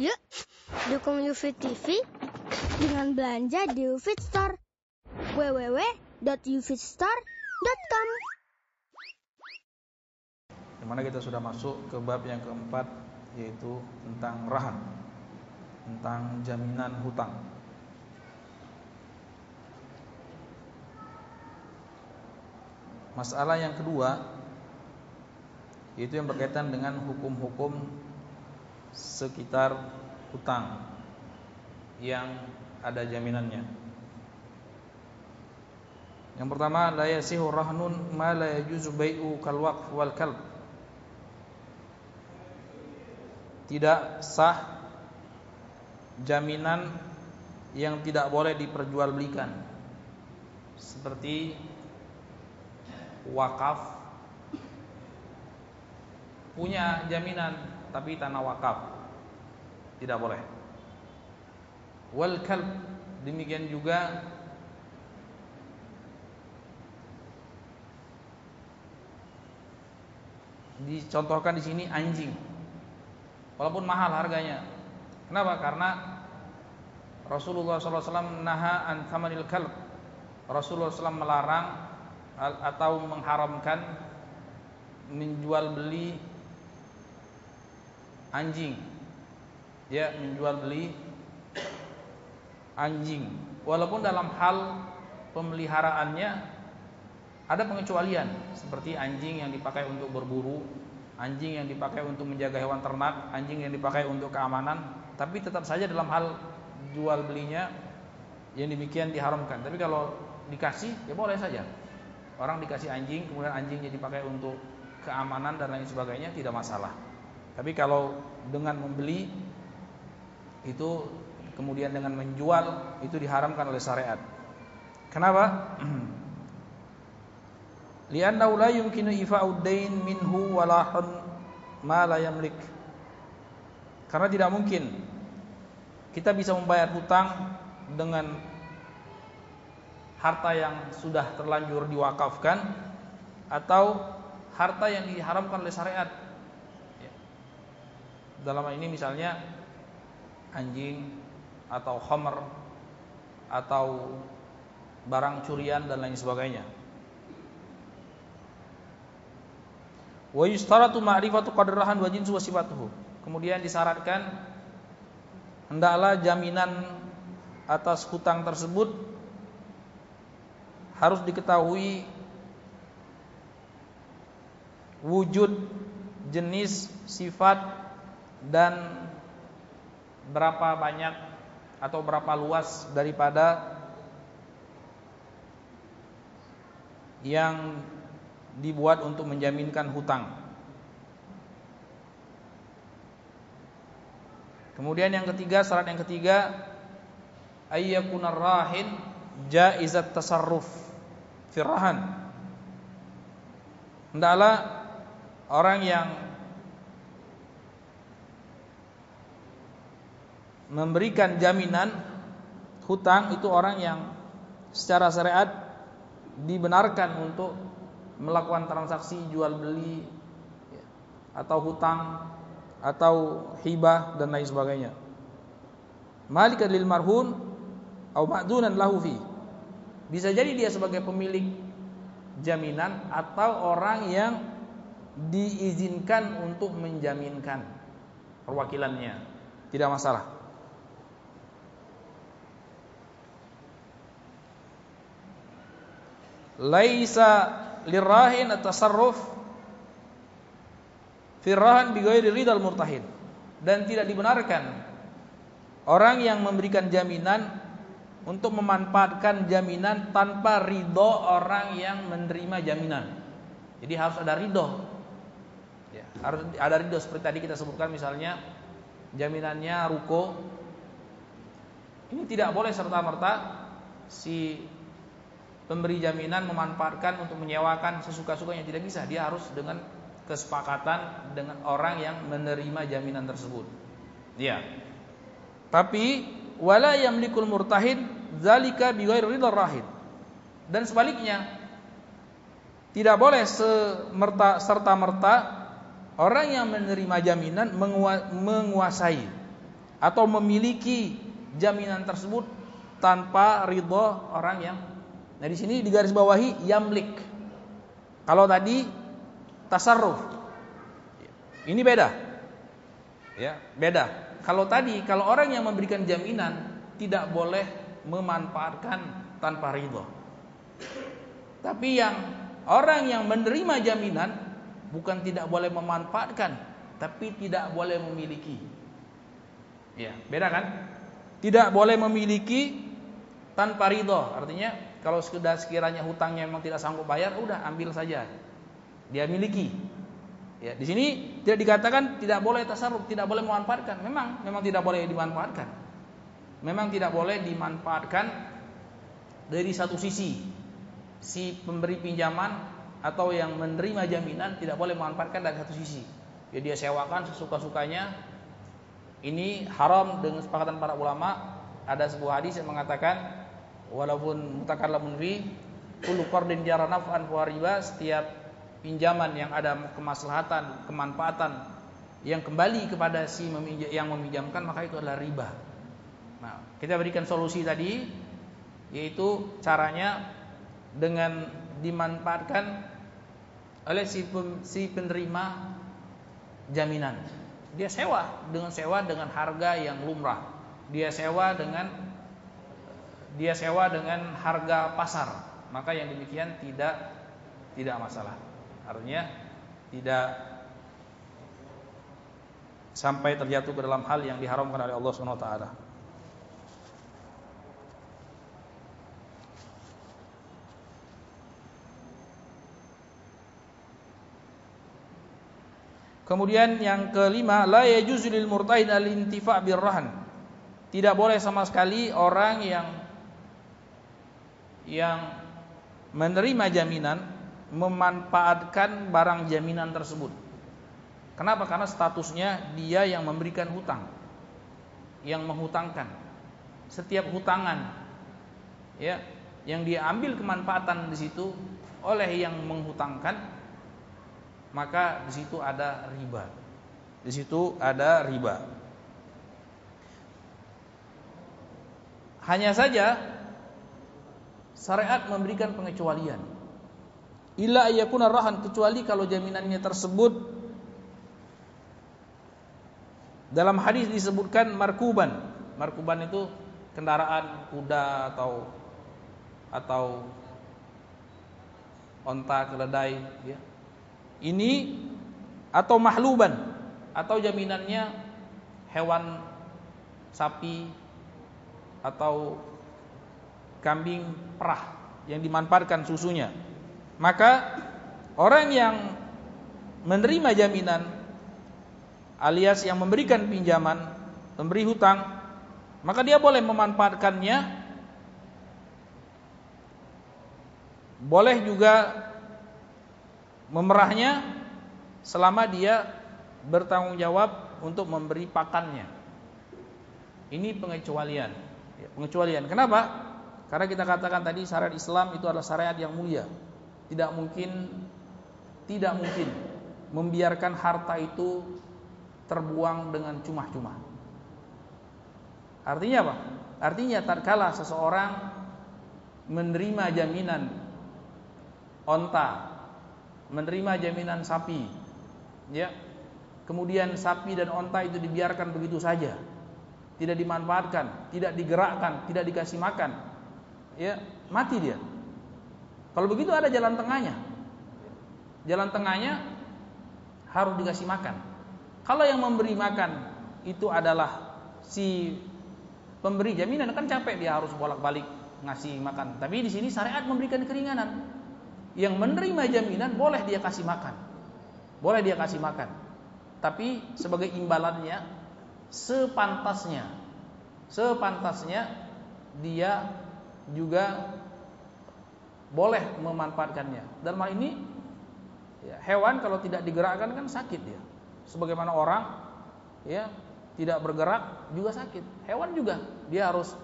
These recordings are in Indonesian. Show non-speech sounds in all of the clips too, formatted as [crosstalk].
Yuk, dukung UFIT TV dengan belanja di UFIT Store. www.ufitstore.com Di mana kita sudah masuk ke bab yang keempat yaitu tentang rahan, tentang jaminan hutang. Masalah yang kedua yaitu yang berkaitan dengan hukum-hukum sekitar hutang yang ada jaminannya. Yang pertama la yasihu rahnun ma la yajuzu bai'u kal waqf wal kalb. Tidak sah jaminan yang tidak boleh diperjualbelikan. Seperti wakaf punya jaminan tapi tanah wakaf. Tidak boleh. Wal kalb demikian juga dicontohkan di sini anjing. Walaupun mahal harganya. Kenapa? Karena Rasulullah SAW naha an thamanil kalb. Rasulullah SAW melarang atau mengharamkan menjual beli anjing. Ya menjual beli anjing. Walaupun dalam hal pemeliharaannya ada pengecualian. Seperti anjing yang dipakai untuk berburu anjing yang dipakai untuk menjaga hewan ternak anjing yang dipakai untuk keamanan. Tapi tetap saja dalam hal jual belinya yang demikian diharamkan. Tapi kalau dikasih ya boleh saja. Orang dikasih anjing, kemudian anjingnya dipakai untuk keamanan dan lain sebagainya tidak masalah. Tapi kalau dengan membeli itu kemudian dengan menjual itu diharamkan oleh syariat. Kenapa? [clears throat] Liannahu la yumkinu ifa'ud dain minhu walahun ma la yamlik. Karena tidak mungkin kita bisa membayar hutang dengan harta yang sudah terlanjur diwakafkan atau harta yang diharamkan oleh syariat. Dalam ini misalnya anjing atau homer atau barang curian dan lain sebagainya. Wa yustaratu ma'rifatu qadrahan wa jinsu wa sifatuhu. Kemudian disyaratkan hendaklah jaminan atas hutang tersebut harus diketahui wujud, jenis, sifat dan berapa banyak atau berapa luas daripada yang dibuat untuk menjaminkan hutang. Kemudian yang ketiga, syarat yang ketiga ayyakunar rahin jaizat tasarruf firahan hendaklah orang yang memberikan jaminan hutang itu orang yang secara syariat dibenarkan untuk melakukan transaksi jual beli atau hutang atau hibah dan lain sebagainya. Malikan lil marhun atau ma'dunan lahu fi. Bisa jadi dia sebagai pemilik jaminan atau orang yang diizinkan untuk menjaminkan perwakilannya. Tidak masalah. Laisa lirahin at-tasarruf firrahan bighairi ridal murtahin dan tidak dibenarkan orang yang memberikan jaminan untuk memanfaatkan jaminan tanpa ridho orang yang menerima jaminan. Jadi harus ada ridho. Ya, harus ada ridho seperti tadi kita sebutkan misalnya jaminannya ruko. Ini tidak boleh serta merta si pemberi jaminan memanfaatkan untuk menyewakan sesuka-sukanya tidak bisa. Dia harus dengan kesepakatan dengan orang yang menerima jaminan tersebut. Ya. Tapi wala yamlikul murtahin zalika bighairi ridha rahid. Dan sebaliknya tidak boleh semerta serta merta orang yang menerima jaminan menguasai atau memiliki jaminan tersebut tanpa ridho orang yang Nah di sini di garis bawahi yamlik. Kalau tadi tasarruf. Ini beda. Ya, beda. Kalau tadi kalau orang yang memberikan jaminan tidak boleh memanfaatkan tanpa ridho. Tapi yang orang yang menerima jaminan bukan tidak boleh memanfaatkan, tapi tidak boleh memiliki. Ya, beda kan? Tidak boleh memiliki tanpa ridho. Artinya kalau sudah sekiranya hutangnya memang tidak sanggup bayar, udah ambil saja. Dia miliki. Ya, di sini tidak dikatakan tidak boleh tasarruf, tidak boleh memanfaatkan. Memang memang tidak boleh dimanfaatkan. Memang tidak boleh dimanfaatkan dari satu sisi. Si pemberi pinjaman atau yang menerima jaminan tidak boleh memanfaatkan dari satu sisi. Ya dia sewakan sesuka-sukanya. Ini haram dengan sepakatan para ulama. Ada sebuah hadis yang mengatakan walaupun mutakallamun fi kullu qardin jara naf'an fa riba setiap pinjaman yang ada kemaslahatan, kemanfaatan yang kembali kepada si meminjam, yang meminjamkan maka itu adalah riba. Nah, kita berikan solusi tadi yaitu caranya dengan dimanfaatkan oleh si, pem, si penerima jaminan. Dia sewa dengan sewa dengan harga yang lumrah. Dia sewa dengan dia sewa dengan harga pasar, maka yang demikian tidak tidak masalah. Artinya tidak sampai terjatuh ke dalam hal yang diharamkan oleh Allah Subhanahu wa taala. Kemudian yang kelima, la yajuzu lil murtahin al-intifa' birrahan. Tidak boleh sama sekali orang yang yang menerima jaminan memanfaatkan barang jaminan tersebut. Kenapa? Karena statusnya dia yang memberikan hutang, yang menghutangkan. Setiap hutangan, ya, yang dia ambil kemanfaatan di situ oleh yang menghutangkan, maka di situ ada riba. Di situ ada riba. Hanya saja syariat memberikan pengecualian. Illa ayyakuna rahan kecuali kalau jaminannya tersebut dalam hadis disebutkan markuban. Markuban itu kendaraan kuda atau atau onta keledai ya. Ini atau mahluban atau jaminannya hewan sapi atau kambing perah yang dimanfaatkan susunya. Maka orang yang menerima jaminan alias yang memberikan pinjaman, memberi hutang, maka dia boleh memanfaatkannya. Boleh juga memerahnya selama dia bertanggung jawab untuk memberi pakannya. Ini pengecualian. Pengecualian. Kenapa? Karena kita katakan tadi syariat Islam itu adalah syariat yang mulia. Tidak mungkin tidak mungkin membiarkan harta itu terbuang dengan cuma-cuma. Artinya apa? Artinya tatkala seseorang menerima jaminan onta, menerima jaminan sapi, ya. Kemudian sapi dan onta itu dibiarkan begitu saja. Tidak dimanfaatkan, tidak digerakkan, tidak dikasih makan, ya mati dia. Kalau begitu ada jalan tengahnya. Jalan tengahnya harus dikasih makan. Kalau yang memberi makan itu adalah si pemberi jaminan kan capek dia harus bolak-balik ngasih makan. Tapi di sini syariat memberikan keringanan. Yang menerima jaminan boleh dia kasih makan. Boleh dia kasih makan. Tapi sebagai imbalannya sepantasnya sepantasnya dia juga boleh memanfaatkannya. Dan hal ini ya, hewan kalau tidak digerakkan kan sakit dia. Sebagaimana orang ya tidak bergerak juga sakit. Hewan juga dia harus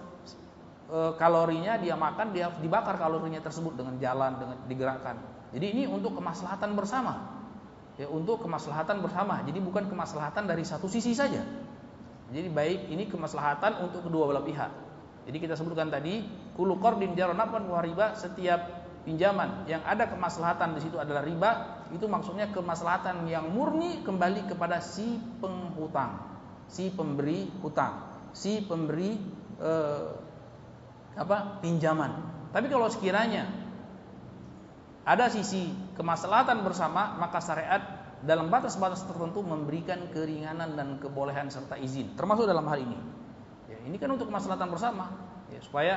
e, kalorinya dia makan dia dibakar kalorinya tersebut dengan jalan dengan digerakkan. Jadi ini untuk kemaslahatan bersama. Ya, untuk kemaslahatan bersama. Jadi bukan kemaslahatan dari satu sisi saja. Jadi baik ini kemaslahatan untuk kedua belah pihak. Jadi kita sebutkan tadi kullu qardin jaranafan wa riba setiap pinjaman yang ada kemaslahatan di situ adalah riba, itu maksudnya kemaslahatan yang murni kembali kepada si penghutang, si pemberi hutang, si pemberi eh, apa? pinjaman. Tapi kalau sekiranya ada sisi kemaslahatan bersama, maka syariat dalam batas-batas tertentu memberikan keringanan dan kebolehan serta izin termasuk dalam hal ini ya, ini kan untuk kemaslahatan bersama ya, supaya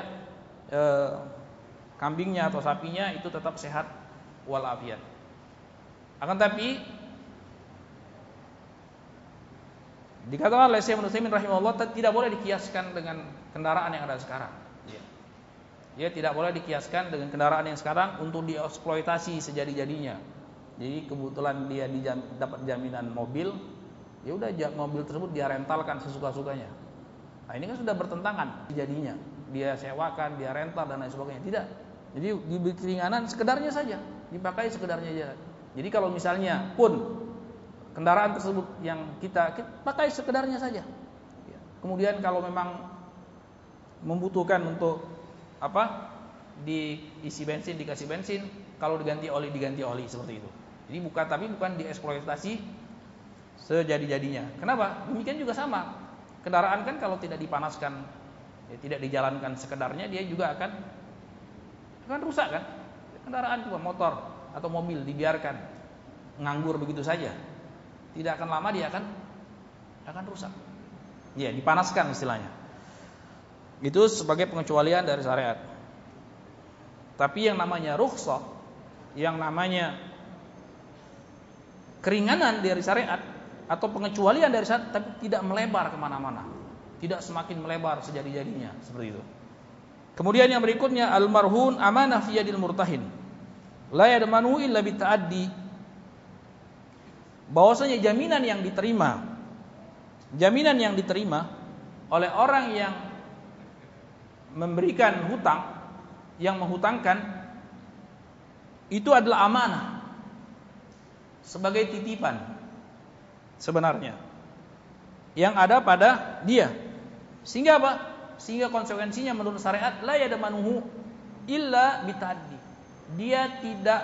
eh, kambingnya atau sapinya itu tetap sehat walafiat akan tapi dikatakan oleh Syekh Nusaimin rahimahullah tidak boleh dikiaskan dengan kendaraan yang ada sekarang ya. ya tidak boleh dikiaskan dengan kendaraan yang sekarang untuk dieksploitasi sejadi-jadinya jadi kebetulan dia dapat jaminan mobil, ya udah mobil tersebut dia rentalkan sesuka-sukanya. Nah ini kan sudah bertentangan jadinya. Dia sewakan, dia rental dan lain sebagainya. Tidak. Jadi diberi keringanan sekedarnya saja, dipakai sekedarnya saja. Jadi kalau misalnya pun kendaraan tersebut yang kita, kita pakai sekedarnya saja. Ya. Kemudian kalau memang membutuhkan untuk apa diisi bensin dikasih bensin, kalau diganti oli diganti oli seperti itu. Jadi bukan tapi bukan dieksploitasi sejadi-jadinya. Kenapa? Demikian juga sama. Kendaraan kan kalau tidak dipanaskan, ya, tidak dijalankan sekedarnya, dia juga akan akan rusak kan? Kendaraan juga motor atau mobil dibiarkan nganggur begitu saja, tidak akan lama dia akan akan rusak. Ya, dipanaskan istilahnya. Itu sebagai pengecualian dari syariat. Tapi yang namanya rukhsah, yang namanya keringanan dari syariat atau pengecualian dari syariat tapi tidak melebar ke mana-mana. Tidak semakin melebar sejadi-jadinya. Seperti itu. Kemudian yang berikutnya almarhun amanah fi yadil murtahin. La yadmanu illa bita'addi bahwasanya jaminan yang diterima jaminan yang diterima oleh orang yang memberikan hutang yang menghutangkan itu adalah amanah sebagai titipan sebenarnya yang ada pada dia. Sehingga apa? Sehingga konsekuensinya menurut syariat la yadamanuhu illa bitaddi. Dia tidak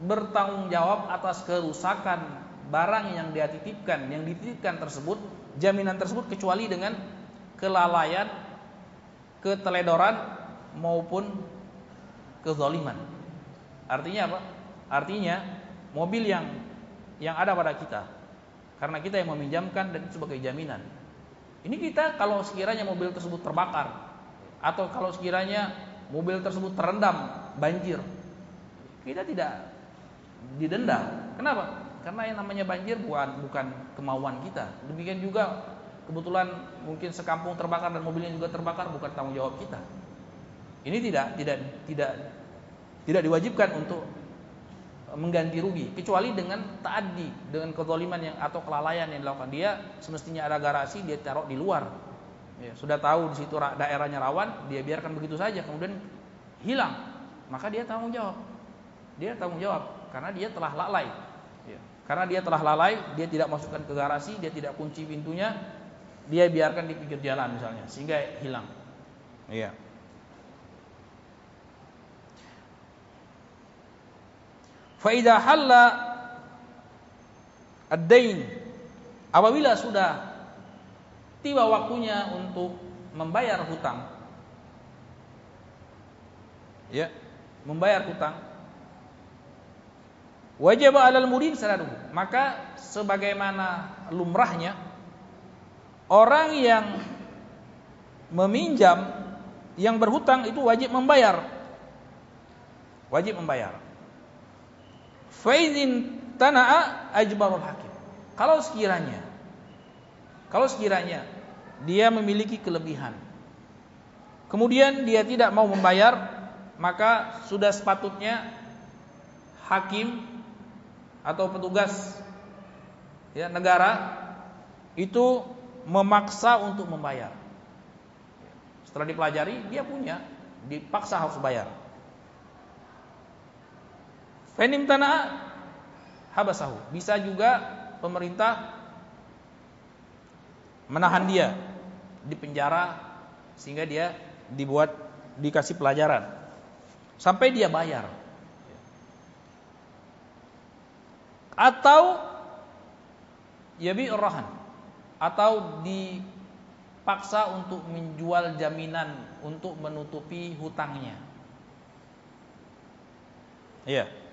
bertanggung jawab atas kerusakan barang yang dia titipkan, yang dititipkan tersebut, jaminan tersebut kecuali dengan kelalaian, keteledoran maupun kezaliman. Artinya apa? Artinya mobil yang yang ada pada kita karena kita yang meminjamkan dan itu sebagai jaminan. Ini kita kalau sekiranya mobil tersebut terbakar atau kalau sekiranya mobil tersebut terendam banjir kita tidak didenda. Kenapa? Karena yang namanya banjir bukan bukan kemauan kita. Demikian juga kebetulan mungkin sekampung terbakar dan mobilnya juga terbakar bukan tanggung jawab kita. Ini tidak tidak tidak tidak diwajibkan untuk mengganti rugi kecuali dengan taadi dengan kezaliman yang atau kelalaian yang dilakukan. Dia semestinya ada garasi dia taruh di luar. Ya, sudah tahu di situ daerahnya rawan dia biarkan begitu saja kemudian hilang. Maka dia tanggung jawab. Dia tanggung jawab karena dia telah lalai. Ya. karena dia telah lalai dia tidak masukkan ke garasi dia tidak kunci pintunya dia biarkan di pinggir jalan misalnya sehingga hilang. Iya Faida halla ad-dain. Apabila sudah tiba waktunya untuk membayar hutang ya membayar hutang wajib alal murid sadaruhu maka sebagaimana lumrahnya orang yang meminjam yang berhutang itu wajib membayar. Wajib membayar Faizin tana'a ajbarul hakim. Kalau sekiranya kalau sekiranya dia memiliki kelebihan kemudian dia tidak mau membayar maka sudah sepatutnya hakim atau petugas ya negara itu memaksa untuk membayar. Setelah dipelajari dia punya, dipaksa harus bayar. Fenim tanah habasahu. Bisa juga pemerintah menahan dia di penjara sehingga dia dibuat dikasih pelajaran sampai dia bayar. Atau yabi rahan atau dipaksa untuk menjual jaminan untuk menutupi hutangnya. Iya.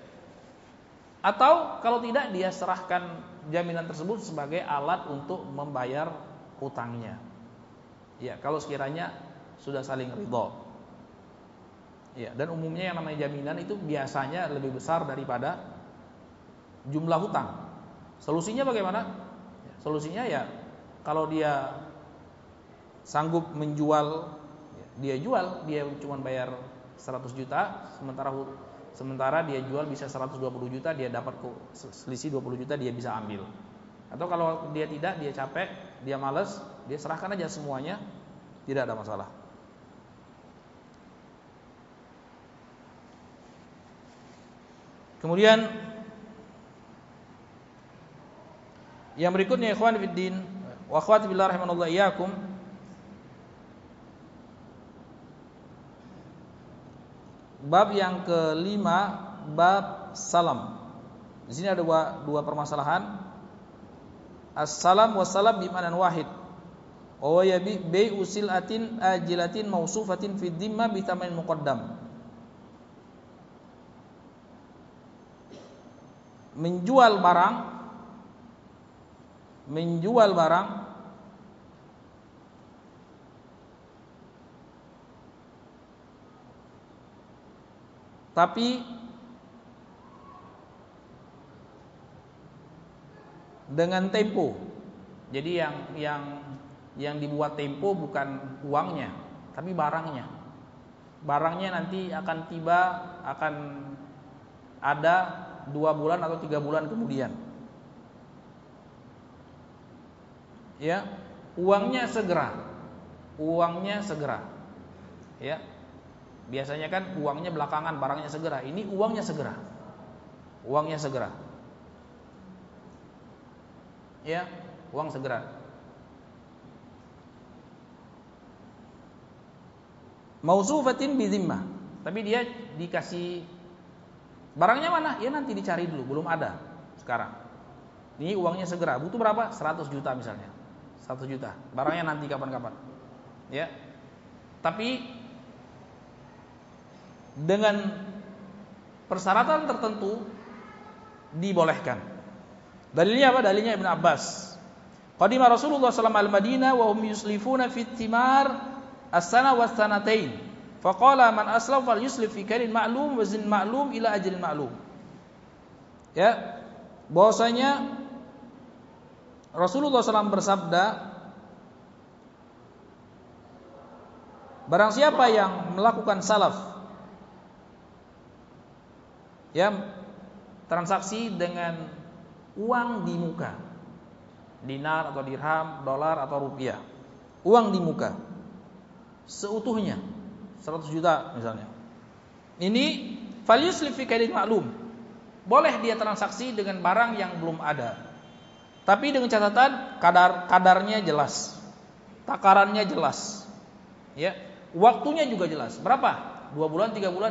Atau kalau tidak dia serahkan jaminan tersebut sebagai alat untuk membayar hutangnya. Ya, kalau sekiranya sudah saling ridho. Ya, dan umumnya yang namanya jaminan itu biasanya lebih besar daripada jumlah hutang. Solusinya bagaimana? Ya, solusinya ya kalau dia sanggup menjual ya, dia jual, dia cuma bayar 100 juta sementara sementara dia jual bisa 120 juta, dia dapat selisih 20 juta dia bisa ambil. Atau kalau dia tidak, dia capek, dia males, dia serahkan aja semuanya, tidak ada masalah. Kemudian yang berikutnya ikhwan fiddin wa akhwati billah rahimanallahu Bab yang kelima bab salam. Di sini ada dua, dua permasalahan. As-salam wassalam bimanan wahid. Wa yabi bi usilatin ajilatin mausufatin fi dhimma bi tamain muqaddam. menjual barang menjual barang tapi dengan tempo. Jadi yang yang yang dibuat tempo bukan uangnya, tapi barangnya. Barangnya nanti akan tiba, akan ada dua bulan atau tiga bulan kemudian. Ya, uangnya segera, uangnya segera. Ya, biasanya kan uangnya belakangan, barangnya segera. Ini uangnya segera, uangnya segera. Ya, uang segera. Mausufatin bizimmah. Tapi dia dikasih Barangnya mana? Ya nanti dicari dulu, belum ada sekarang. Ini uangnya segera, butuh berapa? 100 juta misalnya. 100 juta. Barangnya nanti kapan-kapan. Ya. Tapi dengan persyaratan tertentu dibolehkan. Dalilnya apa? Dalilnya Ibn Abbas. Qadima Rasulullah sallallahu alaihi Madinah wa hum yuslifuna fit timar as-sana was sanatain. Faqala man aslam fal yuslif fi karin ma'lum wa zin ma'lum ila ajrin ma'lum. Ya. Bahwasanya Rasulullah SAW bersabda Barang siapa yang melakukan salaf ya transaksi dengan uang di muka dinar atau dirham, dolar atau rupiah. Uang di muka seutuhnya 100 juta misalnya. Ini values fi maklum. Boleh dia transaksi dengan barang yang belum ada. Tapi dengan catatan kadar kadarnya jelas. Takarannya jelas. Ya. Waktunya juga jelas. Berapa? Dua bulan, tiga bulan,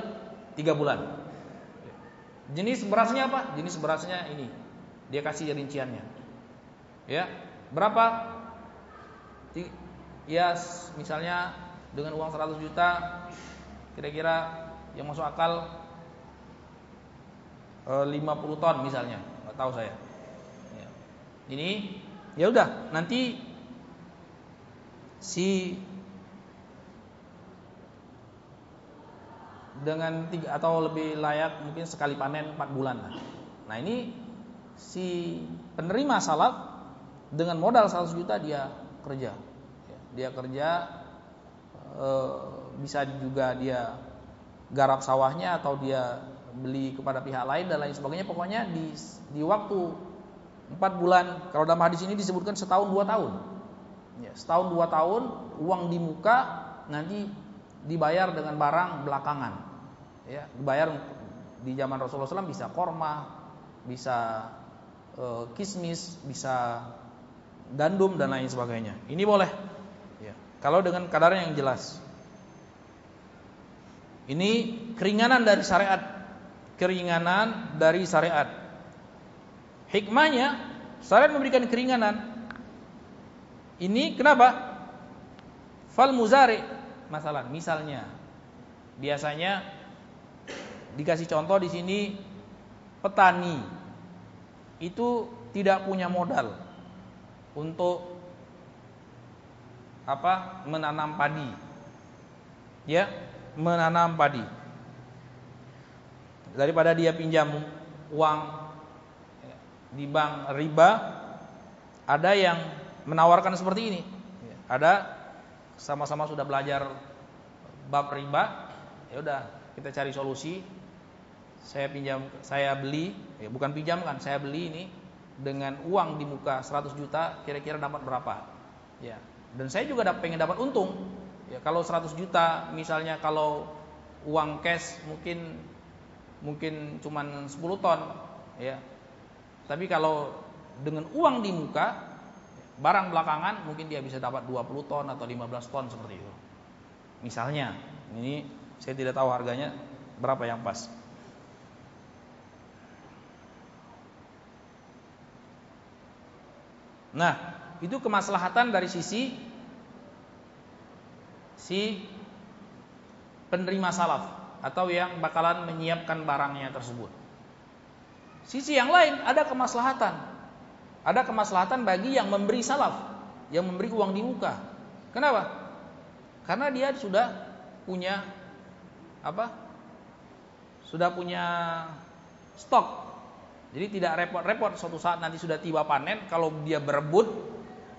tiga bulan. Jenis berasnya apa? Jenis berasnya ini. Dia kasih rinciannya. Ya. Berapa? Ya, misalnya dengan uang 100 juta kira-kira yang masuk akal e, eh, 50 ton misalnya nggak tahu saya ya. ini ya udah nanti si dengan tiga atau lebih layak mungkin sekali panen 4 bulan nah ini si penerima salat dengan modal 100 juta dia kerja. Ya, dia kerja e, bisa juga dia garap sawahnya atau dia beli kepada pihak lain dan lain sebagainya. Pokoknya di di waktu empat bulan kalau dalam hadis ini disebutkan setahun dua tahun. Ya, setahun dua tahun uang di muka nanti dibayar dengan barang belakangan ya dibayar di zaman Rasulullah SAW bisa korma bisa e, kismis bisa gandum dan lain sebagainya. Ini boleh. Ya. Kalau dengan kadar yang jelas. Ini keringanan dari syariat. Keringanan dari syariat. Hikmahnya syariat memberikan keringanan. Ini kenapa? Fal muzari masalah. Misalnya biasanya dikasih contoh di sini petani itu tidak punya modal untuk apa menanam padi. Ya menanam padi. Daripada dia pinjam uang di bank riba ada yang menawarkan seperti ini. Ada sama-sama sudah belajar bab riba ya udah kita cari solusi. Saya pinjam saya beli ya bukan pinjam kan saya beli ini dengan uang di muka 100 juta kira-kira dapat berapa? Ya dan saya juga pengen dapat untung. Ya kalau 100 juta misalnya kalau uang cash mungkin mungkin cuman 10 ton ya. Tapi kalau dengan uang di muka barang belakangan mungkin dia bisa dapat 20 ton atau 15 ton seperti itu misalnya ini saya tidak tahu harganya berapa yang pas Nah, itu kemaslahatan dari sisi si penerima salaf atau yang bakalan menyiapkan barangnya tersebut. Sisi yang lain ada kemaslahatan. Ada kemaslahatan bagi yang memberi salaf, yang memberi uang di muka. Kenapa? Karena dia sudah punya apa? Sudah punya stok jadi tidak repot-repot suatu saat nanti sudah tiba panen, kalau dia berebut,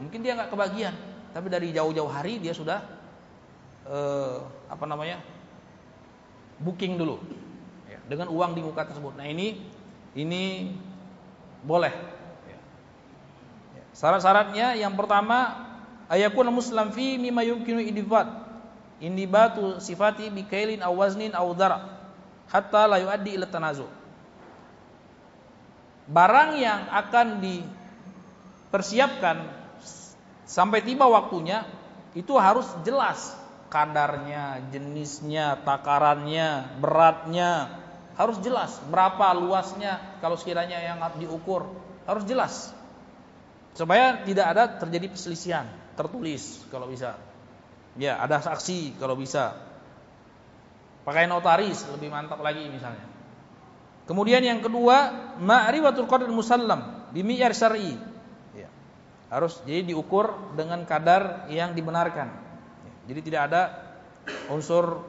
mungkin dia nggak kebagian. Tapi dari jauh-jauh hari dia sudah eh, apa namanya booking dulu ya, dengan uang di muka tersebut. Nah ini ini boleh. Ya. Ya. Syarat-syaratnya yang pertama ayakun muslim fi mimma yumkinu idifat indibatu sifati bikailin awaznin awdara hatta la yuaddi ila tanazu' barang yang akan dipersiapkan sampai tiba waktunya itu harus jelas kadarnya, jenisnya, takarannya, beratnya harus jelas berapa luasnya kalau sekiranya yang diukur harus jelas supaya tidak ada terjadi perselisihan tertulis kalau bisa ya ada saksi kalau bisa pakai notaris lebih mantap lagi misalnya Kemudian yang kedua, ma'rifatul qadar musallam bimi'yar syar'i. Ya. Harus jadi diukur dengan kadar yang dibenarkan. Ya. Jadi tidak ada unsur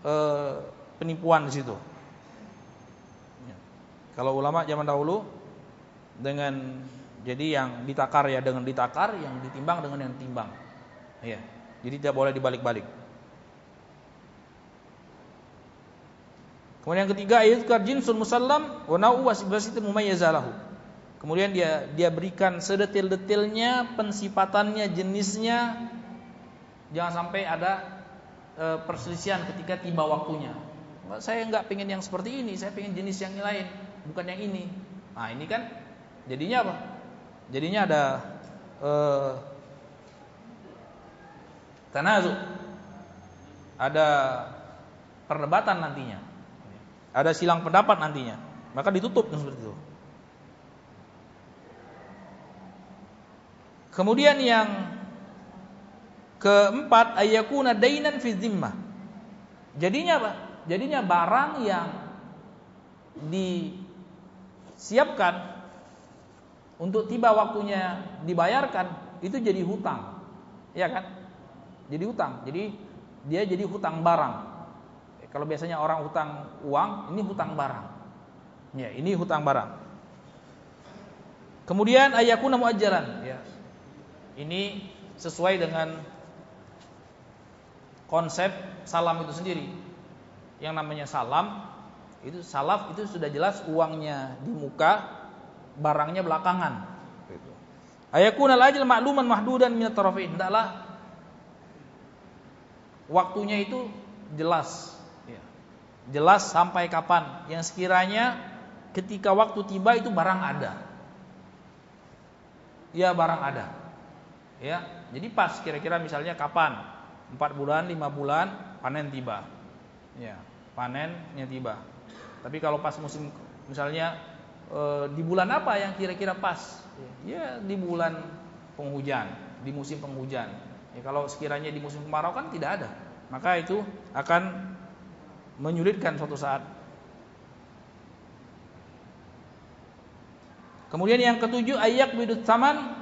eh, penipuan di situ. Ya. Kalau ulama zaman dahulu dengan jadi yang ditakar ya dengan ditakar, yang ditimbang dengan yang timbang. Ya. Jadi tidak boleh dibalik-balik. Kemudian yang ketiga ayat jinsul musallam wa nau'u mumayyazalahu. Kemudian dia dia berikan sedetil-detilnya pensifatannya, jenisnya jangan sampai ada e, perselisihan ketika tiba waktunya. Saya nggak pengen yang seperti ini, saya pengen jenis yang lain, bukan yang ini. Nah ini kan jadinya apa? Jadinya ada e, tanazu, ada perdebatan nantinya ada silang pendapat nantinya. Maka ditutup seperti itu. Kemudian yang keempat ayakuna dainan fi zimmah. Jadinya apa? Jadinya barang yang disiapkan untuk tiba waktunya dibayarkan itu jadi hutang. Ya kan? Jadi hutang. Jadi dia jadi hutang barang. Kalau biasanya orang hutang uang, ini hutang barang. Ya, ini hutang barang. Kemudian ayakuna muajjalan, ya. Ini sesuai dengan konsep salam itu sendiri. Yang namanya salam itu salaf itu sudah jelas uangnya di muka, barangnya belakangan. Gitu. Ayakuna ajal makluman mahdudan min tarafin. Hendaklah waktunya itu jelas jelas sampai kapan yang sekiranya ketika waktu tiba itu barang ada ya barang ada Ya, jadi pas kira-kira misalnya kapan? 4 bulan, 5 bulan panen tiba. Ya, panennya tiba. Tapi kalau pas musim misalnya e, di bulan apa yang kira-kira pas? Ya, di bulan penghujan, di musim penghujan. Ya, kalau sekiranya di musim kemarau kan tidak ada. Maka itu akan menyulitkan suatu saat. Kemudian yang ketujuh ayak bidut saman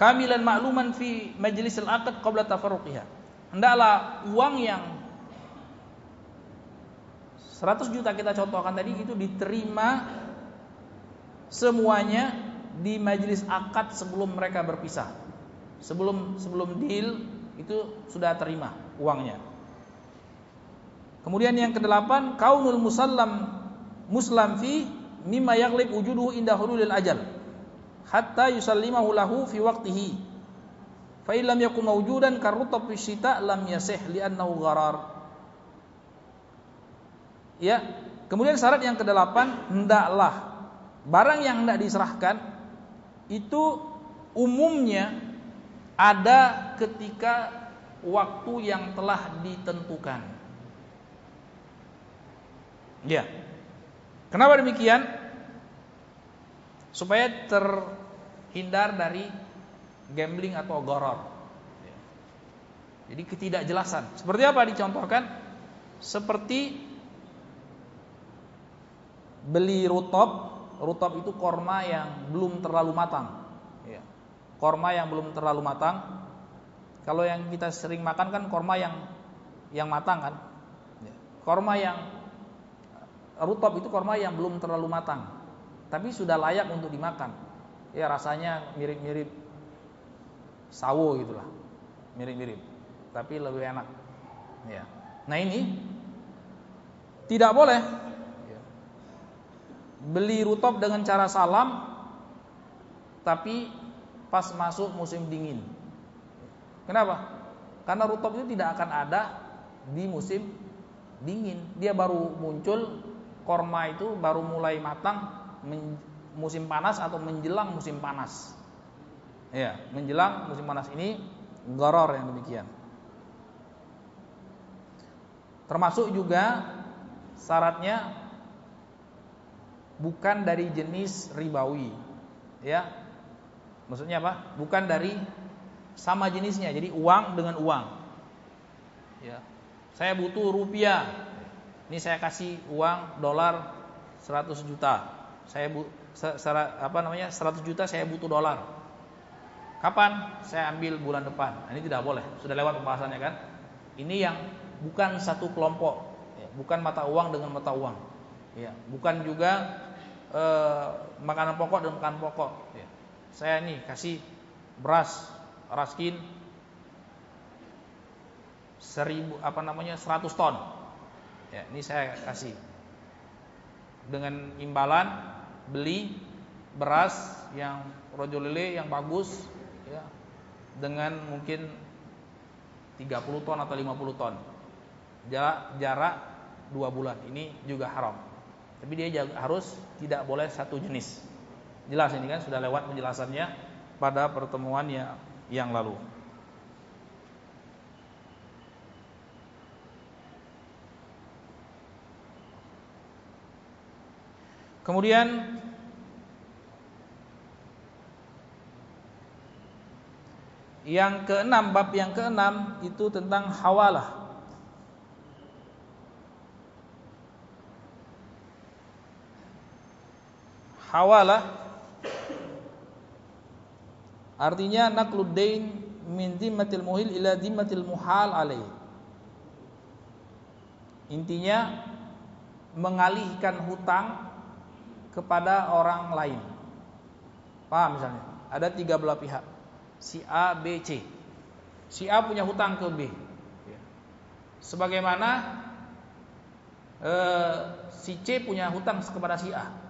kamilan makluman fi majlis al-aqd qabla tafarruqiha. Hendaklah uang yang 100 juta kita contohkan tadi itu diterima semuanya di majelis akad sebelum mereka berpisah. Sebelum sebelum deal itu sudah terima uangnya. Kemudian yang kedelapan kaunul musallam muslam fi mimma yaglib wujuduhu inda hululil ajal hatta yusallimahu lahu fi waqtihi fa illam yakun mawjudan karutab fi syita lam yasih li'annahu gharar ya kemudian syarat yang kedelapan hendaklah barang yang hendak diserahkan itu umumnya ada ketika waktu yang telah ditentukan ya kenapa demikian supaya terhindar dari gambling atau goror. Jadi ketidakjelasan. Seperti apa dicontohkan? Seperti beli rutop. Rutop itu korma yang belum terlalu matang. Ya. Korma yang belum terlalu matang. Kalau yang kita sering makan kan korma yang yang matang kan. Ya. Korma yang rutop itu korma yang belum terlalu matang tapi sudah layak untuk dimakan. Ya rasanya mirip-mirip sawo gitulah. Mirip-mirip. Tapi lebih enak. Ya. Nah ini tidak boleh. Beli rutop dengan cara salam tapi pas masuk musim dingin. Kenapa? Karena rutop itu tidak akan ada di musim dingin. Dia baru muncul, korma itu baru mulai matang musim panas atau menjelang musim panas. Ya, menjelang musim panas ini goror yang demikian. Termasuk juga syaratnya bukan dari jenis ribawi. Ya. Maksudnya apa? Bukan dari sama jenisnya. Jadi uang dengan uang. Ya. Saya butuh rupiah. Ini saya kasih uang dolar 100 juta saya bu, secara, apa namanya 100 juta saya butuh dolar. Kapan? Saya ambil bulan depan. Nah, ini tidak boleh. Sudah lewat pembahasannya kan? Ini yang bukan satu kelompok, ya, bukan mata uang dengan mata uang. Ya, bukan juga eh, makanan pokok dan makanan pokok. Ya. Saya nih kasih beras raskin seribu apa namanya 100 ton. Ya, ini saya kasih dengan imbalan beli beras yang rojo lele yang bagus ya, dengan mungkin 30 ton atau 50 ton jarak jarak dua bulan ini juga haram tapi dia harus tidak boleh satu jenis jelas ini kan sudah lewat penjelasannya pada pertemuan yang lalu Kemudian yang keenam bab yang keenam itu tentang hawalah. Hawalah artinya naqludain min dhimmatil muhil ila dhimmatil muhal alaih. Intinya mengalihkan hutang kepada orang lain. Paham misalnya? Ada tiga belah pihak. Si A, B, C. Si A punya hutang ke B. Ya. Sebagaimana eh, si C punya hutang kepada si A.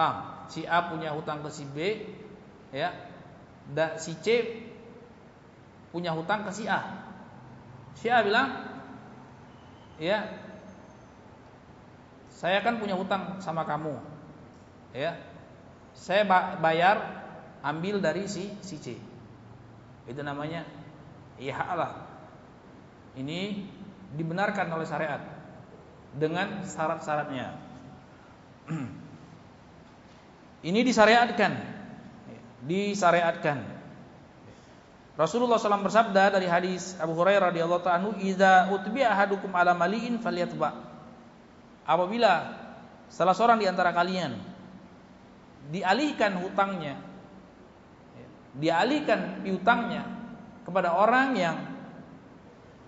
Paham? Si A punya hutang ke si B, ya. Dan si C punya hutang ke si A. Si A bilang, ya saya kan punya hutang sama kamu. Ya. Saya bayar ambil dari si si C. Itu namanya ihalah. Ini dibenarkan oleh syariat dengan syarat-syaratnya. [clears throat] Ini disyariatkan. Disyariatkan. Rasulullah SAW bersabda dari hadis Abu Hurairah radhiyallahu taala "Idza utbi'a ahadukum ala mali'in falyatba." Apabila salah seorang di antara kalian dialihkan hutangnya dialihkan piutangnya kepada orang yang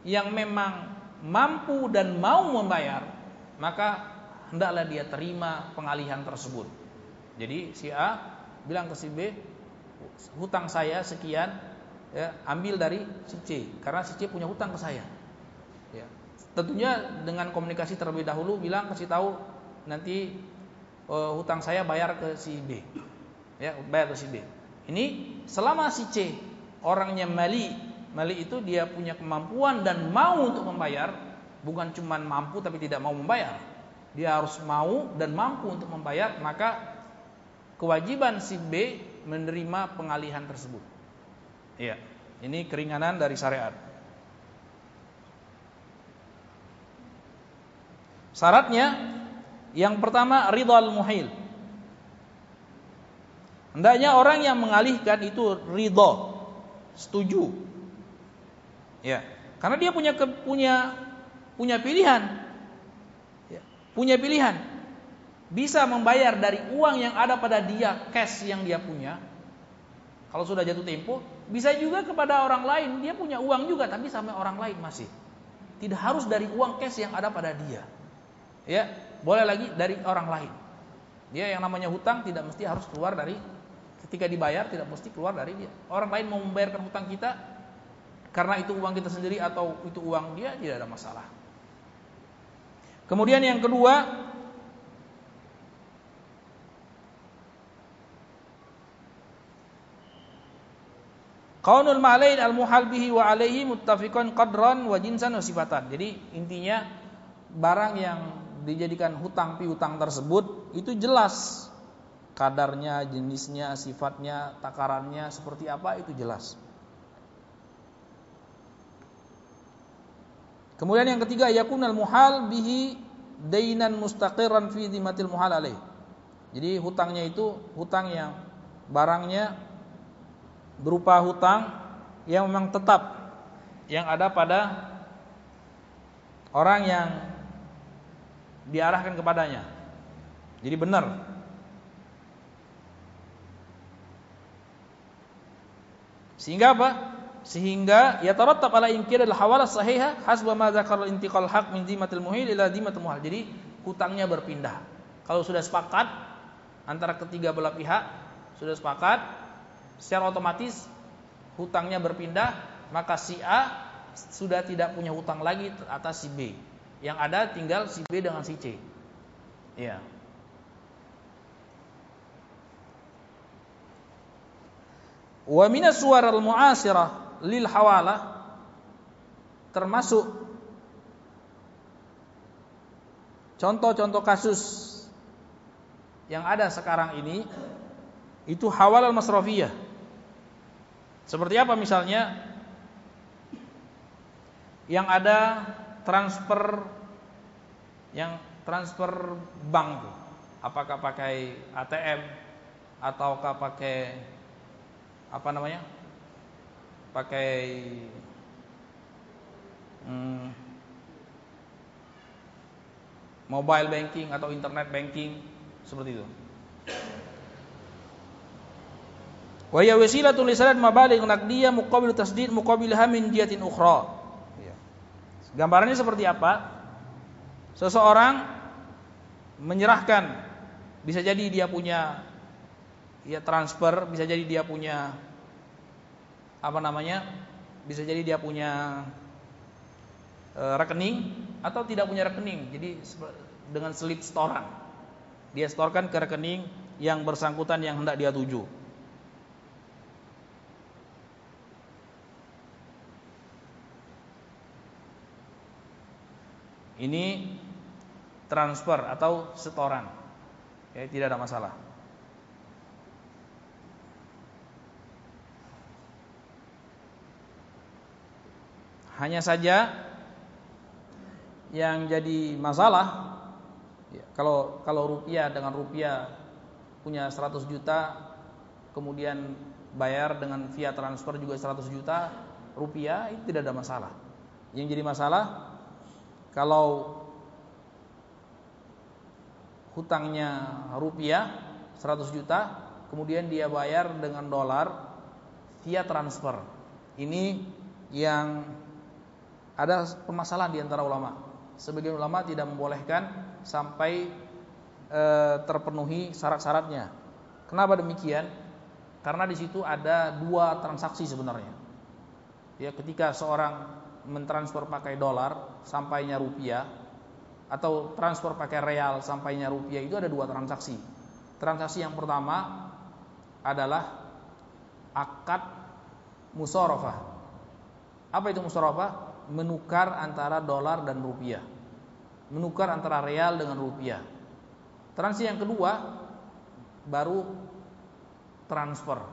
yang memang mampu dan mau membayar, maka hendaklah dia terima pengalihan tersebut. Jadi si A bilang ke si B, hutang saya sekian, ya, ambil dari si C, karena si C punya hutang ke saya. Ya. Tentunya dengan komunikasi terlebih dahulu bilang kasih tahu nanti uh, hutang saya bayar ke si B, ya bayar ke si B. Ini selama si C orangnya mali, mali itu dia punya kemampuan dan mau untuk membayar, bukan cuma mampu tapi tidak mau membayar. Dia harus mau dan mampu untuk membayar, maka kewajiban si B menerima pengalihan tersebut. Iya, ini keringanan dari syariat. Syaratnya yang pertama ridhal muhil. Hendaknya orang yang mengalihkan itu ridho, setuju. Ya, karena dia punya punya punya pilihan. Ya, punya pilihan. Bisa membayar dari uang yang ada pada dia, cash yang dia punya. Kalau sudah jatuh tempo, bisa juga kepada orang lain, dia punya uang juga tapi sama orang lain masih. Tidak harus dari uang cash yang ada pada dia. Ya, boleh lagi dari orang lain. Dia yang namanya hutang tidak mesti harus keluar dari ketika dibayar tidak mesti keluar dari dia. Orang lain mau membayarkan hutang kita karena itu uang kita sendiri atau itu uang dia tidak ada masalah. Kemudian yang kedua Qaunul ma'lain al-muhal bihi wa alaihi muttafiqan qadran wa jinsan wa sifatan. Jadi intinya barang yang dijadikan hutang piutang tersebut itu jelas kadarnya, jenisnya, sifatnya, takarannya seperti apa itu jelas. Kemudian yang ketiga yakunal muhal bihi dainan mustaqiran fi dhimatil muhal alaih. Jadi hutangnya itu hutang yang barangnya berupa hutang yang memang tetap yang ada pada orang yang diarahkan kepadanya. Jadi benar Sehingga apa? Sehingga ya tarattab ala inkir al hawala sahiha hasba ma dzakar al intiqal haq min zimatil muhil ila zimatil muhal. Jadi hutangnya berpindah. Kalau sudah sepakat antara ketiga belah pihak sudah sepakat secara otomatis hutangnya berpindah maka si A sudah tidak punya hutang lagi atas si B. Yang ada tinggal si B dengan si C. Ya. Wa minas suwar al-mu'asirah lil hawala termasuk contoh-contoh kasus yang ada sekarang ini itu hawal al-masrafiyah. Seperti apa misalnya? Yang ada transfer yang transfer bank apakah pakai ATM ataukah pakai apa namanya pakai hmm, mobile banking atau internet banking seperti itu. Wa ya wasilatul lisanat mabaligh naqdiyah muqabil tasdid muqabilha min jihatin ukhra. Iya. Gambarannya seperti apa? Seseorang menyerahkan bisa jadi dia punya ya transfer bisa jadi dia punya apa namanya bisa jadi dia punya e, rekening atau tidak punya rekening jadi dengan slip setoran dia setorkan ke rekening yang bersangkutan yang hendak dia tuju Ini transfer atau setoran. Ya, tidak ada masalah. Hanya saja yang jadi masalah ya, kalau kalau rupiah dengan rupiah punya 100 juta kemudian bayar dengan via transfer juga 100 juta rupiah itu tidak ada masalah. Yang jadi masalah kalau hutangnya rupiah 100 juta kemudian dia bayar dengan dolar via transfer. Ini yang ada permasalahan di antara ulama sebagian ulama tidak membolehkan sampai e, terpenuhi syarat-syaratnya. Kenapa demikian? Karena di situ ada dua transaksi sebenarnya. Ya, ketika seorang mentransfer pakai dolar sampainya rupiah atau transfer pakai real sampainya rupiah itu ada dua transaksi. Transaksi yang pertama adalah akad musorofah. Apa itu musorofah? Menukar antara dolar dan rupiah menukar antara real dengan rupiah. Transaksi yang kedua baru transfer.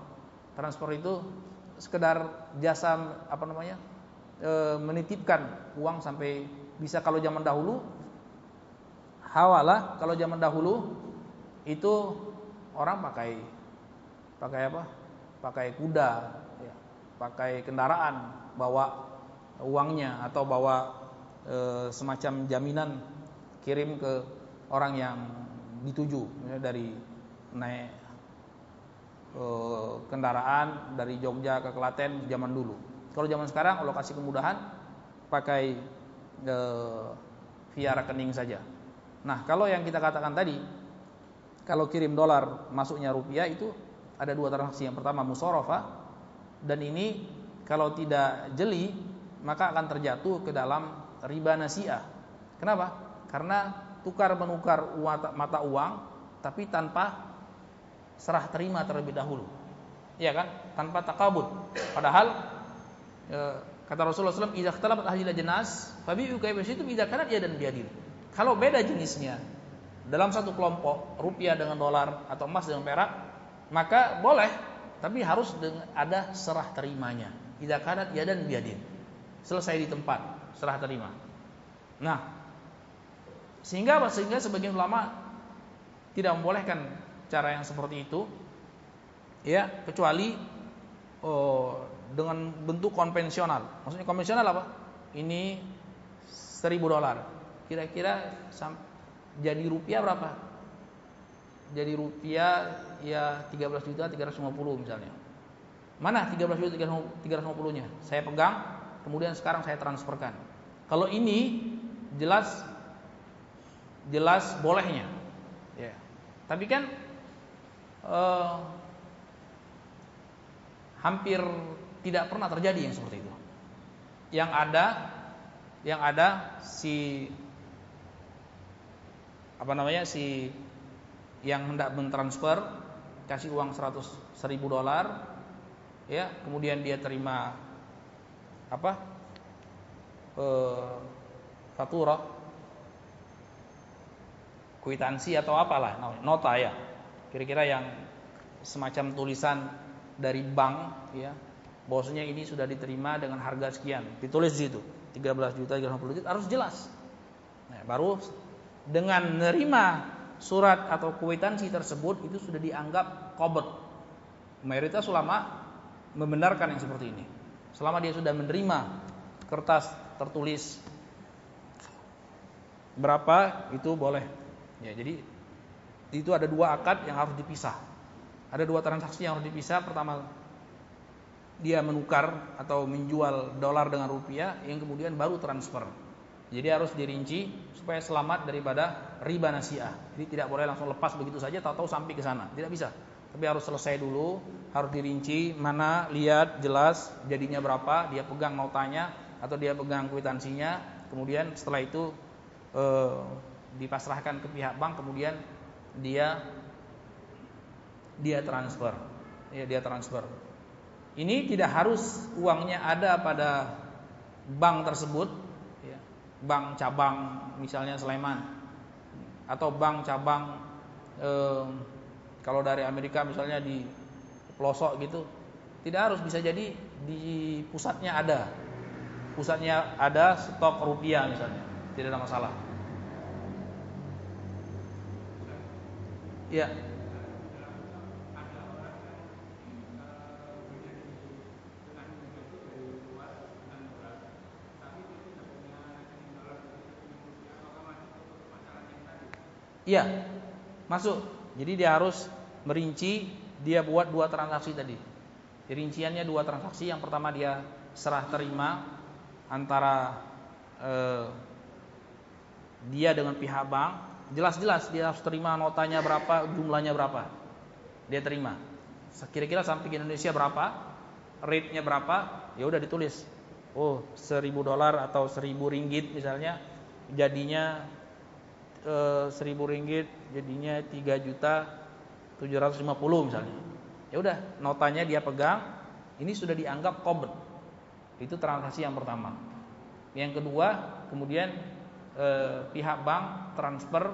Transfer itu sekedar jasa apa namanya? E, menitipkan uang sampai bisa kalau zaman dahulu hawalah kalau zaman dahulu itu orang pakai pakai apa? Pakai kuda, ya, pakai kendaraan, bawa uangnya atau bawa e, semacam jaminan kirim ke orang yang dituju ya, dari naik e, kendaraan dari Jogja ke Klaten zaman dulu. Kalau zaman sekarang Allah kasih kemudahan pakai e, via rekening saja. Nah, kalau yang kita katakan tadi kalau kirim dolar masuknya rupiah itu ada dua transaksi. Yang pertama musorofa dan ini kalau tidak jeli maka akan terjatuh ke dalam riba nasiah. Kenapa? Karena tukar menukar mata uang tapi tanpa serah terima terlebih dahulu. Iya kan? Tanpa takabut. Padahal kata Rasulullah SAW, "Idza ahli jenas, fabi'u itu idza kanat dan biadil." Kalau beda jenisnya dalam satu kelompok rupiah dengan dolar atau emas dengan perak, maka boleh, tapi harus ada serah terimanya. Idza kanat dan biadil. Selesai di tempat serah terima. Nah, sehingga? Sehingga sebagian ulama tidak membolehkan cara yang seperti itu, ya kecuali oh, dengan bentuk konvensional. Maksudnya konvensional apa? Ini seribu dolar. Kira-kira jadi rupiah berapa? Jadi rupiah ya 13 juta 350 misalnya. Mana 13 juta 350 nya? Saya pegang, kemudian sekarang saya transferkan. Kalau ini jelas jelas bolehnya. Ya. Tapi kan eh, hampir tidak pernah terjadi yang seperti itu. Yang ada yang ada si apa namanya si yang hendak mentransfer kasih uang 100 seribu dolar ya kemudian dia terima apa eh, fatura kwitansi atau apalah nota ya kira-kira yang semacam tulisan dari bank ya bahwasanya ini sudah diterima dengan harga sekian ditulis di situ 13 juta 350 juta harus jelas nah, baru dengan menerima surat atau kwitansi tersebut itu sudah dianggap kobot mayoritas ulama membenarkan yang seperti ini selama dia sudah menerima kertas tertulis berapa itu boleh. Ya, jadi itu ada dua akad yang harus dipisah. Ada dua transaksi yang harus dipisah. Pertama dia menukar atau menjual dolar dengan rupiah, yang kemudian baru transfer. Jadi harus dirinci supaya selamat daripada riba nasiah. Jadi tidak boleh langsung lepas begitu saja tahu-tahu sampai ke sana. Tidak bisa. Tapi harus selesai dulu, harus dirinci mana lihat jelas jadinya berapa, dia pegang mau tanya atau dia pegang kwitansinya, kemudian setelah itu e, dipasrahkan ke pihak bank, kemudian dia dia transfer, ya dia transfer. Ini tidak harus uangnya ada pada bank tersebut, ya, bank cabang misalnya Sleman, atau bank cabang kalau dari Amerika misalnya di pelosok gitu, tidak harus bisa jadi di pusatnya ada pusatnya ada stok rupiah misalnya, tidak ada masalah. Ya. Iya, masuk. Jadi dia harus merinci dia buat dua transaksi tadi. Rinciannya dua transaksi. Yang pertama dia serah terima antara eh, dia dengan pihak bank. Jelas-jelas dia harus terima notanya berapa, jumlahnya berapa. Dia terima. Kira-kira sampai ke Indonesia berapa, rate-nya berapa, ya udah ditulis. Oh, seribu dolar atau seribu ringgit misalnya, jadinya seribu ringgit jadinya tiga juta tujuh ratus lima puluh misalnya. Ya udah, notanya dia pegang, ini sudah dianggap kober. Itu transaksi yang pertama. Yang kedua, kemudian eh, pihak bank transfer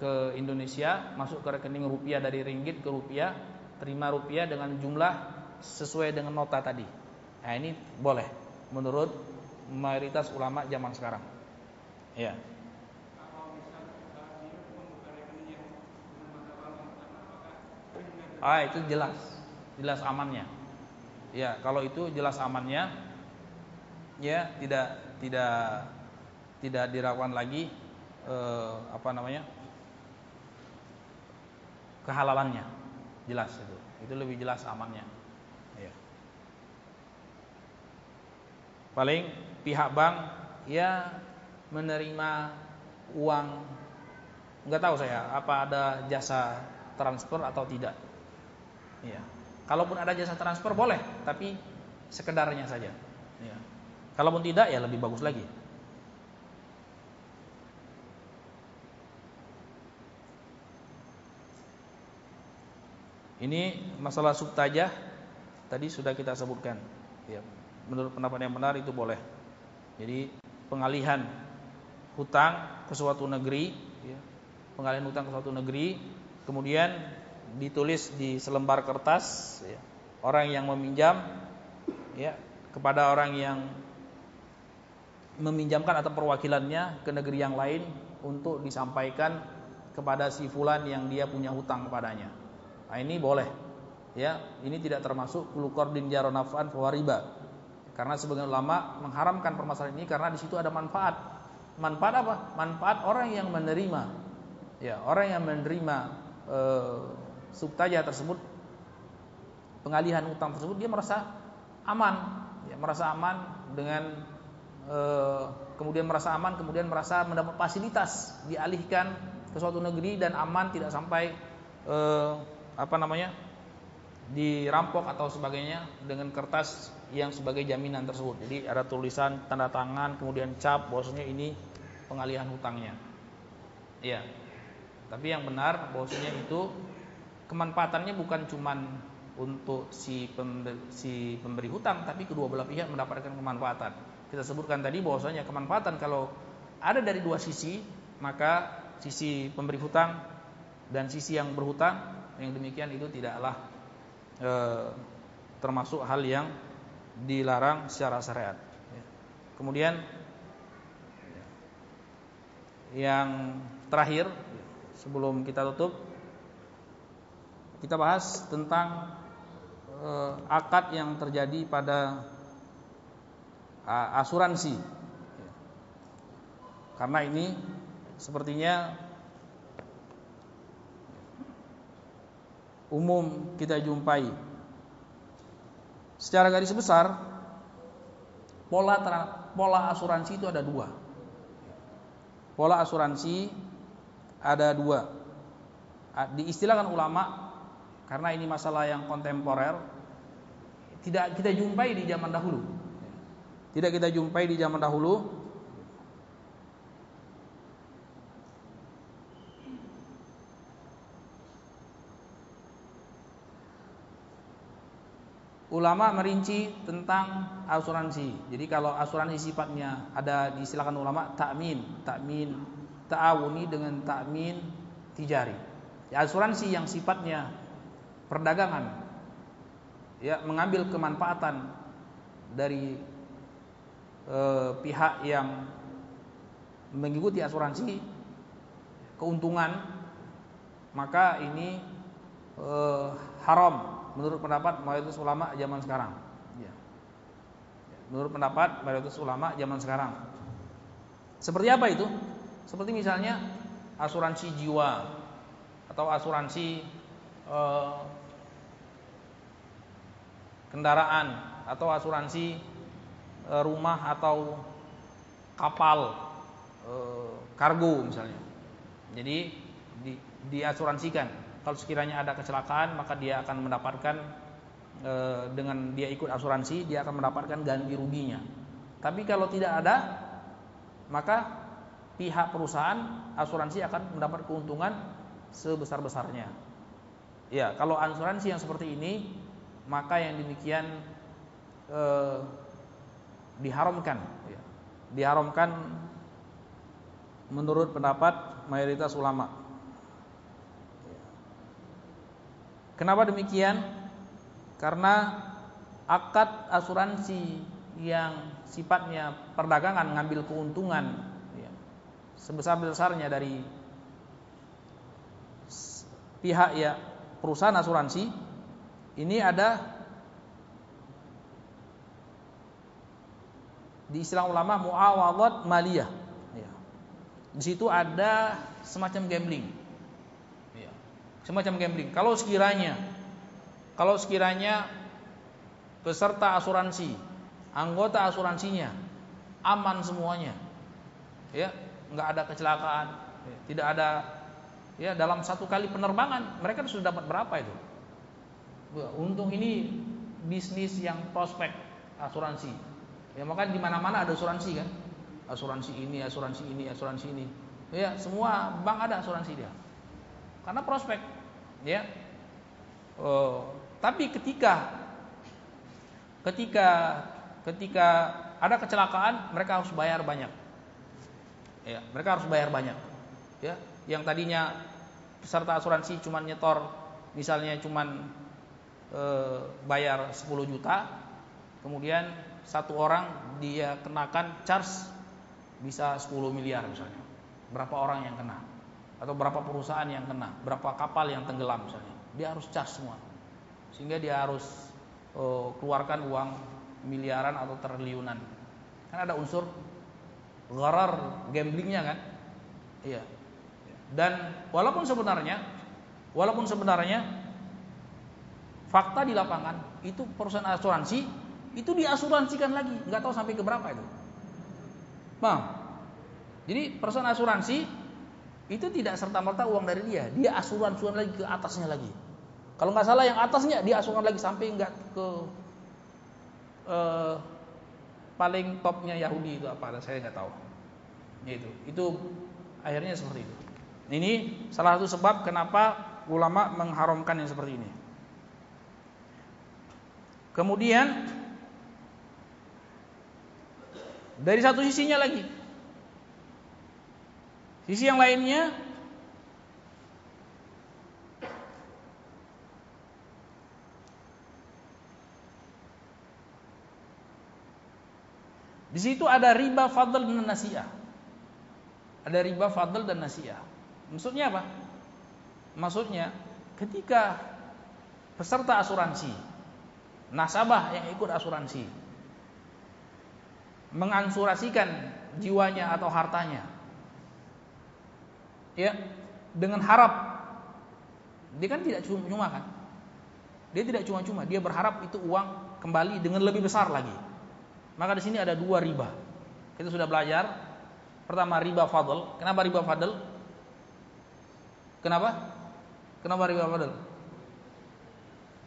ke Indonesia, masuk ke rekening rupiah dari ringgit ke rupiah, terima rupiah dengan jumlah sesuai dengan nota tadi. Nah, ini boleh menurut mayoritas ulama zaman sekarang. Ya. Ah itu jelas, jelas amannya. Ya kalau itu jelas amannya, ya tidak tidak tidak diragukan lagi eh, apa namanya kehalalannya, jelas itu. Itu lebih jelas amannya. Ya. Paling pihak bank ya menerima uang nggak tahu saya apa ada jasa transfer atau tidak Ya. Kalaupun ada jasa transfer boleh, tapi sekedarnya saja. Ya. Kalaupun tidak ya lebih bagus lagi. Ini masalah subtajah tadi sudah kita sebutkan. Ya, menurut pendapat yang benar itu boleh. Jadi pengalihan hutang ke suatu negeri, ya, pengalihan hutang ke suatu negeri, kemudian ditulis di selembar kertas ya, orang yang meminjam ya kepada orang yang meminjamkan atau perwakilannya ke negeri yang lain untuk disampaikan kepada si fulan yang dia punya hutang kepadanya. Nah, ini boleh. Ya, ini tidak termasuk kulukordin jaronafan riba. Karena sebagian ulama mengharamkan permasalahan ini karena di situ ada manfaat. Manfaat apa? Manfaat orang yang menerima. Ya, orang yang menerima eh, subtaja tersebut pengalihan utang tersebut dia merasa aman ya, merasa aman dengan e, kemudian merasa aman kemudian merasa mendapat fasilitas dialihkan ke suatu negeri dan aman tidak sampai e, apa namanya dirampok atau sebagainya dengan kertas yang sebagai jaminan tersebut. Jadi ada tulisan tanda tangan kemudian cap bahwasanya ini pengalihan hutangnya. Iya. Tapi yang benar bahwasanya itu kemanfaatannya bukan cuma untuk si pemberi, si pemberi hutang tapi kedua belah pihak mendapatkan kemanfaatan. Kita sebutkan tadi bahwasanya kemanfaatan kalau ada dari dua sisi, maka sisi pemberi hutang dan sisi yang berhutang yang demikian itu tidaklah e, termasuk hal yang dilarang secara syariat. Kemudian yang terakhir sebelum kita tutup kita bahas tentang uh, akad yang terjadi pada uh, asuransi. Karena ini sepertinya umum kita jumpai. Secara garis besar pola pola asuransi itu ada dua. Pola asuransi ada dua. Diistilahkan ulama karena ini masalah yang kontemporer tidak kita jumpai di zaman dahulu. Tidak kita jumpai di zaman dahulu. Ulama merinci tentang asuransi. Jadi kalau asuransi sifatnya ada disilakan ulama takmin, takmin ta'awuni dengan takmin tijari. Ya, asuransi yang sifatnya perdagangan ya mengambil kemanfaatan dari eh, pihak yang mengikuti asuransi keuntungan maka ini eh, haram menurut pendapat mayoritas ulama zaman sekarang. Ya. Menurut pendapat mayoritas ulama zaman sekarang. Seperti apa itu? Seperti misalnya asuransi jiwa atau asuransi eh, kendaraan atau asuransi eh, rumah atau kapal eh, kargo misalnya. Jadi di, diasuransikan kalau sekiranya ada kecelakaan maka dia akan mendapatkan e, dengan dia ikut asuransi dia akan mendapatkan ganti ruginya. Tapi kalau tidak ada maka pihak perusahaan asuransi akan mendapat keuntungan sebesar-besarnya. Ya, kalau asuransi yang seperti ini maka yang demikian e, diharamkan ya. Diharamkan menurut pendapat mayoritas ulama. Kenapa demikian? Karena akad asuransi yang sifatnya perdagangan ngambil keuntungan ya, sebesar-besarnya dari pihak ya perusahaan asuransi ini ada di istilah ulama muawadat maliyah ya. di situ ada semacam gambling semacam gambling. Kalau sekiranya kalau sekiranya peserta asuransi, anggota asuransinya aman semuanya. Ya, nggak ada kecelakaan, ya, tidak ada ya dalam satu kali penerbangan mereka sudah dapat berapa itu? Untung ini bisnis yang prospek asuransi. Ya maka di mana-mana ada asuransi kan? Asuransi ini, asuransi ini, asuransi ini. Ya, semua bank ada asuransi dia karena prospek ya oh, tapi ketika ketika ketika ada kecelakaan mereka harus bayar banyak ya mereka harus bayar banyak ya yang tadinya peserta asuransi cuma nyetor misalnya cuma e, bayar 10 juta kemudian satu orang dia kenakan charge bisa 10 miliar misalnya berapa orang yang kena atau berapa perusahaan yang kena, berapa kapal yang tenggelam misalnya. Dia harus cas semua. Sehingga dia harus uh, keluarkan uang miliaran atau triliunan. Kan ada unsur gharar gamblingnya kan? Iya. Dan walaupun sebenarnya walaupun sebenarnya fakta di lapangan itu perusahaan asuransi itu diasuransikan lagi, nggak tahu sampai ke berapa itu. Bang. Jadi perusahaan asuransi itu tidak serta merta uang dari dia, dia asuran-asuran lagi ke atasnya lagi. Kalau nggak salah yang atasnya dia asuran lagi sampai nggak ke uh, paling topnya Yahudi itu apa? Saya nggak tahu. Itu, itu akhirnya seperti itu. Ini salah satu sebab kenapa ulama mengharamkan yang seperti ini. Kemudian dari satu sisinya lagi Sisi yang lainnya Di situ ada riba fadl dan nasiah. Ada riba fadl dan nasiah. Maksudnya apa? Maksudnya ketika peserta asuransi, nasabah yang ikut asuransi. Mengansurasikan jiwanya atau hartanya. Ya dengan harap. Dia kan tidak cuma-cuma kan? Dia tidak cuma-cuma dia berharap itu uang kembali dengan lebih besar lagi. Maka di sini ada dua riba. Kita sudah belajar. Pertama riba fadl. Kenapa riba fadl? Kenapa? Kenapa riba fadl?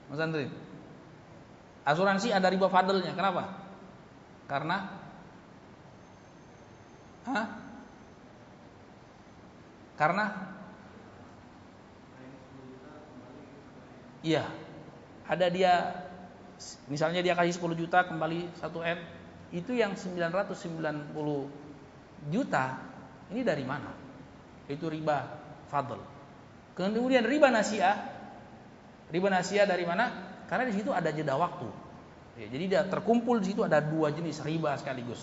Mas Andri asuransi ada riba fadlnya kenapa karena Hah? Karena Iya. Ada dia misalnya dia kasih 10 juta kembali 1 M, itu yang 990 juta ini dari mana? Itu riba fadl. Kemudian riba nasiah. Riba nasiah dari mana? Karena di situ ada jeda waktu. Ya, jadi terkumpul di situ ada dua jenis riba sekaligus.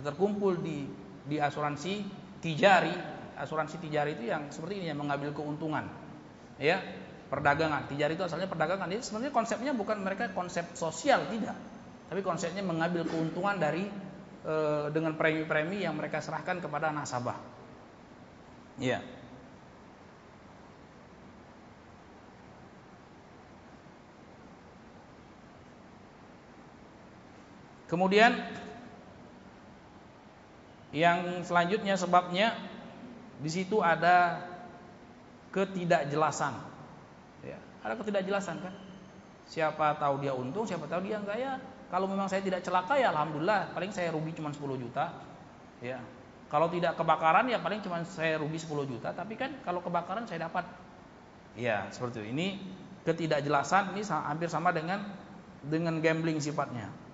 terkumpul di di asuransi tijari. Asuransi tijari itu yang seperti ini yang mengambil keuntungan. Ya perdagangan. Tijari itu asalnya perdagangan. Ini sebenarnya konsepnya bukan mereka konsep sosial tidak. Tapi konsepnya mengambil keuntungan dari e, dengan premi-premi yang mereka serahkan kepada nasabah. Ya Kemudian yang selanjutnya sebabnya di situ ada ketidakjelasan. Ya, ada ketidakjelasan kan? Siapa tahu dia untung, siapa tahu dia enggak ya. Kalau memang saya tidak celaka ya alhamdulillah, paling saya rugi cuma 10 juta. Ya. Kalau tidak kebakaran ya paling cuma saya rugi 10 juta, tapi kan kalau kebakaran saya dapat. Ya, seperti itu. Ini ketidakjelasan ini hampir sama dengan dengan gambling sifatnya.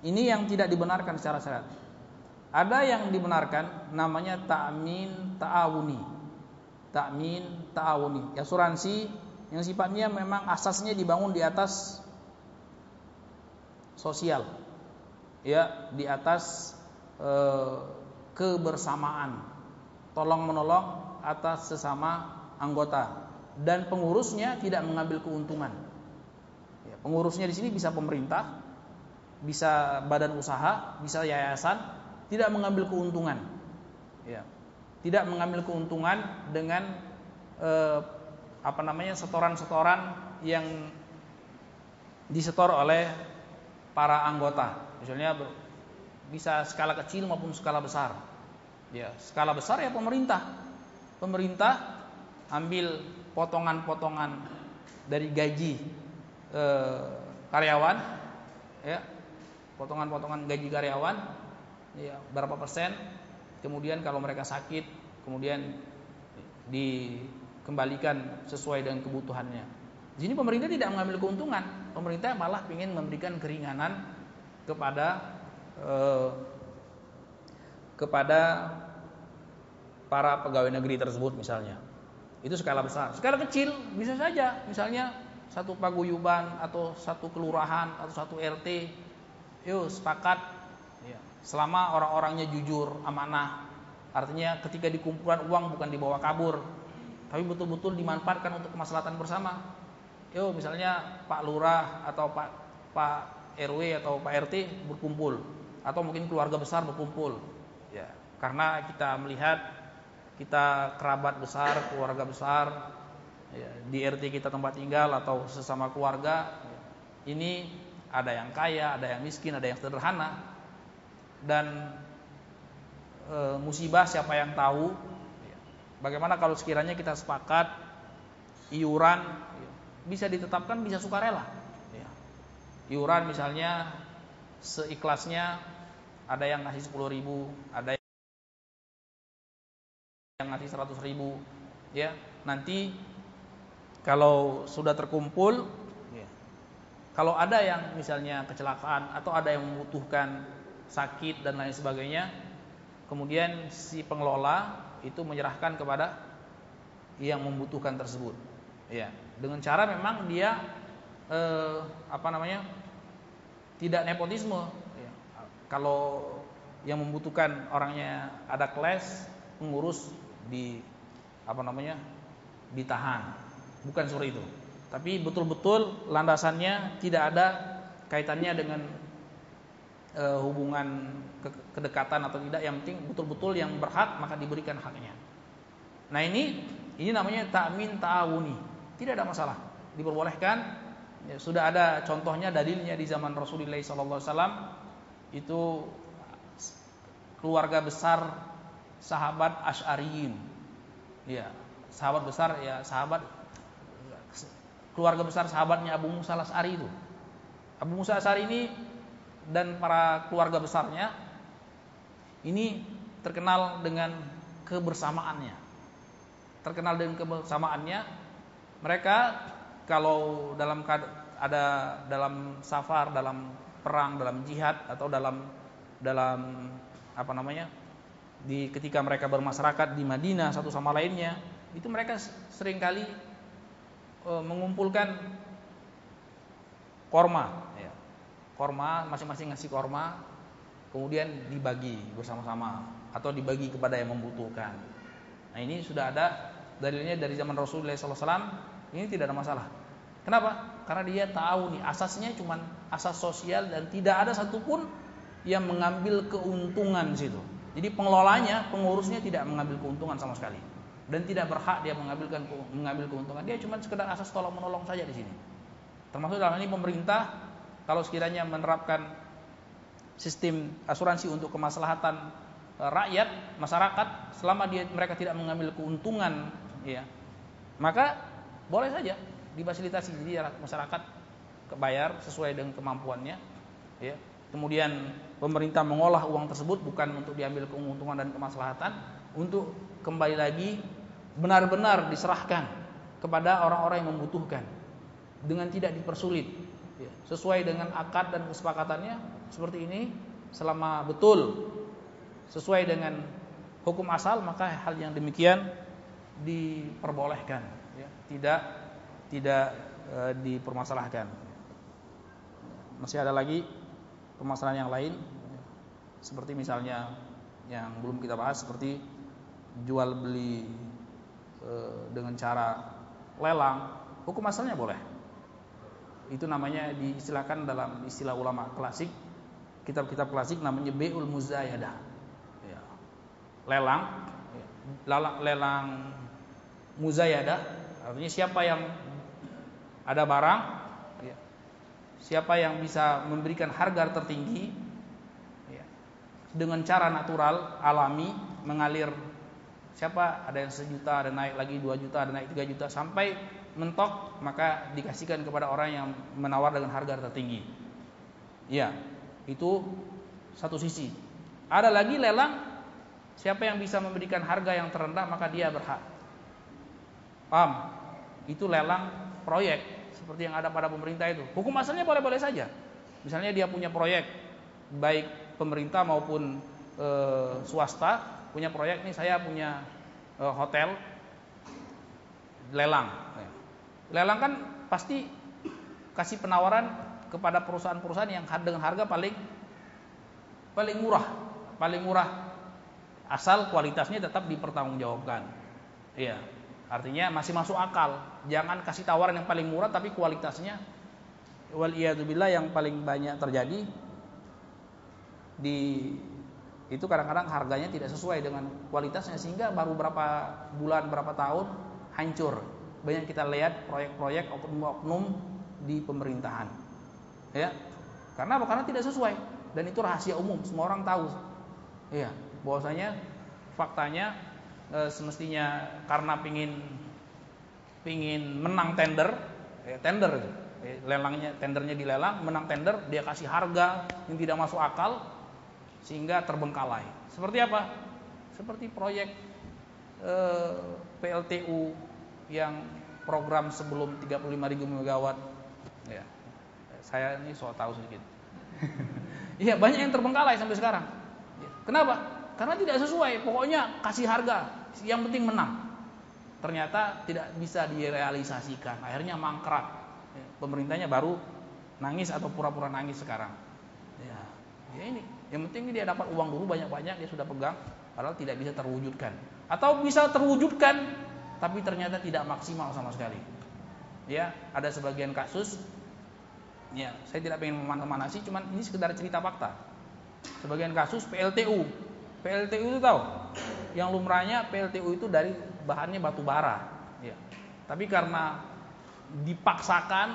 Ini yang tidak dibenarkan secara syariat. Ada yang dibenarkan namanya ta'min ta'awuni. Ta'min ta'awuni. Asuransi yang sifatnya memang asasnya dibangun di atas sosial. Ya, di atas e, kebersamaan. Tolong menolong atas sesama anggota dan pengurusnya tidak mengambil keuntungan. Ya, pengurusnya di sini bisa pemerintah, bisa badan usaha, bisa yayasan, tidak mengambil keuntungan. Ya. Tidak mengambil keuntungan dengan eh, apa namanya setoran-setoran yang disetor oleh para anggota. Misalnya bisa skala kecil maupun skala besar. Ya, skala besar ya pemerintah. Pemerintah ambil potongan-potongan dari gaji eh, karyawan ya potongan-potongan gaji karyawan ya berapa persen? Kemudian kalau mereka sakit kemudian dikembalikan sesuai dengan kebutuhannya. Di sini pemerintah tidak mengambil keuntungan. Pemerintah malah ingin memberikan keringanan kepada eh, kepada para pegawai negeri tersebut misalnya. Itu skala besar. Skala kecil bisa saja. Misalnya satu paguyuban atau satu kelurahan atau satu RT yuk sepakat. Ya, selama orang-orangnya jujur amanah. Artinya ketika dikumpulkan uang bukan dibawa kabur tapi betul-betul dimanfaatkan untuk kemaslahatan bersama. Yuk misalnya Pak Lurah atau Pak Pak RW atau Pak RT berkumpul atau mungkin keluarga besar berkumpul. Ya karena kita melihat kita kerabat besar keluarga besar ya, di RT kita tempat tinggal atau sesama keluarga ini ada yang kaya, ada yang miskin, ada yang sederhana. Dan e, musibah siapa yang tahu? Bagaimana kalau sekiranya kita sepakat iuran bisa ditetapkan bisa sukarela. Iuran misalnya seikhlasnya ada yang ngasih 10 ribu, ada yang ngasih 100 ribu. Ya, nanti kalau sudah terkumpul kalau ada yang misalnya kecelakaan atau ada yang membutuhkan sakit dan lain sebagainya, kemudian si pengelola itu menyerahkan kepada yang membutuhkan tersebut. Ya, dengan cara memang dia eh, apa namanya? tidak nepotisme. Ya. Kalau yang membutuhkan orangnya ada kelas, pengurus di apa namanya? ditahan. Bukan seperti itu. Tapi betul-betul landasannya tidak ada kaitannya dengan e, hubungan ke kedekatan atau tidak. Yang penting betul-betul yang berhak maka diberikan haknya. Nah ini ini namanya takmin ta'awuni. Tidak ada masalah. Diperbolehkan. Ya, sudah ada contohnya dalilnya di zaman Rasulullah SAW itu keluarga besar sahabat Ash'ariyin. Ya, sahabat besar ya sahabat keluarga besar sahabatnya Abu Musa al-As'ari itu. Abu Musa al-As'ari ini dan para keluarga besarnya ini terkenal dengan kebersamaannya. Terkenal dengan kebersamaannya. Mereka kalau dalam ada dalam safar, dalam perang, dalam jihad atau dalam dalam apa namanya? di ketika mereka bermasyarakat di Madinah satu sama lainnya itu mereka sering kali e, mengumpulkan korma ya. korma masing-masing ngasih korma kemudian dibagi bersama-sama atau dibagi kepada yang membutuhkan. Nah ini sudah ada dalilnya dari zaman Rasulullah SAW ini tidak ada masalah. Kenapa? Karena dia tahu nih asasnya cuma asas sosial dan tidak ada satupun yang mengambil keuntungan di situ. Jadi pengelolanya, pengurusnya tidak mengambil keuntungan sama sekali dan tidak berhak dia mengambilkan mengambil keuntungan. Dia cuma sekedar asas tolong menolong saja di sini. Termasuk dalam ini pemerintah kalau sekiranya menerapkan sistem asuransi untuk kemaslahatan e, rakyat, masyarakat selama dia mereka tidak mengambil keuntungan ya. Maka boleh saja difasilitasi jadi masyarakat kebayar sesuai dengan kemampuannya ya kemudian pemerintah mengolah uang tersebut bukan untuk diambil keuntungan dan kemaslahatan, untuk kembali lagi benar-benar diserahkan kepada orang-orang yang membutuhkan dengan tidak dipersulit, ya, sesuai dengan akad dan kesepakatannya seperti ini selama betul sesuai dengan hukum asal maka hal yang demikian diperbolehkan, ya, tidak tidak e, dipermasalahkan. Masih ada lagi permasalahan yang lain? Seperti misalnya yang belum kita bahas seperti jual beli e, dengan cara lelang hukum asalnya boleh itu namanya diistilahkan dalam istilah ulama klasik kitab-kitab klasik namanya beul muzayadah ya. lelang ya. lelang, lelang muzayadah artinya siapa yang ada barang siapa yang bisa memberikan harga tertinggi ya, dengan cara natural alami mengalir siapa? Ada yang sejuta ada naik lagi dua juta ada naik tiga juta. Sampai mentok maka dikasihkan kepada orang yang menawar dengan harga tertinggi. Ya itu satu sisi. Ada lagi lelang siapa yang bisa memberikan harga yang terendah maka dia berhak. Paham? Itu lelang proyek seperti yang ada pada pemerintah itu. Hukum asalnya boleh-boleh saja. Misalnya dia punya proyek baik pemerintah maupun e, swasta punya proyek nih saya punya e, hotel lelang. Lelang kan pasti kasih penawaran kepada perusahaan-perusahaan yang dengan harga paling paling murah, paling murah asal kualitasnya tetap dipertanggungjawabkan. Iya. Artinya masih masuk akal. Jangan kasih tawaran yang paling murah tapi kualitasnya wal billah yang paling banyak terjadi di itu kadang-kadang harganya tidak sesuai dengan kualitasnya sehingga baru berapa bulan berapa tahun hancur. Banyak kita lihat proyek-proyek oknum-oknum di pemerintahan. Ya. Karena apa? Karena tidak sesuai dan itu rahasia umum, semua orang tahu. Iya, bahwasanya faktanya e, semestinya karena pingin pingin menang tender, ya, tender ya, lelangnya tendernya dilelang, menang tender, dia kasih harga yang tidak masuk akal sehingga terbengkalai. Seperti apa? Seperti proyek e, PLTU yang program sebelum 35.000 megawatt. Ya, saya ini soal tahu sedikit. [laughs] Iya banyak yang terbengkalai sampai sekarang. Kenapa? Karena tidak sesuai. Pokoknya kasih harga yang penting menang. Ternyata tidak bisa direalisasikan. Akhirnya mangkrak. Ya, pemerintahnya baru nangis atau pura-pura nangis sekarang. Ya, ya ini. Yang penting dia dapat uang dulu banyak-banyak dia sudah pegang, padahal tidak bisa terwujudkan. Atau bisa terwujudkan, tapi ternyata tidak maksimal sama sekali. Ya, ada sebagian kasus. Ya, saya tidak ingin memanasi, cuman ini sekedar cerita fakta. Sebagian kasus PLTU. PLTU itu tahu? yang lumrahnya PLTU itu dari bahannya batu bara. Ya. Tapi karena dipaksakan,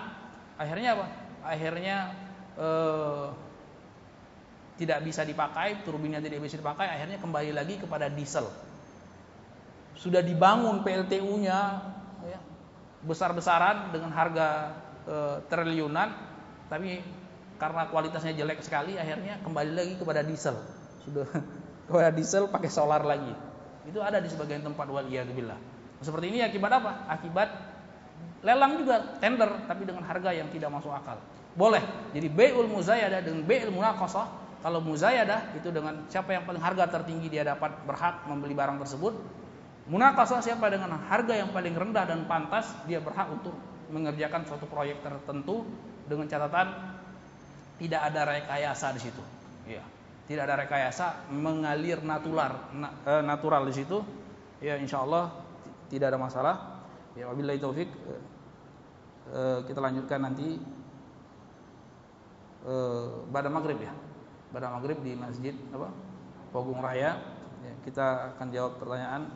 akhirnya apa? Akhirnya eh, tidak bisa dipakai, turbinnya tidak bisa dipakai, akhirnya kembali lagi kepada diesel. Sudah dibangun PLTU-nya ya, besar-besaran dengan harga e, triliunan, tapi karena kualitasnya jelek sekali, akhirnya kembali lagi kepada diesel. Sudah [laughs] kepada diesel pakai solar lagi. Itu ada di sebagian tempat wal billah. Seperti ini akibat apa? Akibat lelang juga tender tapi dengan harga yang tidak masuk akal. Boleh. Jadi bai'ul muzayadah dengan bai'ul Kalau muzayadah itu dengan siapa yang paling harga tertinggi dia dapat berhak membeli barang tersebut. Munakasah siapa dengan harga yang paling rendah dan pantas dia berhak untuk mengerjakan suatu proyek tertentu dengan catatan tidak ada rekayasa di situ. Ya. Tidak ada rekayasa, mengalir natural, eh, natural di situ. Ya, insya Allah tidak ada masalah. Ya, wabillahi taufik. Eh, eh, kita lanjutkan nanti pada maghrib ya pada maghrib di masjid apa Pogung Raya. Ya, kita akan jawab pertanyaan.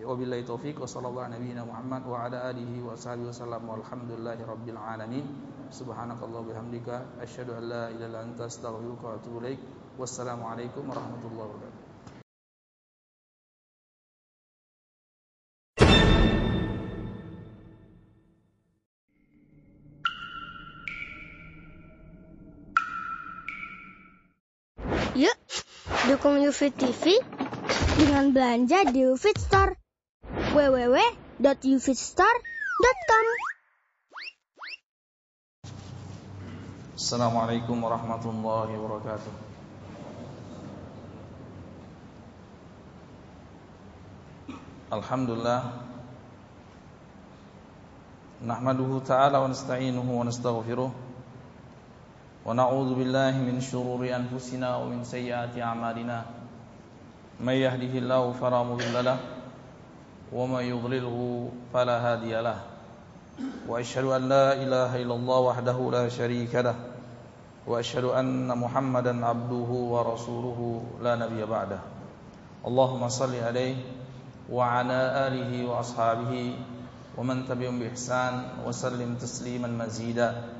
Wabillahi taufik wa sallallahu nabiyina Muhammad wa ala alihi wa sahbihi wasallam walhamdulillahi rabbil alamin. Subhanakallah bihamdika asyhadu an la ilaha illa anta astaghfiruka wa atubu ilaik. Wassalamu warahmatullahi wabarakatuh dukung UFIT TV dengan belanja di UFIT Store. www.ufitstore.com Assalamualaikum warahmatullahi wabarakatuh. Alhamdulillah Nahmaduhu ta'ala wa nasta'inuhu wa nastaghfiruh ونعوذ بالله من شرور أنفسنا ومن سيئات أعمالنا. من يهده الله فلا مضل له ومن يضلله فلا هادي له. وأشهد أن لا إله إلا الله وحده لا شريك له وأشهد أن محمدا عبده ورسوله لا نبي بعده. اللهم صل عليه وعلى آله وأصحابه ومن تبعهم بإحسان وسلم تسليما مزيدا.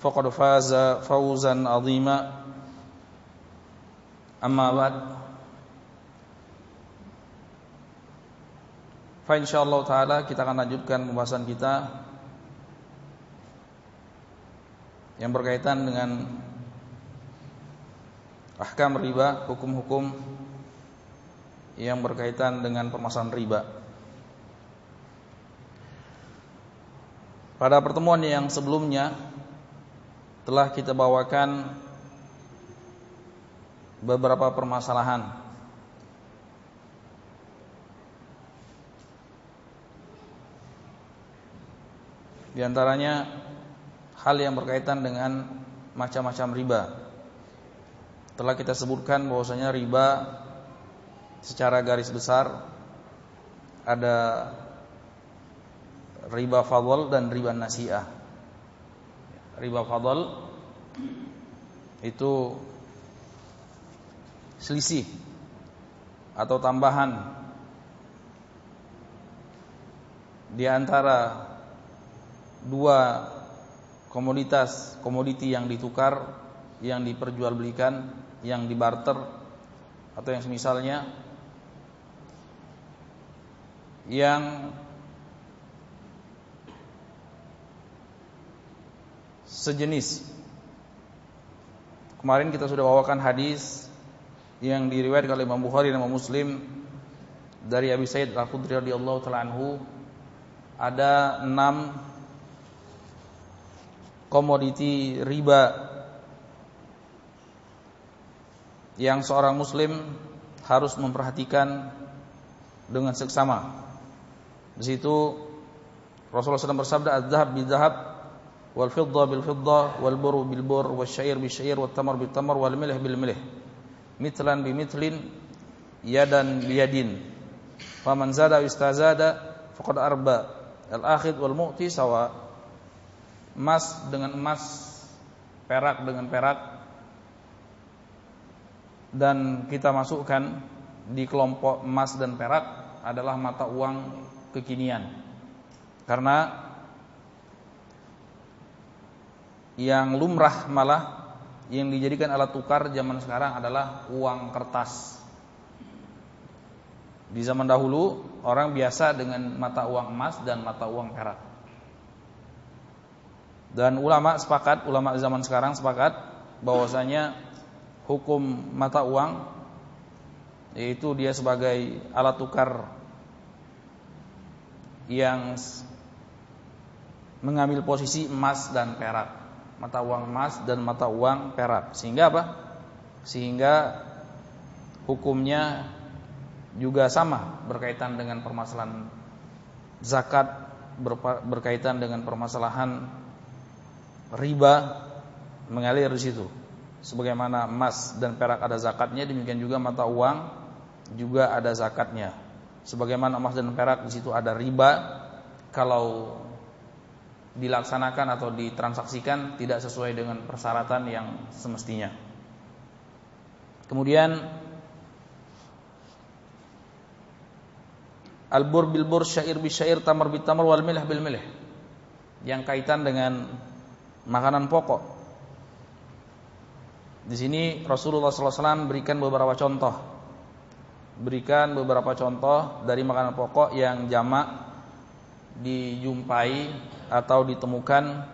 faza fawzan azima amma ba'd fa insyaallah taala kita akan lanjutkan pembahasan kita yang berkaitan dengan ahkam riba, hukum-hukum yang berkaitan dengan permasalahan riba. Pada pertemuan yang sebelumnya telah kita bawakan beberapa permasalahan Di antaranya hal yang berkaitan dengan macam-macam riba. Telah kita sebutkan bahwasanya riba secara garis besar ada riba fadl dan riba nasiah riba fadl itu selisih atau tambahan di antara dua komoditas komoditi yang ditukar yang diperjualbelikan yang dibarter atau yang semisalnya yang sejenis. Kemarin kita sudah bawakan hadis yang diriwayatkan oleh Imam Bukhari dan Imam Muslim dari Abi Said Al-Khudri radhiyallahu taala anhu ada enam komoditi riba yang seorang muslim harus memperhatikan dengan seksama. Di situ Rasulullah SAW bersabda, "Az-zahab bil-zahab والفضة بالفضة والبر بالبر والشعير بالشعير والتمر بالتمر والملح بالملح مثلا بمثل يدا بيد فمن زاد أو استزاد فقد أربى الآخذ والمؤتي سواء emas dengan emas perak dengan perak dan kita masukkan di kelompok emas dan perak adalah mata uang kekinian karena yang lumrah malah yang dijadikan alat tukar zaman sekarang adalah uang kertas. Di zaman dahulu orang biasa dengan mata uang emas dan mata uang perak. Dan ulama sepakat, ulama zaman sekarang sepakat bahwasanya hukum mata uang yaitu dia sebagai alat tukar yang mengambil posisi emas dan perak, mata uang emas dan mata uang perak. Sehingga apa? Sehingga hukumnya juga sama berkaitan dengan permasalahan zakat berkaitan dengan permasalahan riba mengalir di situ. Sebagaimana emas dan perak ada zakatnya, demikian juga mata uang juga ada zakatnya. Sebagaimana emas dan perak di situ ada riba, kalau dilaksanakan atau ditransaksikan tidak sesuai dengan persyaratan yang semestinya. Kemudian Al-bur bil bur syair bi syair tamar bi tamar wal milh bil milh. Yang kaitan dengan makanan pokok. Di sini Rasulullah SAW berikan beberapa contoh. Berikan beberapa contoh dari makanan pokok yang jamak dijumpai atau ditemukan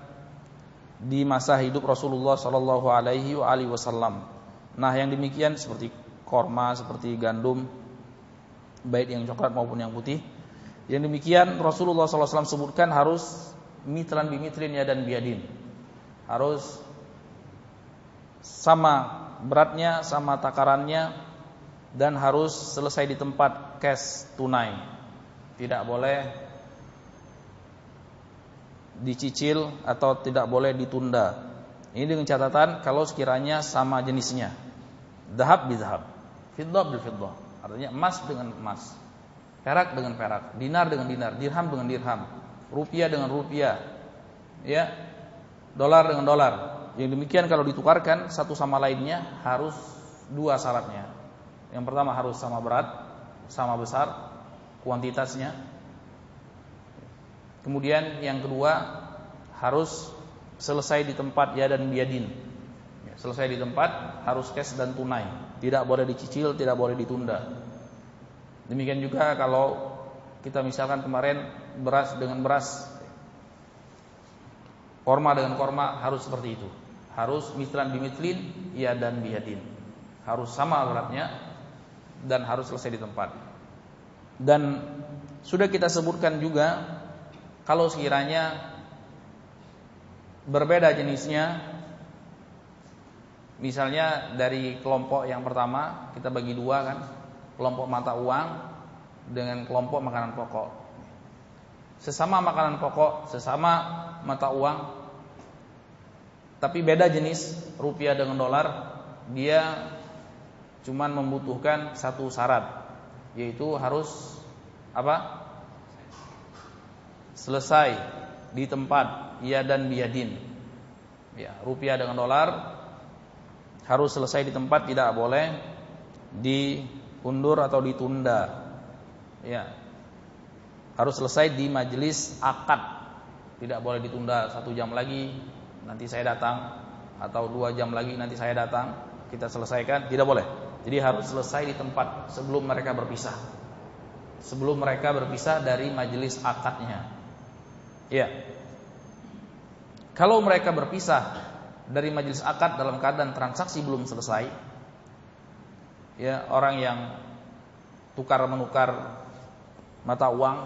di masa hidup Rasulullah Shallallahu Alaihi Wasallam. Nah, yang demikian seperti korma, seperti gandum, baik yang coklat maupun yang putih. Yang demikian Rasulullah SAW sebutkan harus mitran bimitrin ya dan biadin. Harus sama beratnya, sama takarannya dan harus selesai di tempat cash tunai. Tidak boleh dicicil atau tidak boleh ditunda. Ini dengan catatan kalau sekiranya sama jenisnya. Dahab bidhab, fiddah bil fiddah. Artinya emas dengan emas, perak dengan perak, dinar dengan dinar, dirham dengan dirham, rupiah dengan rupiah, ya, dolar dengan dolar. Yang demikian kalau ditukarkan satu sama lainnya harus dua syaratnya. Yang pertama harus sama berat, sama besar kuantitasnya. Kemudian yang kedua harus selesai di tempat ya dan biadin. Ya, selesai di tempat harus cash dan tunai. Tidak boleh dicicil, tidak boleh ditunda. Demikian juga kalau kita misalkan kemarin beras dengan beras, korma dengan korma harus seperti itu. Harus mitran bimitlin, ya dan biadin. Harus sama beratnya dan harus selesai di tempat. Dan sudah kita sebutkan juga kalau sekiranya berbeda jenisnya Misalnya dari kelompok yang pertama kita bagi dua kan, kelompok mata uang dengan kelompok makanan pokok. Sesama makanan pokok, sesama mata uang, tapi beda jenis rupiah dengan dolar, dia cuman membutuhkan satu syarat, yaitu harus apa? Selesai di tempat ia dan biadin. Ya, rupiah dengan dolar harus selesai di tempat tidak boleh diundur atau ditunda. Ya. Harus selesai di majelis akad. Tidak boleh ditunda satu jam lagi nanti saya datang atau dua jam lagi nanti saya datang kita selesaikan tidak boleh. Jadi harus selesai di tempat sebelum mereka berpisah. Sebelum mereka berpisah dari majelis akadnya. Ya. Kalau mereka berpisah dari majelis akad dalam keadaan transaksi belum selesai ya orang yang tukar menukar mata uang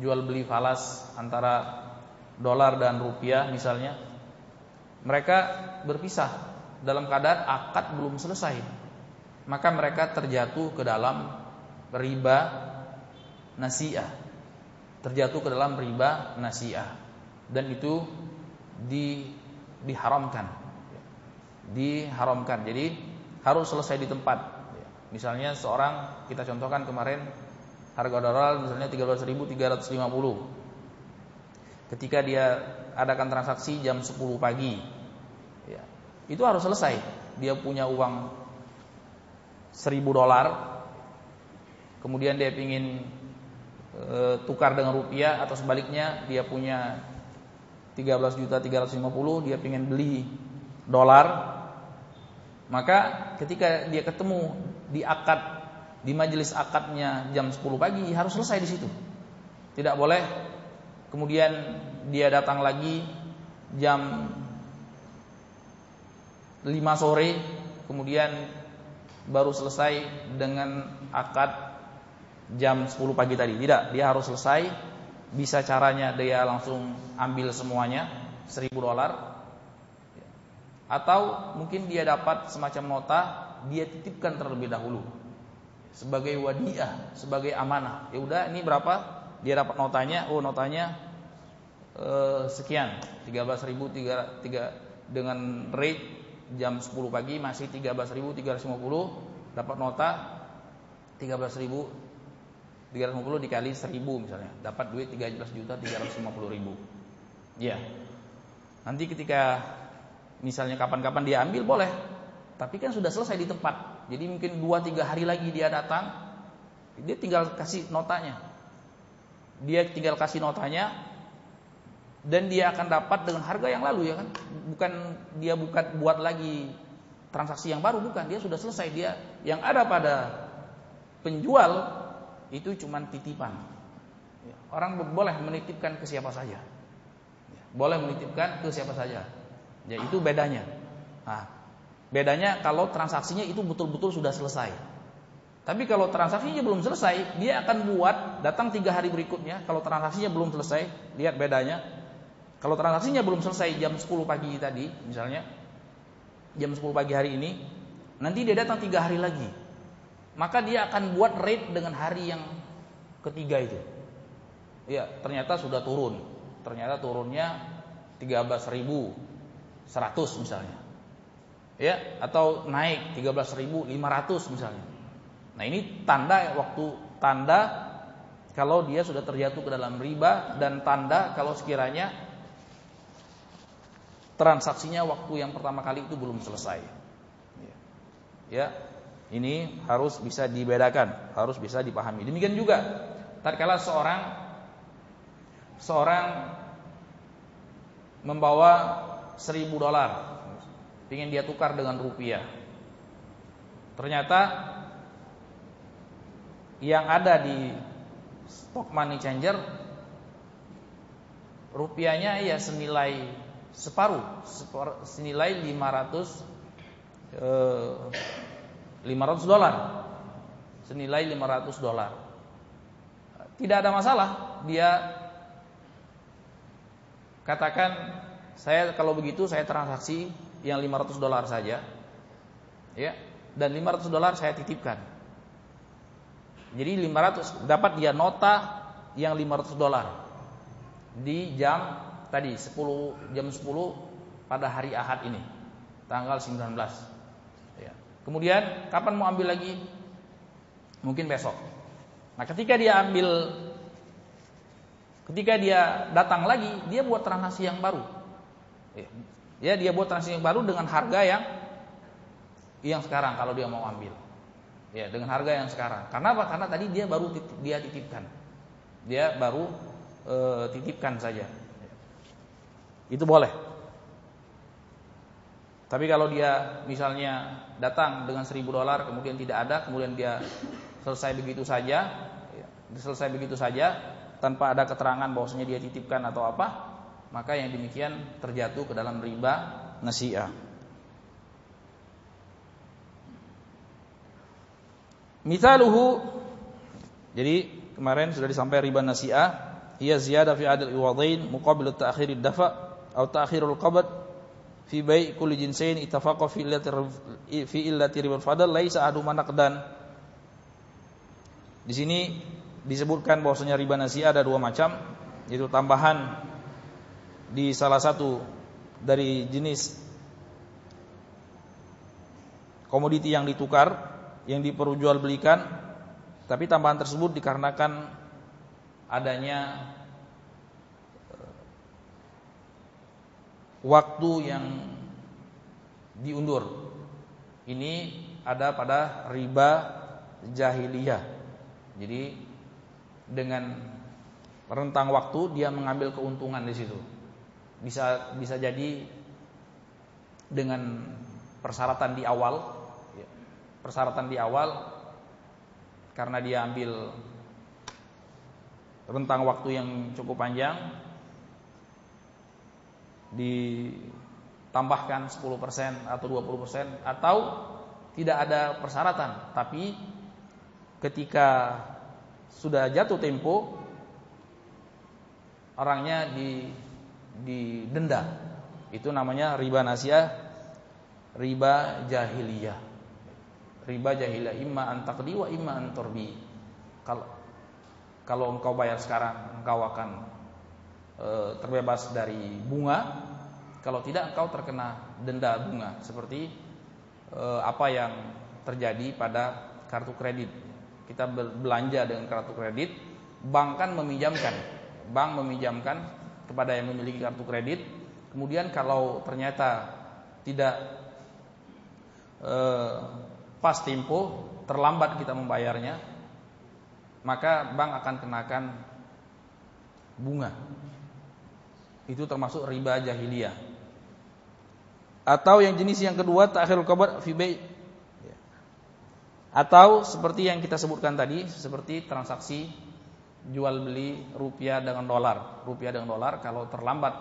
jual beli falas antara dolar dan rupiah misalnya mereka berpisah dalam keadaan akad belum selesai maka mereka terjatuh ke dalam riba nasiah terjatuh ke dalam riba nasiah dan itu di diharamkan. Diharamkan. Jadi harus selesai di tempat. Misalnya seorang kita contohkan kemarin harga dolar misalnya 13.350. Ketika dia adakan transaksi jam 10 pagi. Ya, itu harus selesai. Dia punya uang 1000 dolar. Kemudian dia ingin e, tukar dengan rupiah atau sebaliknya dia punya 13 juta 350 dia pengen beli dolar Maka ketika dia ketemu di akad di majelis akadnya jam 10 pagi harus selesai di situ. Tidak boleh kemudian dia datang lagi jam 5 sore kemudian baru selesai dengan akad jam 10 pagi tadi. Tidak, dia harus selesai. Bisa caranya dia langsung ambil semuanya 1000 dolar atau mungkin dia dapat semacam nota dia titipkan terlebih dahulu sebagai wadiah, sebagai amanah. Ya udah ini berapa? Dia dapat notanya, oh notanya eh, sekian, 13.000 dengan rate jam 10 pagi masih 13.350 dapat nota 13.350 dikali 1000 misalnya. Dapat duit 13 juta 350 ribu. Ya nanti ketika misalnya kapan-kapan dia ambil boleh. Tapi kan sudah selesai di tempat. Jadi mungkin 2-3 hari lagi dia datang dia tinggal kasih notanya. Dia tinggal kasih notanya dan dia akan dapat dengan harga yang lalu ya kan? Bukan dia bukan buat lagi transaksi yang baru bukan. Dia sudah selesai. Dia yang ada pada penjual itu cuma titipan orang boleh menitipkan ke siapa saja boleh menitipkan ke siapa saja Ya itu bedanya. Nah, bedanya kalau transaksinya itu betul-betul sudah selesai. Tapi kalau transaksinya belum selesai, dia akan buat datang tiga hari berikutnya. Kalau transaksinya belum selesai, lihat bedanya. Kalau transaksinya belum selesai jam 10 pagi tadi, misalnya jam 10 pagi hari ini, nanti dia datang tiga hari lagi. Maka dia akan buat rate dengan hari yang ketiga itu. Ya, ternyata sudah turun. Ternyata turunnya 13 ribu 100 misalnya. Ya, atau naik 13.500 misalnya. Nah, ini tanda waktu tanda kalau dia sudah terjatuh ke dalam riba dan tanda kalau sekiranya transaksinya waktu yang pertama kali itu belum selesai. Ya ini harus bisa dibedakan, harus bisa dipahami. Demikian juga tatkala seorang seorang membawa seribu dolar ingin dia tukar dengan rupiah ternyata yang ada di stock money changer rupiahnya ya senilai separuh senilai 500 eh, 500 dolar senilai 500 dolar tidak ada masalah dia katakan saya kalau begitu saya transaksi yang 500 dolar saja. Ya. Dan 500 dolar saya titipkan. Jadi 500 dapat dia nota yang 500 dolar di jam tadi 10 jam 10 pada hari Ahad ini tanggal 19 ya. Kemudian kapan mau ambil lagi mungkin besok nah ketika dia ambil ketika dia datang lagi dia buat transaksi yang baru Ya, dia buat transaksi yang baru dengan harga yang yang sekarang kalau dia mau ambil. Ya, dengan harga yang sekarang. Karena apa? Karena tadi dia baru titip, dia titipkan. Dia baru e, titipkan saja. Itu boleh. Tapi kalau dia misalnya datang dengan 1000 dolar kemudian tidak ada, kemudian dia selesai begitu saja, ya, selesai begitu saja tanpa ada keterangan bahwasanya dia titipkan atau apa, maka yang demikian terjatuh ke dalam riba nasi'ah. Mithaluhu jadi kemarin sudah disampaikan riba nasi'ah hiya ziyadah fi adil iwadain muqabil ta'khir dafa atau ta'khirul qabd fi bai' kulli jinsain ittafaqa fi illati fi illati ribal fadal laisa adu manaqdan di sini disebutkan bahwasanya riba nasi'ah ada dua macam yaitu tambahan di salah satu dari jenis komoditi yang ditukar yang diperjualbelikan tapi tambahan tersebut dikarenakan adanya waktu yang diundur. Ini ada pada riba jahiliyah. Jadi dengan rentang waktu dia mengambil keuntungan di situ. Bisa bisa jadi dengan persyaratan di awal, ya, persyaratan di awal karena dia ambil rentang waktu yang cukup panjang ditambahkan 10% atau 20% atau tidak ada persyaratan. Tapi ketika sudah jatuh tempo orangnya di didenda. Itu namanya riba nasiah riba jahiliyah. Riba jahiliyah imma an taqdi wa imma an turbi kalau kalau engkau bayar sekarang engkau akan e, terbebas dari bunga. Kalau tidak engkau terkena denda bunga. Seperti e, apa yang terjadi pada kartu kredit. Kita belanja dengan kartu kredit bank kan meminjamkan. Bank meminjamkan kepada yang memiliki kartu kredit. Kemudian kalau ternyata tidak eh, pas tempo terlambat kita membayarnya maka bank akan kenakan bunga itu termasuk riba jahiliyah atau yang jenis yang kedua takhirul kabar fi atau seperti yang kita sebutkan tadi seperti transaksi jual beli rupiah dengan dolar. Rupiah dengan dolar kalau terlambat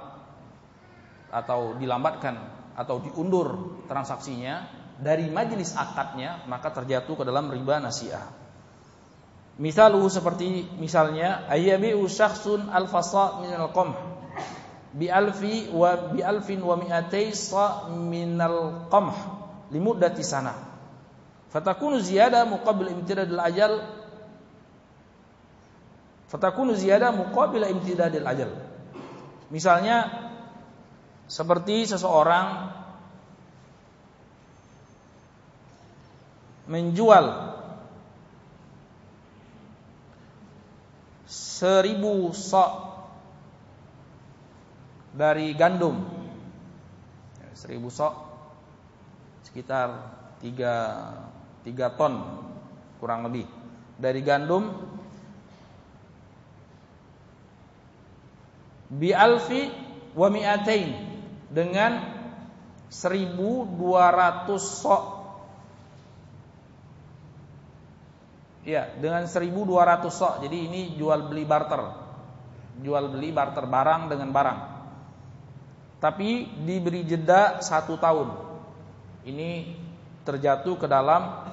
atau dilambatkan atau diundur transaksinya dari majelis akadnya maka terjatuh ke dalam riba nasiah. Misalu seperti misalnya ayyabi'u syakhsun al-fasa min al-qamh bi alfi wa bi alfin wa mi'atay sa min al-qamh limuddati sana. Fatakunu ziyada muqabil imtidad al-ajal Fatakunu ziyadah muqabila imtidadil ajal. Misalnya seperti seseorang menjual seribu sok dari gandum seribu sok sekitar tiga, tiga ton kurang lebih dari gandum bi alfi wa mi'atain dengan 1200 sok Ya, dengan 1200 sok. Jadi ini jual beli barter. Jual beli barter barang dengan barang. Tapi diberi jeda satu tahun. Ini terjatuh ke dalam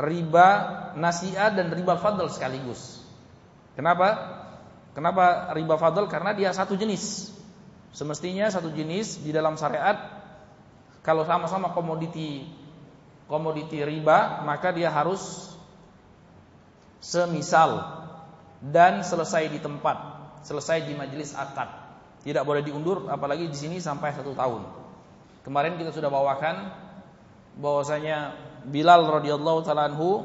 riba nasiah dan riba fadl sekaligus. Kenapa? Kenapa riba fadl? Karena dia satu jenis. Semestinya satu jenis di dalam syariat kalau sama-sama komoditi komoditi riba, maka dia harus semisal dan selesai di tempat, selesai di majelis akad. Tidak boleh diundur apalagi di sini sampai satu tahun. Kemarin kita sudah bawakan bahwasanya Bilal radhiyallahu taala anhu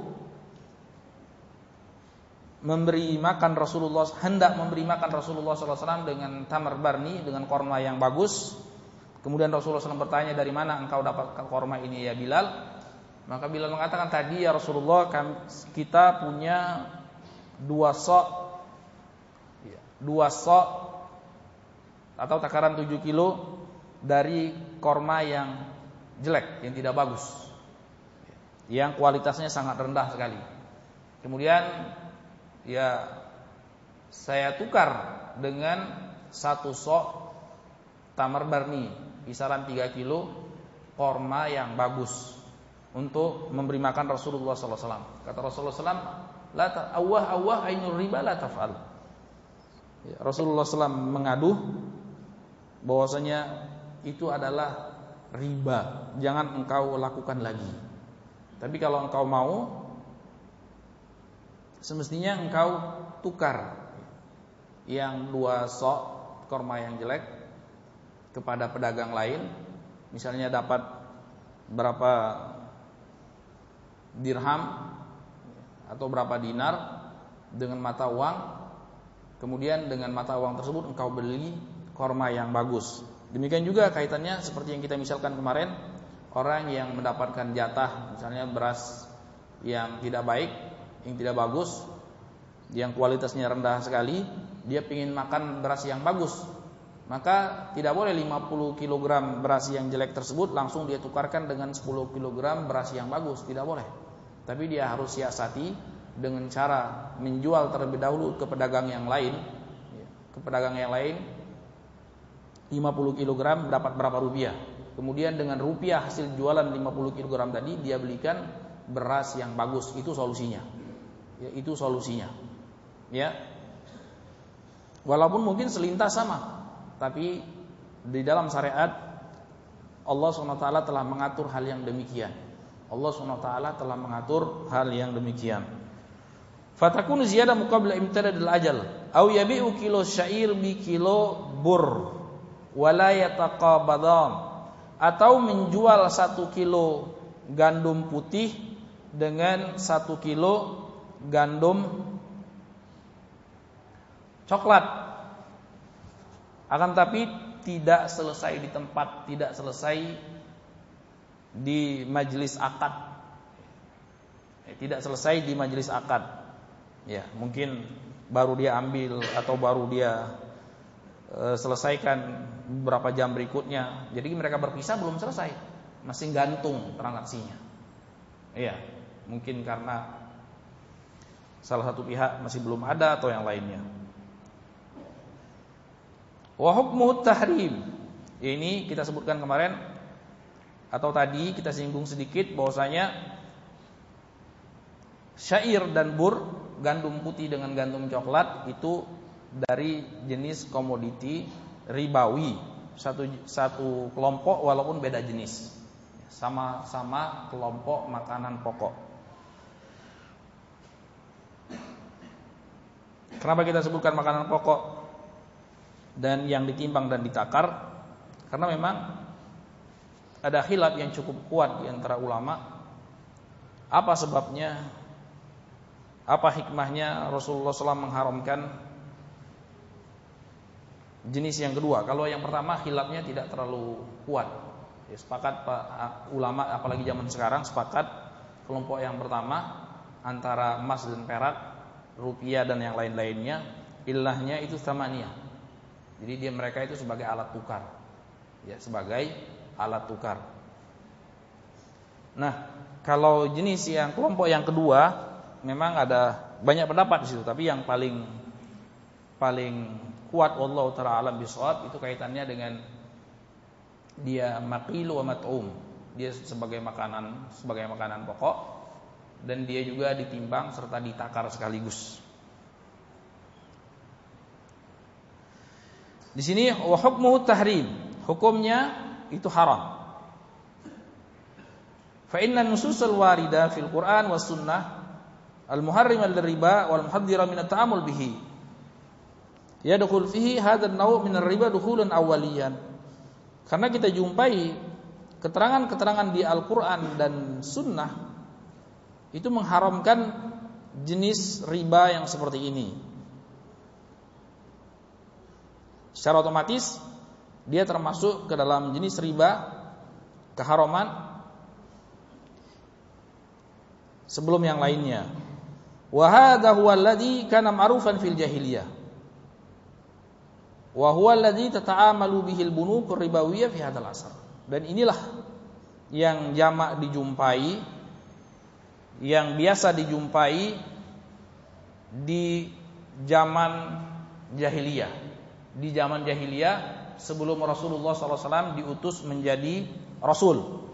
memberi makan Rasulullah hendak memberi makan Rasulullah SAW dengan tamar barni dengan korma yang bagus. Kemudian Rasulullah SAW bertanya dari mana engkau dapat korma ini ya Bilal? Maka Bilal mengatakan tadi ya Rasulullah kita punya dua sok, dua sok atau takaran 7 kilo dari korma yang jelek, yang tidak bagus, yang kualitasnya sangat rendah sekali. Kemudian ya saya tukar dengan satu sok tamar barni kisaran 3 kilo korma yang bagus untuk memberi makan Rasulullah SAW. Kata Rasulullah SAW, la awah awah ainul riba la tafal. Ya, Rasulullah SAW mengaduh bahwasanya itu adalah riba, jangan engkau lakukan lagi. Tapi kalau engkau mau, semestinya engkau tukar yang dua sok korma yang jelek kepada pedagang lain misalnya dapat berapa dirham atau berapa dinar dengan mata uang kemudian dengan mata uang tersebut engkau beli korma yang bagus demikian juga kaitannya seperti yang kita misalkan kemarin orang yang mendapatkan jatah misalnya beras yang tidak baik yang tidak bagus, yang kualitasnya rendah sekali, dia ingin makan beras yang bagus. maka tidak boleh 50 kg beras yang jelek tersebut langsung dia tukarkan dengan 10 kg beras yang bagus, tidak boleh. Tapi dia harus siasati dengan cara menjual terlebih dahulu ke pedagang yang lain, ya, ke pedagang yang lain 50 kg dapat berapa rupiah. Kemudian dengan rupiah hasil jualan 50 kg tadi dia belikan beras yang bagus, itu solusinya. Ya, itu solusinya. Ya. Walaupun mungkin selintas sama, tapi di dalam syariat Allah SWT telah mengatur hal yang demikian. Allah SWT telah mengatur hal yang demikian. Fatakun ziyadah muqabla imtadadil ajal. Au yabi'u kilo syair bi kilo bur. Wala yataqabadan. Atau menjual satu kilo gandum putih dengan satu kilo gandum coklat akan tapi tidak selesai di tempat, tidak selesai di majelis akad. Ya, tidak selesai di majelis akad. Ya, mungkin baru dia ambil atau baru dia e, selesaikan beberapa jam berikutnya. Jadi mereka berpisah belum selesai, masih gantung transaksinya. Iya, mungkin karena salah satu pihak masih belum ada atau yang lainnya. Wa tahrim. Ini kita sebutkan kemarin atau tadi kita singgung sedikit bahwasanya syair dan bur, gandum putih dengan gandum coklat itu dari jenis komoditi ribawi. Satu satu kelompok walaupun beda jenis. Sama-sama kelompok makanan pokok. Kenapa kita sebutkan makanan pokok? dan yang ditimbang dan ditakar karena memang ada khilaf yang cukup kuat di antara ulama apa sebabnya apa hikmahnya Rasulullah SAW mengharamkan jenis yang kedua kalau yang pertama khilafnya tidak terlalu kuat ya, sepakat Pak ulama apalagi zaman sekarang sepakat kelompok yang pertama antara emas dan perak rupiah dan yang lain-lainnya ilahnya itu samania jadi dia mereka itu sebagai alat tukar. Ya, sebagai alat tukar. Nah, kalau jenis yang kelompok yang kedua memang ada banyak pendapat di situ, tapi yang paling paling kuat Allah taala alam bisawab itu kaitannya dengan dia maqilu wa mat'um. Dia sebagai makanan sebagai makanan pokok dan dia juga ditimbang serta ditakar sekaligus. Di sini wa hukmuhu tahrim. Hukumnya itu haram. Fa inna nususul warida fil Qur'an was sunnah al muharrim al riba wal muhaddira min at-ta'amul bihi. Yadkhul fihi hadha an-naw' min ar-riba dukhulan awwaliyan. Karena kita jumpai keterangan-keterangan di Al-Qur'an dan sunnah itu mengharamkan jenis riba yang seperti ini. secara otomatis dia termasuk ke dalam jenis riba keharaman sebelum yang lainnya. Huwa alladhi kana ma'rufan fil jahiliyah. Wa huwa alladhi tata'amalu fi. Dan inilah yang jamak dijumpai yang biasa dijumpai di zaman jahiliyah di zaman jahiliyah sebelum Rasulullah SAW diutus menjadi Rasul.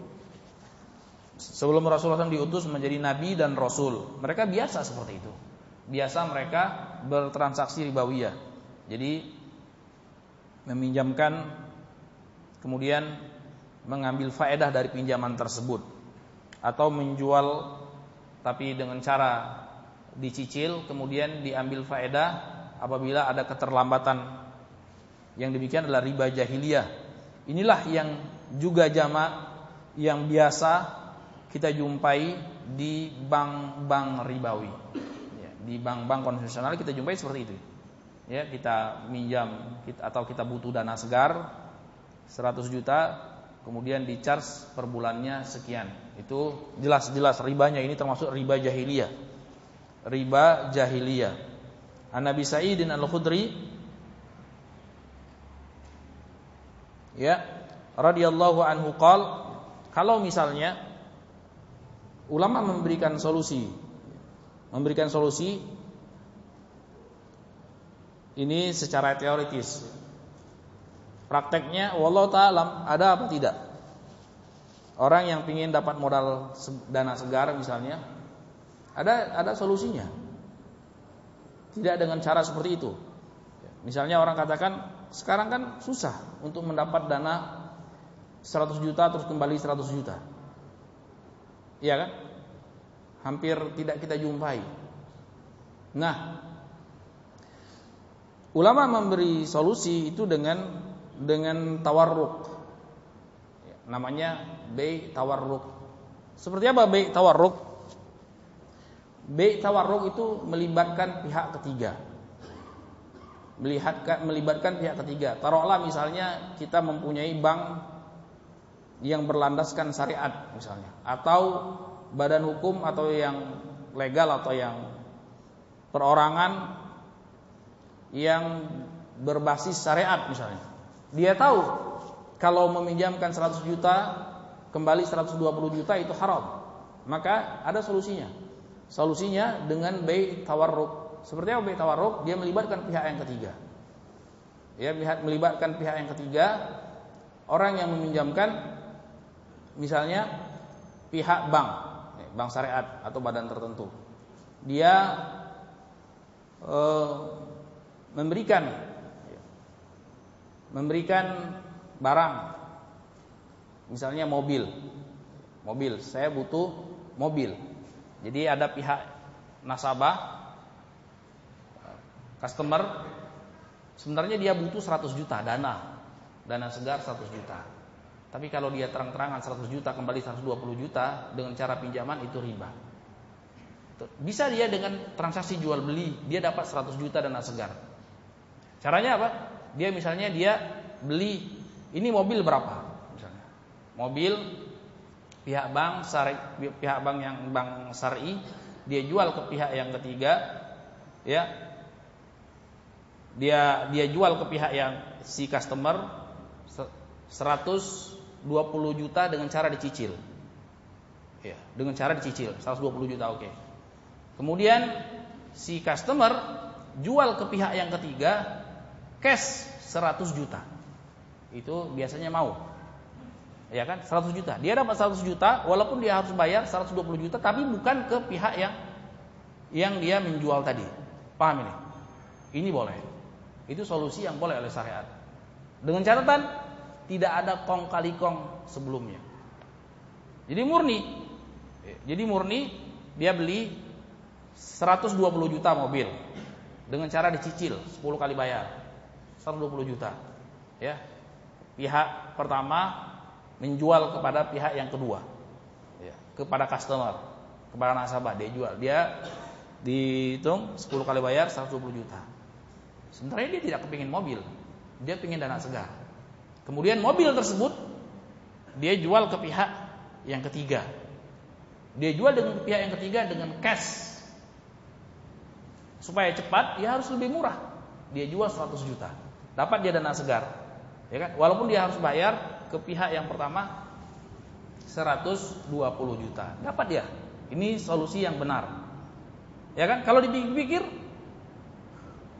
Sebelum Rasulullah SAW diutus menjadi Nabi dan Rasul. Mereka biasa seperti itu. Biasa mereka bertransaksi ribawiyah. Jadi meminjamkan kemudian mengambil faedah dari pinjaman tersebut atau menjual tapi dengan cara dicicil kemudian diambil faedah apabila ada keterlambatan yang demikian adalah riba jahiliyah. Inilah yang juga jamak yang biasa kita jumpai di bank-bank ribawi. Ya, di bank-bank konvensional kita jumpai seperti itu. Ya, kita minjam atau kita butuh dana segar 100 juta, kemudian di charge per bulannya sekian. Itu jelas-jelas ribanya ini termasuk riba jahiliyah. Riba jahiliyah. An Nabi Sa'idin Al-Khudri ya radhiyallahu anhu qol kalau misalnya ulama memberikan solusi. Memberikan solusi ini secara teoritis. Prakteknya wallahu taala ada apa tidak? Orang yang ingin dapat modal dana segar misalnya ada ada solusinya. Tidak dengan cara seperti itu. Misalnya orang katakan sekarang kan susah untuk mendapat dana 100 juta terus kembali 100 juta. Iya kan? Hampir tidak kita jumpai. Nah, ulama memberi solusi itu dengan dengan tawarruk. Namanya bay tawarruk. Seperti apa bay tawarruk? Bay tawarruk itu melibatkan pihak ketiga melihat melibatkan pihak ketiga. Taruhlah misalnya kita mempunyai bank yang berlandaskan syariat misalnya atau badan hukum atau yang legal atau yang perorangan yang berbasis syariat misalnya. Dia tahu kalau meminjamkan 100 juta kembali 120 juta itu haram. Maka ada solusinya. Solusinya dengan bayi tawarruk seperti apa baik tawarruk? Dia melibatkan pihak yang ketiga. Ya, melibatkan pihak yang ketiga, orang yang meminjamkan misalnya pihak bank, ya, bank syariat atau badan tertentu. Dia eh, memberikan memberikan barang misalnya mobil. Mobil, saya butuh mobil. Jadi ada pihak nasabah customer sebenarnya dia butuh 100 juta dana dana segar 100 juta tapi kalau dia terang-terangan 100 juta kembali 120 juta dengan cara pinjaman itu riba. Bisa dia dengan transaksi jual beli dia dapat 100 juta dana segar. Caranya apa? Dia misalnya dia beli ini mobil berapa? Misalnya. Mobil pihak bank sari, pihak bank yang bank syari dia jual ke pihak yang ketiga ya. Dia dia jual ke pihak yang si customer 120 juta dengan cara dicicil. Ya, dengan cara dicicil 120 juta oke. Okay. Kemudian si customer jual ke pihak yang ketiga cash 100 juta. Itu biasanya mau. Ya kan? 100 juta. Dia dapat 100 juta walaupun dia harus bayar 120 juta tapi bukan ke pihak yang yang dia menjual tadi. Paham ini? Ini boleh. Itu solusi yang boleh oleh syariat. Dengan catatan tidak ada kong kali kong sebelumnya. Jadi murni. Jadi murni dia beli 120 juta mobil. Dengan cara dicicil 10 kali bayar. 120 juta. Ya. Pihak pertama menjual kepada pihak yang kedua. Ya, kepada customer. Kepada nasabah. Dia jual. Dia dihitung 10 kali bayar 120 juta. Sementara dia tidak kepingin mobil, dia ingin dana segar. Kemudian mobil tersebut dia jual ke pihak yang ketiga. Dia jual dengan pihak yang ketiga dengan cash. Supaya cepat, dia harus lebih murah. Dia jual 100 juta. Dapat dia dana segar. Ya kan? Walaupun dia harus bayar ke pihak yang pertama 120 juta. Dapat dia. Ini solusi yang benar. Ya kan? Kalau dipikir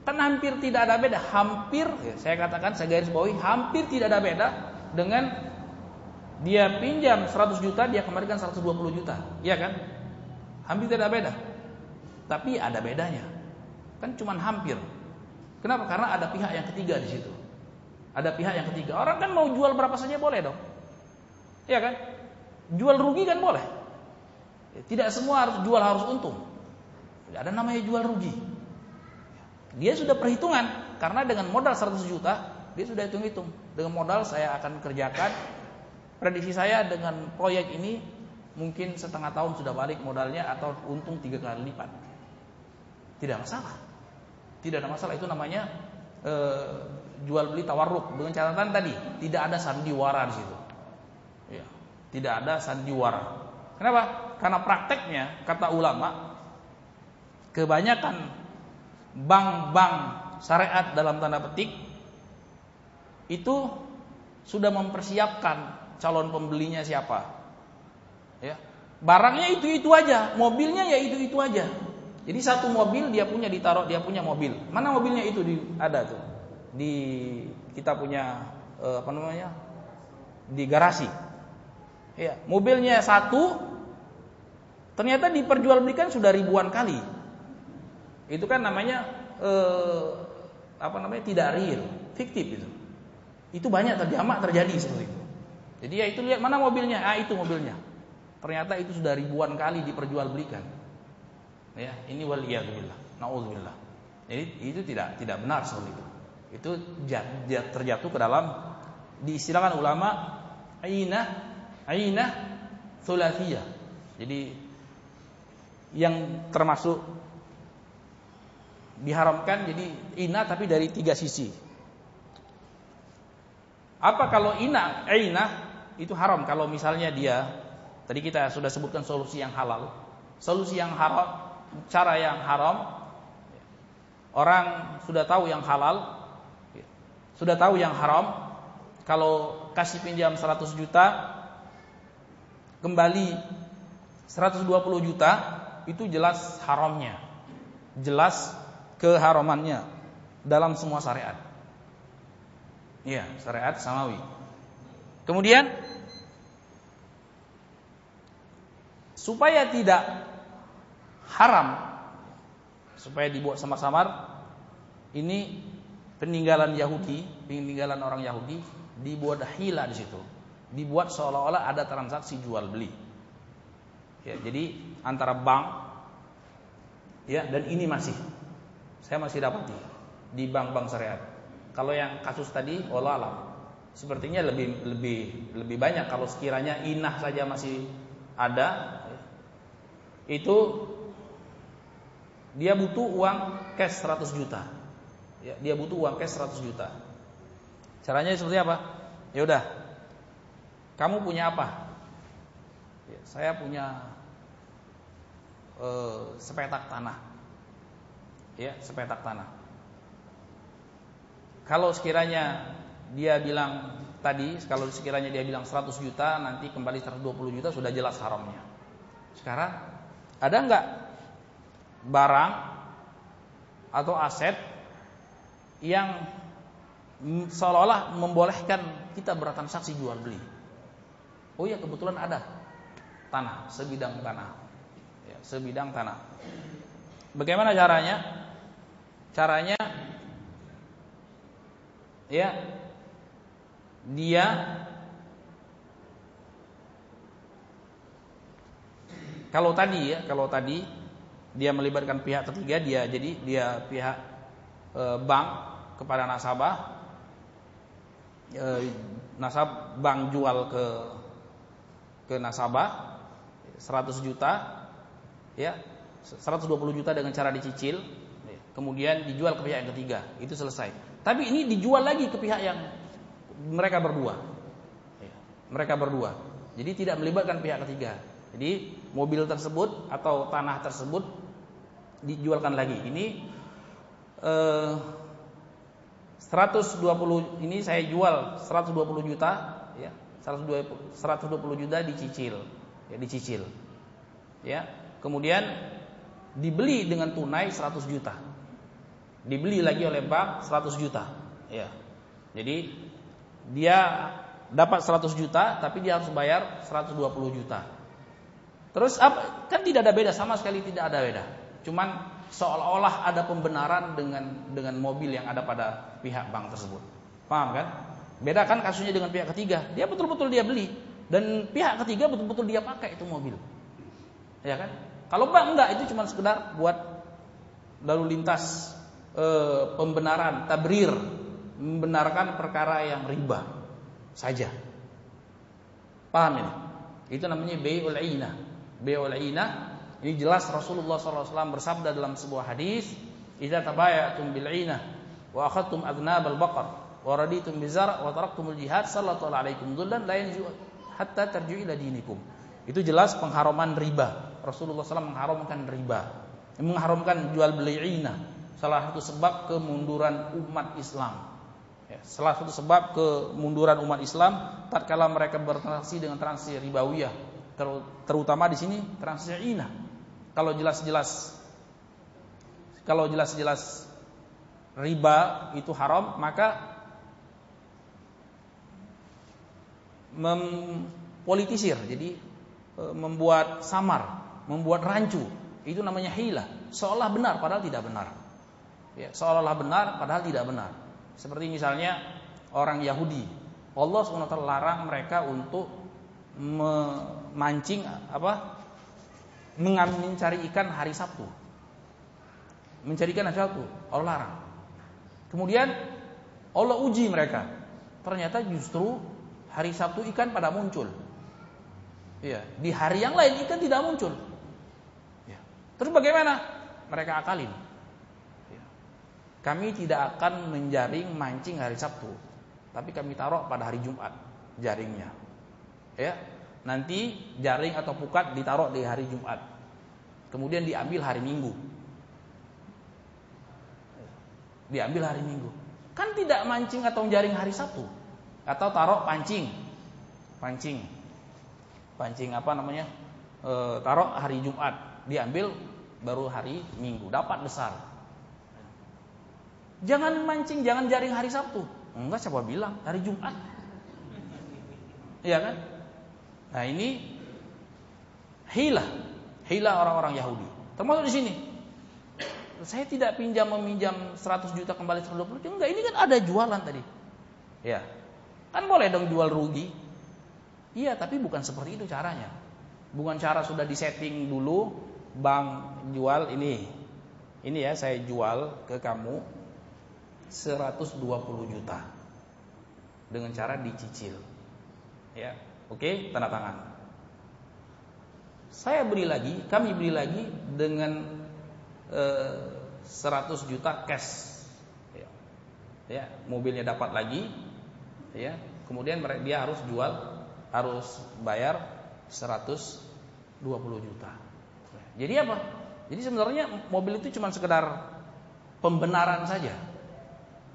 Kan hampir tidak ada beda, hampir ya, saya katakan saya garis bawahi hampir tidak ada beda dengan dia pinjam 100 juta dia kembalikan 120 juta. Iya kan? Hampir tidak beda. Tapi ada bedanya. Kan cuma hampir. Kenapa? Karena ada pihak yang ketiga di situ. Ada pihak yang ketiga. Orang kan mau jual berapa saja boleh dong. Iya kan? Jual rugi kan boleh. Tidak semua harus jual harus untung. Tidak ada namanya jual rugi. Dia sudah perhitungan karena dengan modal 100 juta dia sudah hitung-hitung. Dengan modal saya akan kerjakan prediksi saya dengan proyek ini mungkin setengah tahun sudah balik modalnya atau untung tiga kali lipat. Tidak masalah. Tidak ada masalah itu namanya e, jual beli tawarruk dengan catatan tadi tidak ada sandiwara di situ. Ya, tidak ada sandiwara. Kenapa? Karena prakteknya kata ulama kebanyakan bank-bank syariat dalam tanda petik itu sudah mempersiapkan calon pembelinya siapa. Ya. Barangnya itu-itu aja, mobilnya ya itu-itu aja. Jadi satu mobil dia punya ditaruh dia punya mobil. Mana mobilnya itu di ada tuh. Di kita punya eh, apa namanya? di garasi. Ya, mobilnya satu ternyata diperjualbelikan sudah ribuan kali. Itu kan namanya eh, apa namanya? tidak real, fiktif itu. Itu banyak terjamak terjadi seperti itu. Jadi ya itu lihat mana mobilnya, ah itu mobilnya. Ternyata itu sudah ribuan kali diperjualbelikan. Ya, ini waliyadzubillah. Nauzubillah. Jadi itu tidak tidak benar seperti itu. Itu terjatuh ke dalam diistilahkan ulama aina aina thulathiyah. Jadi yang termasuk diharamkan jadi ina tapi dari tiga sisi. Apa kalau ina aina itu haram kalau misalnya dia tadi kita sudah sebutkan solusi yang halal. Solusi yang haram, cara yang haram orang sudah tahu yang halal, sudah tahu yang haram, kalau kasih pinjam 100 juta kembali 120 juta itu jelas haramnya. Jelas keharamannya dalam semua syariat. Iya, syariat samawi. Kemudian supaya tidak haram supaya dibuat samar-samar ini peninggalan Yahudi, peninggalan orang Yahudi dibuat hila di situ. Dibuat seolah-olah ada transaksi jual beli. Ya, jadi antara bank ya dan ini masih saya masih dapat di bank-bank syariat. Kalau yang kasus tadi Allah alam sepertinya lebih lebih lebih banyak kalau sekiranya inah saja masih ada itu dia butuh uang cash 100 juta. Ya, dia butuh uang cash 100 juta. Caranya seperti apa? Ya udah. Kamu punya apa? Ya, saya punya uh, sepetak tanah. Ya, sepetak tanah. Kalau sekiranya dia bilang tadi, kalau sekiranya dia bilang 100 juta, nanti kembali 120 juta sudah jelas haramnya. Sekarang ada nggak barang atau aset yang seolah-olah membolehkan kita bertransaksi jual beli. Oh ya kebetulan ada tanah, sebidang tanah, ya, sebidang tanah. Bagaimana caranya? Caranya, ya dia kalau tadi ya, kalau tadi dia melibatkan pihak ketiga, dia jadi dia pihak e, bank kepada nasabah e, nasab bank jual ke ke nasabah 100 juta ya 120 juta dengan cara dicicil kemudian dijual ke pihak yang ketiga. Itu selesai. Tapi ini dijual lagi ke pihak yang mereka berdua. Ya, mereka berdua. Jadi tidak melibatkan pihak ketiga. Jadi mobil tersebut atau tanah tersebut dijualkan lagi. Ini eh, 120 ini saya jual 120 juta ya 120 120 juta dicicil ya dicicil. Ya kemudian dibeli dengan tunai 100 juta dibeli lagi oleh bank 100 juta ya jadi dia dapat 100 juta tapi dia harus bayar 120 juta terus apa kan tidak ada beda sama sekali tidak ada beda cuman seolah-olah ada pembenaran dengan dengan mobil yang ada pada pihak bank tersebut. Paham kan? Beda kan kasusnya dengan pihak ketiga. Dia betul-betul dia beli dan pihak ketiga betul-betul dia pakai itu mobil. Ya kan? Kalau bank enggak itu cuma sekedar buat lalu lintas e, pembenaran, tabrir, membenarkan perkara yang riba saja. Paham ini? Itu namanya bai'ul ainah. Bai'ul ainah ini jelas Rasulullah SAW bersabda dalam sebuah hadis, "Idza tabayatum bil 'inah wa akhadtum adnab al baqar wa raditum bizar wa taraktumul jihad sallallahu alaikum dhullan la yanzu hatta tarji'u ila dinikum." Itu jelas pengharaman riba. Rasulullah SAW mengharamkan riba. Mengharamkan jual beli 'inah. Salah satu sebab kemunduran umat Islam. Ya, salah satu sebab kemunduran umat Islam tatkala mereka bertransaksi dengan transaksi ribawiyah, terutama di sini transaksi ina. Kalau jelas-jelas kalau jelas-jelas riba itu haram, maka mempolitisir, jadi e, membuat samar, membuat rancu, itu namanya hilah. Seolah benar padahal tidak benar. Ya, seolah-olah benar padahal tidak benar. Seperti misalnya orang Yahudi, Allah SWT larang mereka untuk memancing apa? Mencari ikan hari Sabtu. Mencari ikan hari Sabtu, Allah larang. Kemudian Allah uji mereka. Ternyata justru hari Sabtu ikan pada muncul. Ya, di hari yang lain ikan tidak muncul. Ya. Terus bagaimana? Mereka akalin. Kami tidak akan menjaring mancing hari Sabtu, tapi kami taruh pada hari Jumat jaringnya. Ya, nanti jaring atau pukat ditaruh di hari Jumat. Kemudian diambil hari Minggu. Diambil hari Minggu. Kan tidak mancing atau jaring hari Sabtu. Atau taruh pancing. Pancing. Pancing apa namanya? E, taruh hari Jumat, diambil baru hari Minggu, dapat besar. Jangan mancing, jangan jaring hari Sabtu. Enggak siapa bilang, hari Jumat. Iya kan? Nah, ini hilah, hilah orang-orang Yahudi. Termasuk di sini. Saya tidak pinjam meminjam 100 juta kembali 120 juta. Enggak, ini kan ada jualan tadi. Ya. Kan boleh dong jual rugi. Iya, tapi bukan seperti itu caranya. Bukan cara sudah disetting dulu, bank jual ini. Ini ya, saya jual ke kamu 120 juta dengan cara dicicil. Ya, oke, tanda tangan. Saya beli lagi, kami beli lagi dengan eh, 100 juta cash. Ya. ya, mobilnya dapat lagi. Ya, kemudian dia harus jual, harus bayar 120 juta. Jadi apa? Jadi sebenarnya mobil itu cuma sekedar pembenaran saja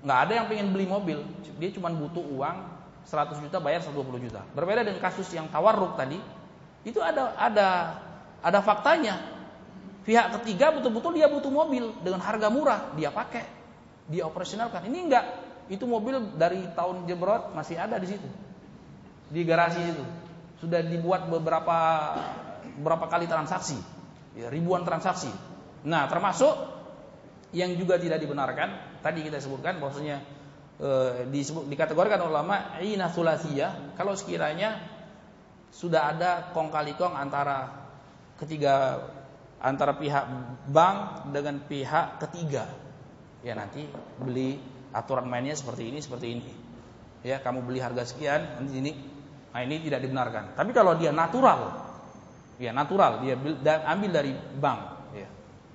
nggak ada yang pengen beli mobil, dia cuma butuh uang 100 juta bayar 120 juta. Berbeda dengan kasus yang tawarruk tadi, itu ada ada ada faktanya. Pihak ketiga betul-betul dia butuh mobil dengan harga murah, dia pakai, dia operasionalkan. Ini enggak, itu mobil dari tahun jebrot masih ada di situ. Di garasi itu. Sudah dibuat beberapa berapa kali transaksi, ya, ribuan transaksi. Nah, termasuk yang juga tidak dibenarkan tadi kita sebutkan bahwasanya e, disebut dikategorikan ulama ina sulasiyah kalau sekiranya sudah ada kong kali kong antara ketiga antara pihak bank dengan pihak ketiga ya nanti beli aturan mainnya seperti ini seperti ini. Ya kamu beli harga sekian nanti ini nah ini tidak dibenarkan. Tapi kalau dia natural ya natural dia ambil dari bank ya.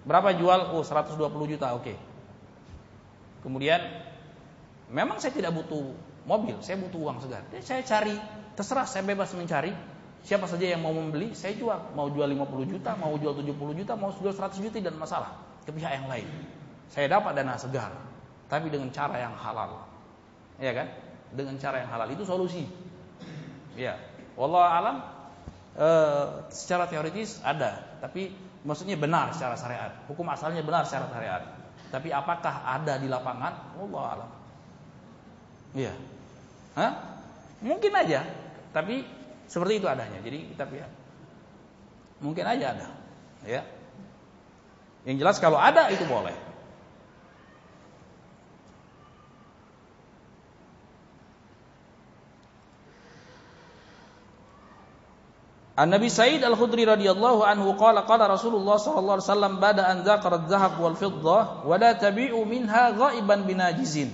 Berapa jual? Oh 120 juta oke. okay. Kemudian memang saya tidak butuh mobil, saya butuh uang segar. Jadi saya cari, terserah saya bebas mencari. Siapa saja yang mau membeli, saya jual. Mau jual 50 juta, mau jual 70 juta, mau jual 100 juta dan masalah ke pihak yang lain. Saya dapat dana segar, tapi dengan cara yang halal. Ya kan? Dengan cara yang halal itu solusi. Ya. Wallah alam e, secara teoritis ada, tapi maksudnya benar secara syariat. Hukum asalnya benar secara syariat. Tapi apakah ada di lapangan? Allah alam. Iya. Hah? Mungkin aja, tapi seperti itu adanya. Jadi kita lihat. Mungkin aja ada. Ya. Yang jelas kalau ada itu boleh. An Nabi Sa'id Al-Khudri radhiyallahu anhu qala qala Rasulullah sallallahu alaihi wasallam bada an dzakara dzahab wal fiddah wa la tabi'u minha ghaiban binajizin.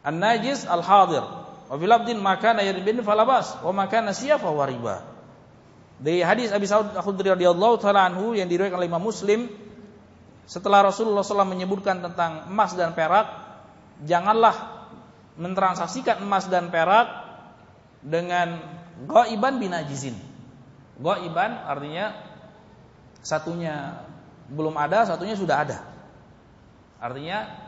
An-najis al-hadir wa fil abdin ma kana yarbin falabas wa ma kana siyafa wa riba. Dari hadis Abi Sa'id Al-Khudri radhiyallahu taala anhu yang diriwayatkan oleh Imam Muslim setelah Rasulullah SAW menyebutkan tentang emas dan perak, janganlah mentransaksikan emas dan perak dengan Ghaiban binajizin. Ghaiban artinya satunya belum ada, satunya sudah ada. Artinya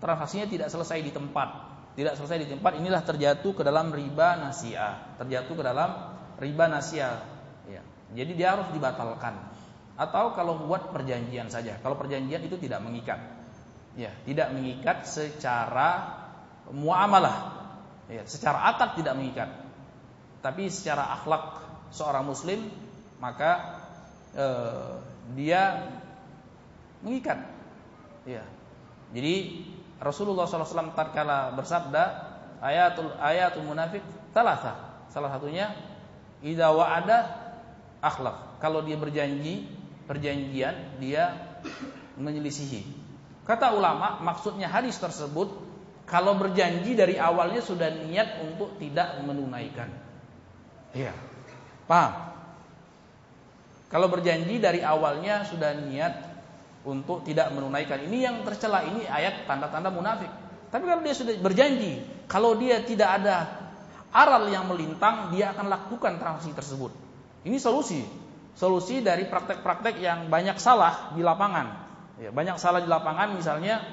transaksinya tidak selesai di tempat. tidak selesai di tempat inilah terjatuh ke dalam riba nasia terjatuh ke dalam riba nasia ya. jadi dia harus dibatalkan atau kalau buat perjanjian saja kalau perjanjian itu tidak mengikat ya tidak mengikat secara muamalah ya secara akad tidak mengikat tapi secara akhlak seorang muslim maka eh, dia mengikat. Ya jadi Rasulullah SAW tatkala bersabda ayatul ayatul munafik talasa salah satunya idza wa'ada akhlak. Kalau dia berjanji perjanjian dia menyelisihi. Kata ulama maksudnya hadis tersebut kalau berjanji dari awalnya sudah niat untuk tidak menunaikan iya paham kalau berjanji dari awalnya sudah niat untuk tidak menunaikan. Ini yang tercela ini ayat tanda-tanda munafik. Tapi kalau dia sudah berjanji, kalau dia tidak ada aral yang melintang, dia akan lakukan transaksi tersebut. Ini solusi. Solusi dari praktek-praktek yang banyak salah di lapangan. Ya, banyak salah di lapangan misalnya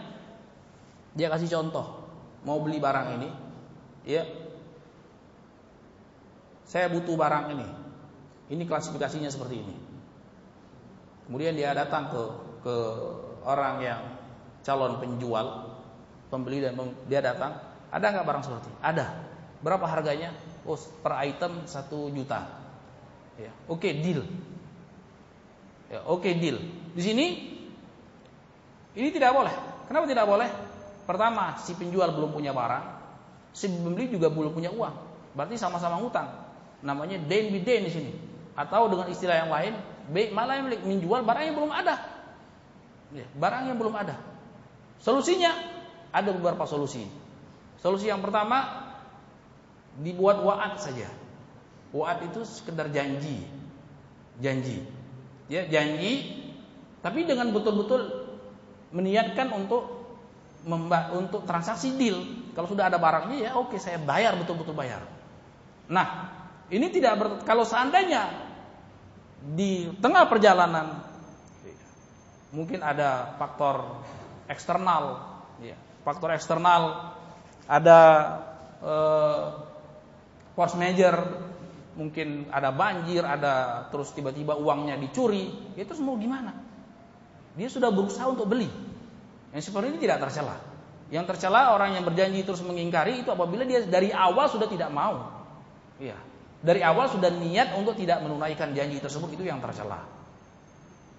dia kasih contoh mau beli barang ini ya saya butuh barang ini ini klasifikasinya seperti ini kemudian dia datang ke ke orang yang calon penjual, pembeli dan dia datang, ada nggak barang seperti? Ada. Berapa harganya? Oh, per item satu juta. Ya, oke okay, deal. Ya, oke okay, deal. Di sini ini tidak boleh. Kenapa tidak boleh? Pertama, si penjual belum punya barang, si pembeli juga belum punya uang. Berarti sama-sama hutang. Namanya den biden di sini. Atau dengan istilah yang lain, malah yang menjual barang yang belum ada. Ya, barang yang belum ada. Solusinya ada beberapa solusi. Solusi yang pertama dibuat waat saja. Waat itu sekedar janji. Janji. Ya, janji tapi dengan betul-betul meniatkan untuk untuk transaksi deal. Kalau sudah ada barangnya ya oke saya bayar betul-betul bayar. Nah, ini tidak ber, kalau seandainya di tengah perjalanan mungkin ada faktor eksternal, ya, faktor eksternal, ada eh, force major, mungkin ada banjir, ada terus tiba-tiba uangnya dicuri, itu semua gimana? Dia sudah berusaha untuk beli. Yang seperti ini tidak tercela. Yang tercela orang yang berjanji terus mengingkari itu apabila dia dari awal sudah tidak mau. Iya. Dari awal sudah niat untuk tidak menunaikan janji tersebut itu yang tercela.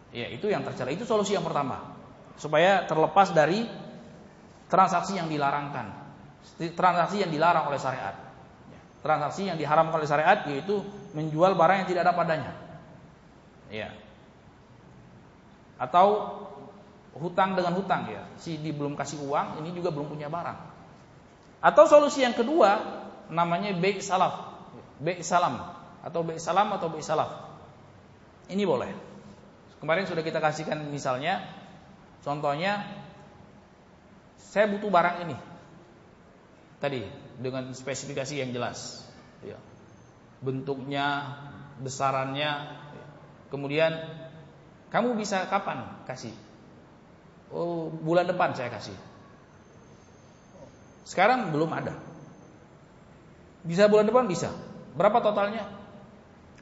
Ya, itu yang tercela. Itu solusi yang pertama. Supaya terlepas dari transaksi yang dilarangkan. Transaksi yang dilarang oleh syariat. Ya, transaksi yang diharamkan oleh syariat yaitu menjual barang yang tidak ada padanya. Ya. Atau hutang dengan hutang ya. Si di belum kasih uang, ini juga belum punya barang. Atau solusi yang kedua namanya baik salaf. Baik salam atau baik salam atau baik salaf. Ini boleh. Kemarin sudah kita kasihkan misalnya, contohnya saya butuh barang ini. Tadi dengan spesifikasi yang jelas. Ya. Bentuknya, besarannya. Kemudian kamu bisa kapan kasih? Oh, bulan depan saya kasih. Sekarang belum ada. Bisa bulan depan bisa. Berapa totalnya?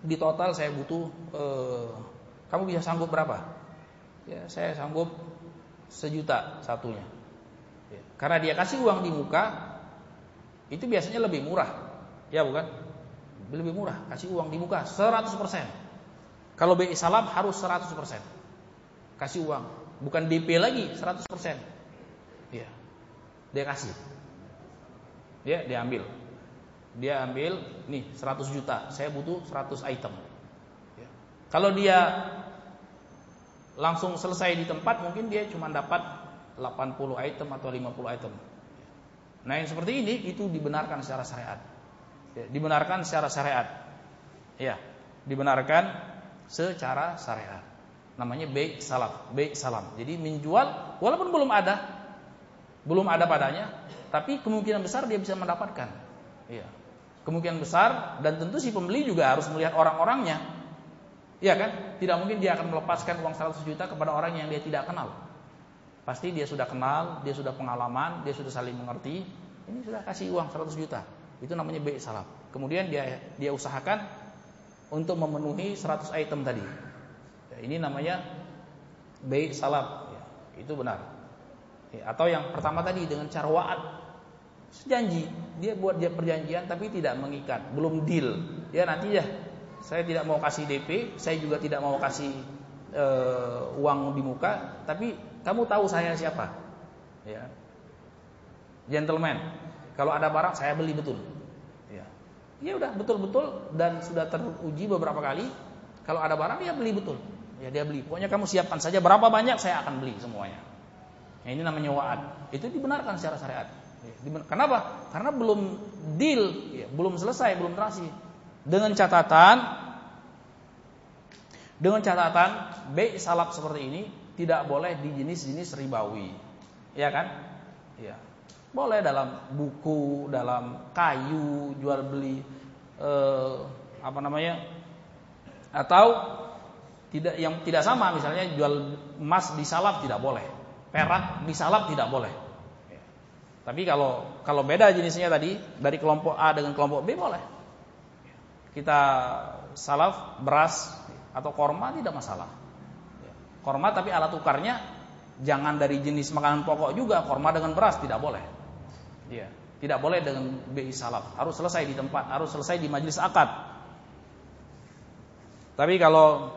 Di total saya butuh eh, kamu bisa sanggup berapa? Ya, saya sanggup sejuta satunya. Ya, karena dia kasih uang di muka, itu biasanya lebih murah. Ya bukan? Lebih murah, kasih uang di muka 100%. Kalau BI salam harus 100%. Kasih uang, bukan DP lagi 100%. Ya. Dia kasih. Ya, dia ambil. Dia ambil nih 100 juta, saya butuh 100 item. Ya. Kalau dia langsung selesai di tempat mungkin dia cuma dapat 80 item atau 50 item. Nah yang seperti ini itu dibenarkan secara syariat. Ya, dibenarkan secara syariat. Ya, dibenarkan secara syariat. Namanya baik salaf, baik salam. Jadi menjual walaupun belum ada, belum ada padanya, tapi kemungkinan besar dia bisa mendapatkan. Ya. Kemungkinan besar dan tentu si pembeli juga harus melihat orang-orangnya Iya kan? Tidak mungkin dia akan melepaskan uang 100 juta kepada orang yang dia tidak kenal. Pasti dia sudah kenal, dia sudah pengalaman, dia sudah saling mengerti. ini sudah kasih uang 100 juta. Itu namanya B salaf. Kemudian dia dia usahakan untuk memenuhi 100 item tadi. Ya, ini namanya B salaf. Ya, itu benar. Ya, atau yang pertama tadi dengan cara wa'ad. Janji, dia buat dia perjanjian tapi tidak mengikat, belum deal. Ya nanti ya, saya tidak mau kasih DP, saya juga tidak mau kasih uh, uang di muka, tapi kamu tahu saya siapa? Ya. Gentleman. Kalau ada barang saya beli betul. Ya. Ya udah betul-betul dan sudah teruji beberapa kali. Kalau ada barang dia beli betul. Ya dia beli. Pokoknya kamu siapkan saja berapa banyak saya akan beli semuanya. Ya, ini namanya wa'ad. Itu dibenarkan secara syariat. Ya, kenapa? Karena belum deal, ya, belum selesai, belum terasi. Dengan catatan, dengan catatan B salap seperti ini tidak boleh di jenis-jenis ribawi, ya kan? Ya, boleh dalam buku, dalam kayu, jual beli, eh, apa namanya? Atau tidak yang tidak sama, misalnya jual emas di salap tidak boleh, perak di salap tidak boleh. Tapi kalau kalau beda jenisnya tadi dari kelompok A dengan kelompok B boleh. Kita salaf beras atau korma tidak masalah. Korma tapi alat tukarnya jangan dari jenis makanan pokok juga korma dengan beras tidak boleh. Iya, tidak boleh dengan BI salaf. Harus selesai di tempat, harus selesai di majelis akad. Tapi kalau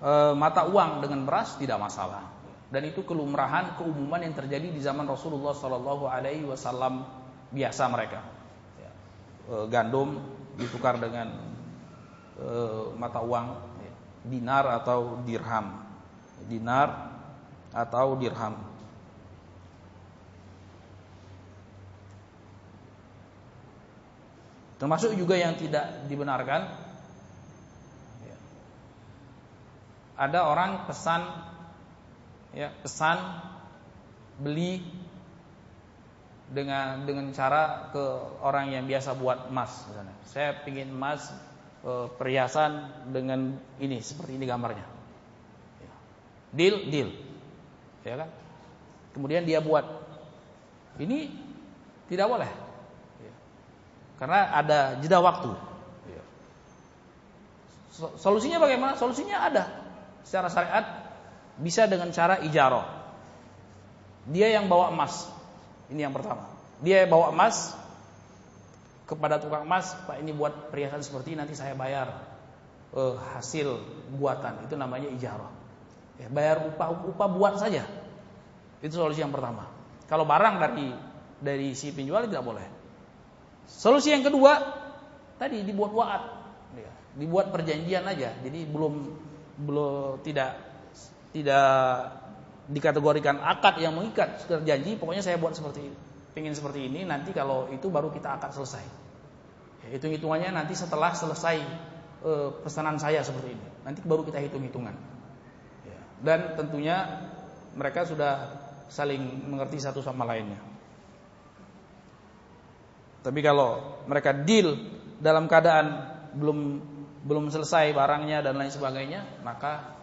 e, mata uang dengan beras tidak masalah dan itu kelumrahan keumuman yang terjadi di zaman Rasulullah Shallallahu Alaihi Wasallam biasa mereka ya. e, gandum ditukar dengan e, mata uang ya. dinar atau dirham dinar atau dirham termasuk juga yang tidak dibenarkan ya. ada orang pesan ya pesan beli dengan dengan cara ke orang yang biasa buat emas misalnya. Saya ingin emas e, perhiasan dengan ini seperti ini gambarnya. Ya. Deal, deal. Ya kan? Kemudian dia buat. Ini tidak boleh. Karena ada jeda waktu. Ya. Solusinya bagaimana? Solusinya ada. Secara syariat bisa dengan cara ijaroh. Dia yang bawa emas. Ini yang pertama. Dia yang bawa emas kepada tukang emas, Pak ini buat perhiasan seperti ini nanti saya bayar uh, hasil buatan. Itu namanya ijaroh. Ya, bayar upah upah buat saja. Itu solusi yang pertama. Kalau barang dari dari si penjual tidak boleh. Solusi yang kedua tadi dibuat waat, ya, dibuat perjanjian aja. Jadi belum belum tidak tidak dikategorikan akad yang mengikat. Sudah janji pokoknya saya buat seperti ini seperti ini nanti kalau itu baru kita akad selesai. Ya, hitung hitungannya nanti setelah selesai e, pesanan saya seperti ini. Nanti baru kita hitung hitungan ya, dan tentunya mereka sudah saling mengerti satu sama lainnya. Tapi kalau mereka deal dalam keadaan belum belum selesai barangnya dan lain sebagainya maka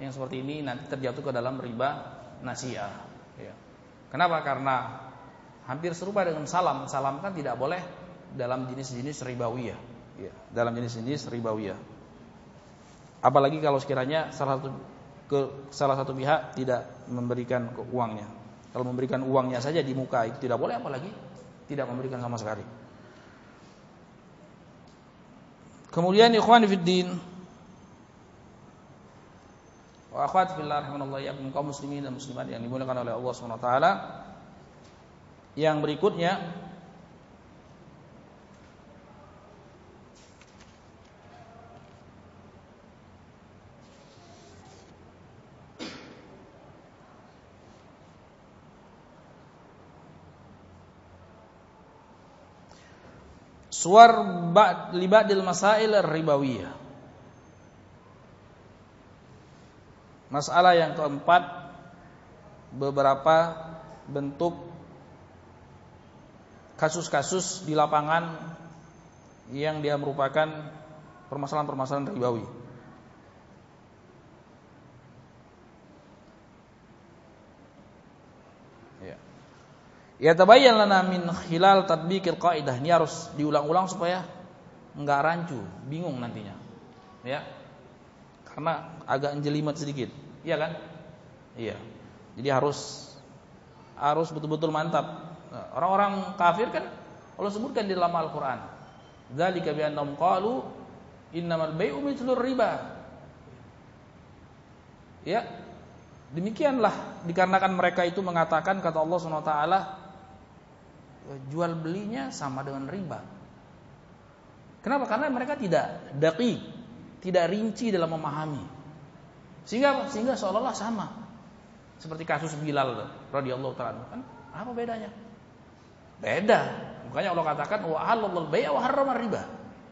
yang seperti ini nanti terjatuh ke dalam riba nasiah. Ya. Kenapa? Karena hampir serupa dengan salam. Salam kan tidak boleh dalam jenis-jenis ribawiyah. Ya. Dalam jenis-jenis ribawiyah. Apalagi kalau sekiranya salah satu ke salah satu pihak tidak memberikan uangnya. Kalau memberikan uangnya saja di muka itu tidak boleh apalagi tidak memberikan sama sekali. Kemudian ikhwan fiddin Wa akhwat fillah rahimanallahu ya kaum muslimin dan muslimat yang dimuliakan oleh Allah Subhanahu wa taala. Yang berikutnya Suar libadil masail ribawiyah Masalah yang keempat beberapa bentuk kasus-kasus di lapangan yang dia merupakan permasalahan-permasalahan ribawi. Ya. Ya tabayyan lana min khilal tatbiqil qaidah. Ini harus diulang-ulang supaya enggak rancu, bingung nantinya. Ya. Karena agak jelimet sedikit. Iya kan? Iya. Jadi harus harus betul-betul mantap. Nah, orang-orang kafir kan Allah sebutkan di dalam Al-Qur'an. Dzalika bi annahum qalu innamal bai'u mithlur riba. Ya. Demikianlah dikarenakan mereka itu mengatakan kata Allah taala jual belinya sama dengan riba. Kenapa? Karena mereka tidak daki, tidak rinci dalam memahami. Sehingga sehingga seolah-olah sama. Seperti kasus Bilal radhiyallahu taala kan apa bedanya? Beda. Makanya Allah katakan wa halalul bai' wa harrama riba.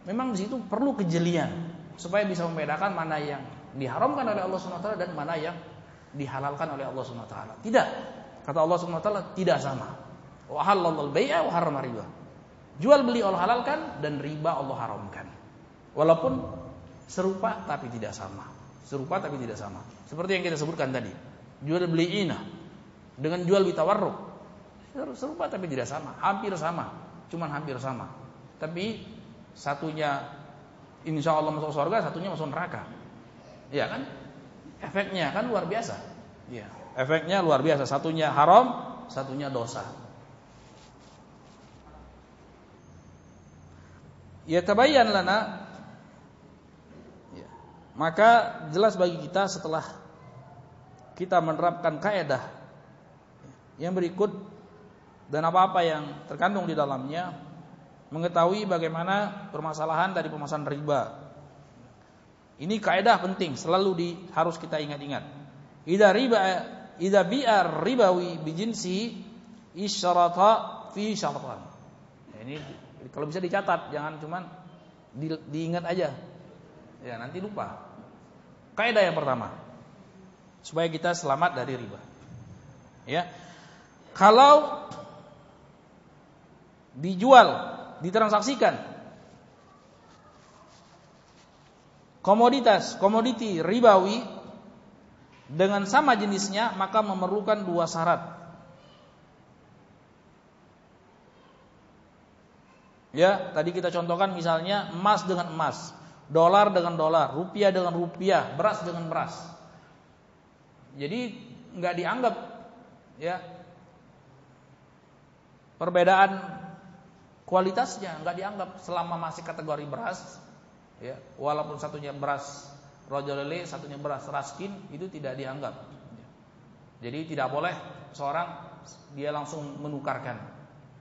Memang di situ perlu kejelian supaya bisa membedakan mana yang diharamkan oleh Allah Subhanahu wa taala dan mana yang dihalalkan oleh Allah Subhanahu wa taala. Tidak. Kata Allah Subhanahu wa taala tidak sama. Wa halalul bai'a wa harrama riba. Jual beli Allah halalkan dan riba Allah haramkan. Walaupun serupa tapi tidak sama. Serupa tapi tidak sama. Seperti yang kita sebutkan tadi. Jual beli ina dengan jual beli tawarruk. Serupa tapi tidak sama. Hampir sama. Cuman hampir sama. Tapi satunya insya Allah masuk surga, satunya masuk neraka. Ya kan? Efeknya kan luar biasa. Ya. Efeknya luar biasa. Satunya haram, satunya dosa. ya tabayyan lana. Maka jelas bagi kita setelah kita menerapkan kaidah yang berikut dan apa-apa yang terkandung di dalamnya mengetahui bagaimana permasalahan dari pemasaran riba. Ini kaidah penting selalu di, harus kita ingat-ingat. Idza riba idza bi'ar ribawi bijinsi isyarata fi syaratan. Ini kalau bisa dicatat, jangan cuman di, diingat aja. Ya, nanti lupa. Kaidah yang pertama. Supaya kita selamat dari riba. Ya. Kalau dijual, ditransaksikan komoditas, komoditi ribawi dengan sama jenisnya maka memerlukan dua syarat. Ya, tadi kita contohkan misalnya emas dengan emas, dolar dengan dolar, rupiah dengan rupiah, beras dengan beras. Jadi nggak dianggap ya. Perbedaan kualitasnya nggak dianggap selama masih kategori beras ya. Walaupun satunya beras rojo lele satunya beras raskin itu tidak dianggap. Jadi tidak boleh seorang dia langsung menukarkan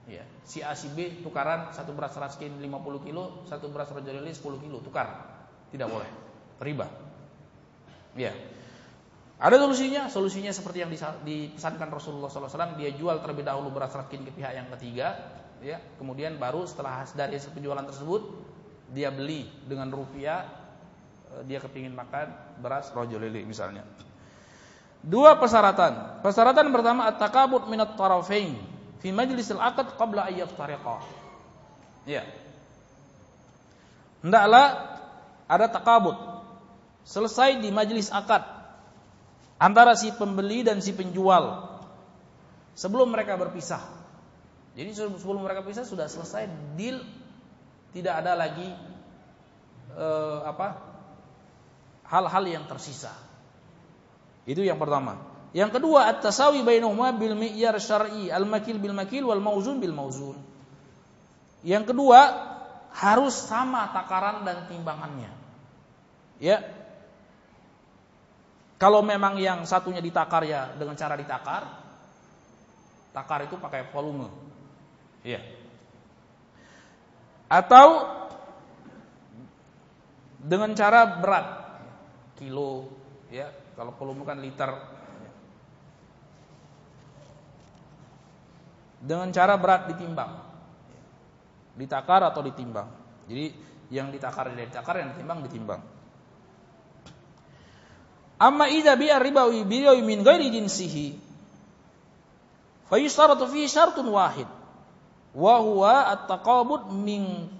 Ya. Si A si B tukaran satu beras raskin 50 kilo, satu beras rojolili 10 kilo, tukar. Tidak boleh. Riba. Ya. Ada solusinya, solusinya seperti yang dipesankan Rasulullah SAW, dia jual terlebih dahulu beras raskin ke pihak yang ketiga, ya, kemudian baru setelah dari penjualan tersebut dia beli dengan rupiah, eh, dia kepingin makan beras rojolili misalnya. Dua persyaratan. Persyaratan pertama at-takabut minat tarafain fi majlisil aqd qabla ayyat tariqah. Ya. Hendaklah ada takabut. Selesai di majlis akad antara si pembeli dan si penjual sebelum mereka berpisah. Jadi sebelum mereka berpisah sudah selesai deal, tidak ada lagi eh, apa hal-hal yang tersisa. Itu yang pertama. Yang kedua at-tasawi bainahuma bil mi'yar syar'i, al-makil bil makil wal mauzun bil mauzun. Yang kedua harus sama takaran dan timbangannya. Ya. Kalau memang yang satunya ditakar ya dengan cara ditakar, takar itu pakai volume. Ya. Atau dengan cara berat, kilo, ya. Kalau volume kan liter, dengan cara berat ditimbang. Ditakar atau ditimbang. Jadi yang ditakar tidak ditakar, yang ditimbang ditimbang. Amma idza bi'a ribawi bi'awi min ghairi jinsihi fa yustaratu fi syartun wahid wa huwa at-taqabud min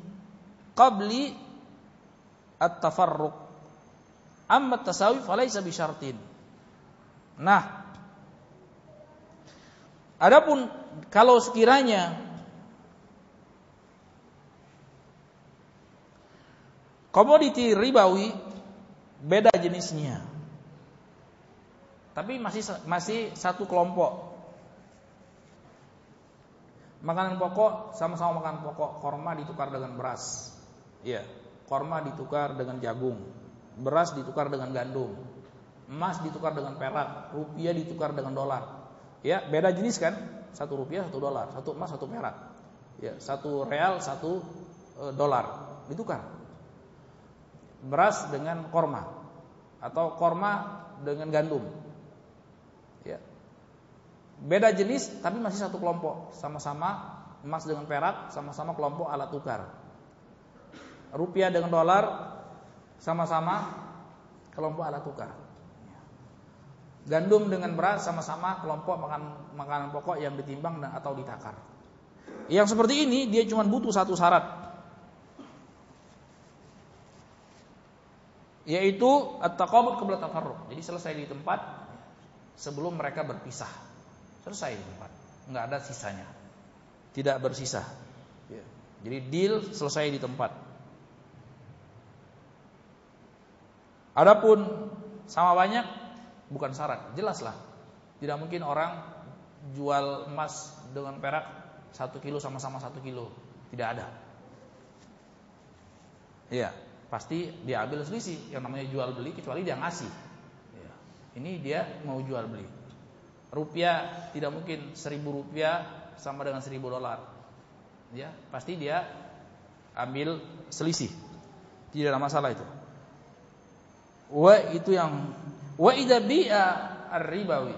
qabli at-tafarruq amma at-tasawi falaysa bi syartin nah adapun kalau sekiranya komoditi ribawi beda jenisnya. Tapi masih masih satu kelompok. Makanan pokok sama-sama makan pokok, korma ditukar dengan beras. Iya, korma ditukar dengan jagung, beras ditukar dengan gandum, emas ditukar dengan perak, rupiah ditukar dengan dolar. Ya, beda jenis kan? Satu rupiah, satu dolar, satu emas, satu perak. Ya, satu real, satu e, dolar ditukar. Beras dengan korma atau korma dengan gandum. Ya. Beda jenis tapi masih satu kelompok, sama-sama emas dengan perak, sama-sama kelompok alat tukar. Rupiah dengan dolar sama-sama kelompok alat tukar. Gandum dengan beras sama-sama kelompok makan makanan pokok yang ditimbang dan atau ditakar. Yang seperti ini dia cuma butuh satu syarat. Yaitu at-taqabud qabla tafarruq. Jadi selesai di tempat sebelum mereka berpisah. Selesai di tempat. Enggak ada sisanya. Tidak bersisa. Ya. Jadi deal selesai di tempat. Adapun sama banyak bukan syarat, jelaslah. Tidak mungkin orang jual emas dengan perak satu kilo sama-sama satu kilo, tidak ada. Iya, pasti dia ambil selisih yang namanya jual beli kecuali dia ngasih. Ya. Ini dia mau jual beli. Rupiah tidak mungkin seribu rupiah sama dengan seribu dolar. Ya, pasti dia ambil selisih. Tidak ada masalah itu. Wa itu yang Wa idza bi'a ar-ribawi.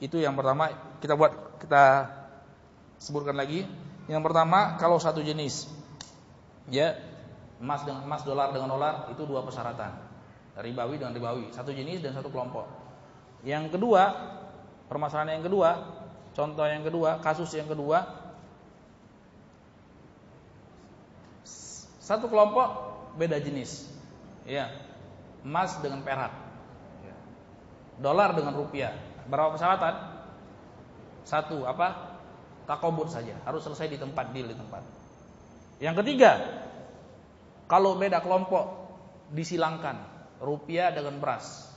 Itu yang pertama kita buat kita sebutkan lagi. Yang pertama kalau satu jenis ya emas dengan emas, dolar dengan dolar itu dua persyaratan. Ribawi dengan ribawi, satu jenis dan satu kelompok. Yang kedua, permasalahan yang kedua, contoh yang kedua, kasus yang kedua, satu kelompok beda jenis. Ya, emas dengan perak, dolar dengan rupiah. Berapa persyaratan? Satu, apa? Takobut saja, harus selesai di tempat deal di tempat. Yang ketiga, kalau beda kelompok disilangkan rupiah dengan beras.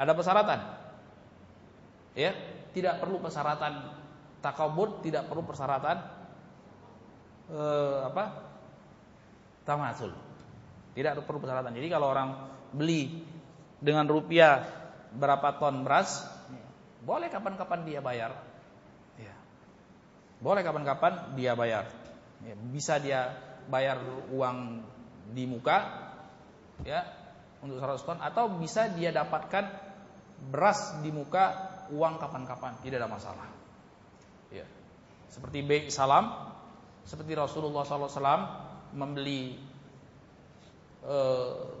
Ada persyaratan? Ya, tidak perlu persyaratan takobut, tidak perlu persyaratan eh, apa? Tamasul. Tidak perlu persyaratan. Jadi kalau orang beli dengan rupiah berapa ton beras, boleh kapan-kapan dia bayar. Ya. Boleh kapan-kapan dia bayar. Ya, bisa dia bayar uang di muka, ya untuk 100 ton, atau bisa dia dapatkan beras di muka uang kapan-kapan, tidak ada masalah. Ya. Seperti B salam, seperti Rasulullah SAW membeli uh,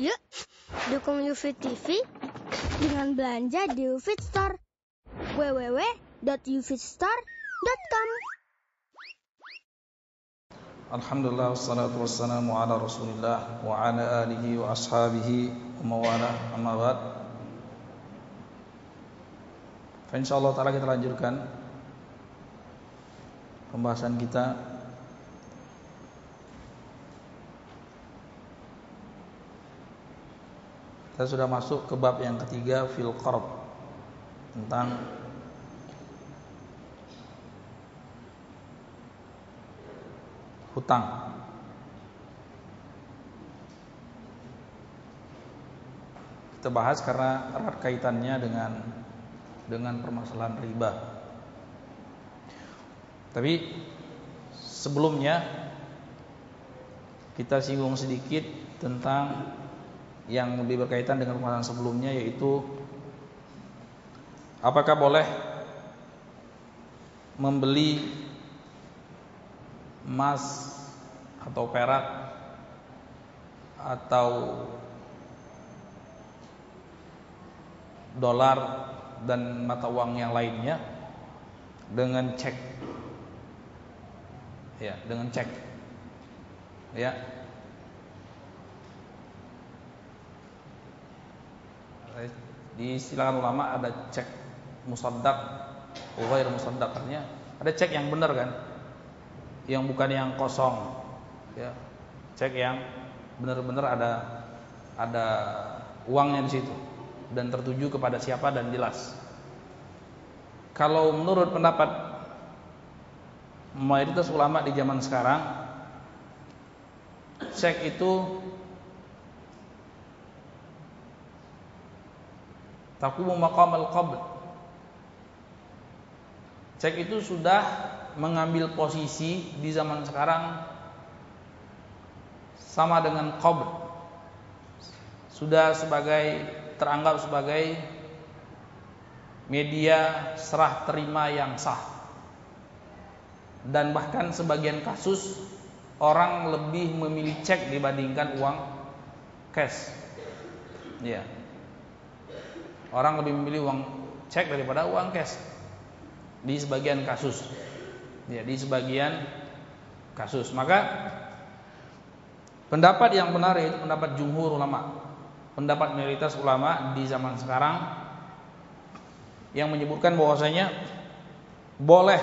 Yuk, dukung UFIT TV dengan belanja di UFIT Store. www.ufitstore.com Alhamdulillah wassalatu wassalamu ala Rasulillah wa ala alihi wa ashabihi wa mawala amma ba'd. Insyaallah taala kita lanjutkan pembahasan kita Kita sudah masuk ke bab yang ketiga fil tentang hutang. Kita bahas karena erat kaitannya dengan dengan permasalahan riba. Tapi sebelumnya kita singgung sedikit tentang yang lebih berkaitan dengan pembahasan sebelumnya yaitu apakah boleh membeli emas atau perak atau dolar dan mata uang yang lainnya dengan cek. Ya dengan cek. Ya di istilah ulama ada cek musaddaq ghair musaddaq. Artinya ada cek yang benar kan? Yang bukan yang kosong. Ya. Cek yang benar-benar ada ada uangnya di situ dan tertuju kepada siapa dan jelas. Kalau menurut pendapat mayoritas ulama di zaman sekarang cek itu takumu maqam al-qabd. Cek itu sudah mengambil posisi di zaman sekarang sama dengan qabd. Sudah sebagai teranggap sebagai media serah terima yang sah. Dan bahkan sebagian kasus orang lebih memilih cek dibandingkan uang cash. Ya. Orang lebih memilih uang cek daripada uang cash di sebagian kasus. Ya, di sebagian kasus. Maka pendapat yang benar itu pendapat jumhur ulama. Pendapat mayoritas ulama di zaman sekarang yang menyebutkan bahwasanya boleh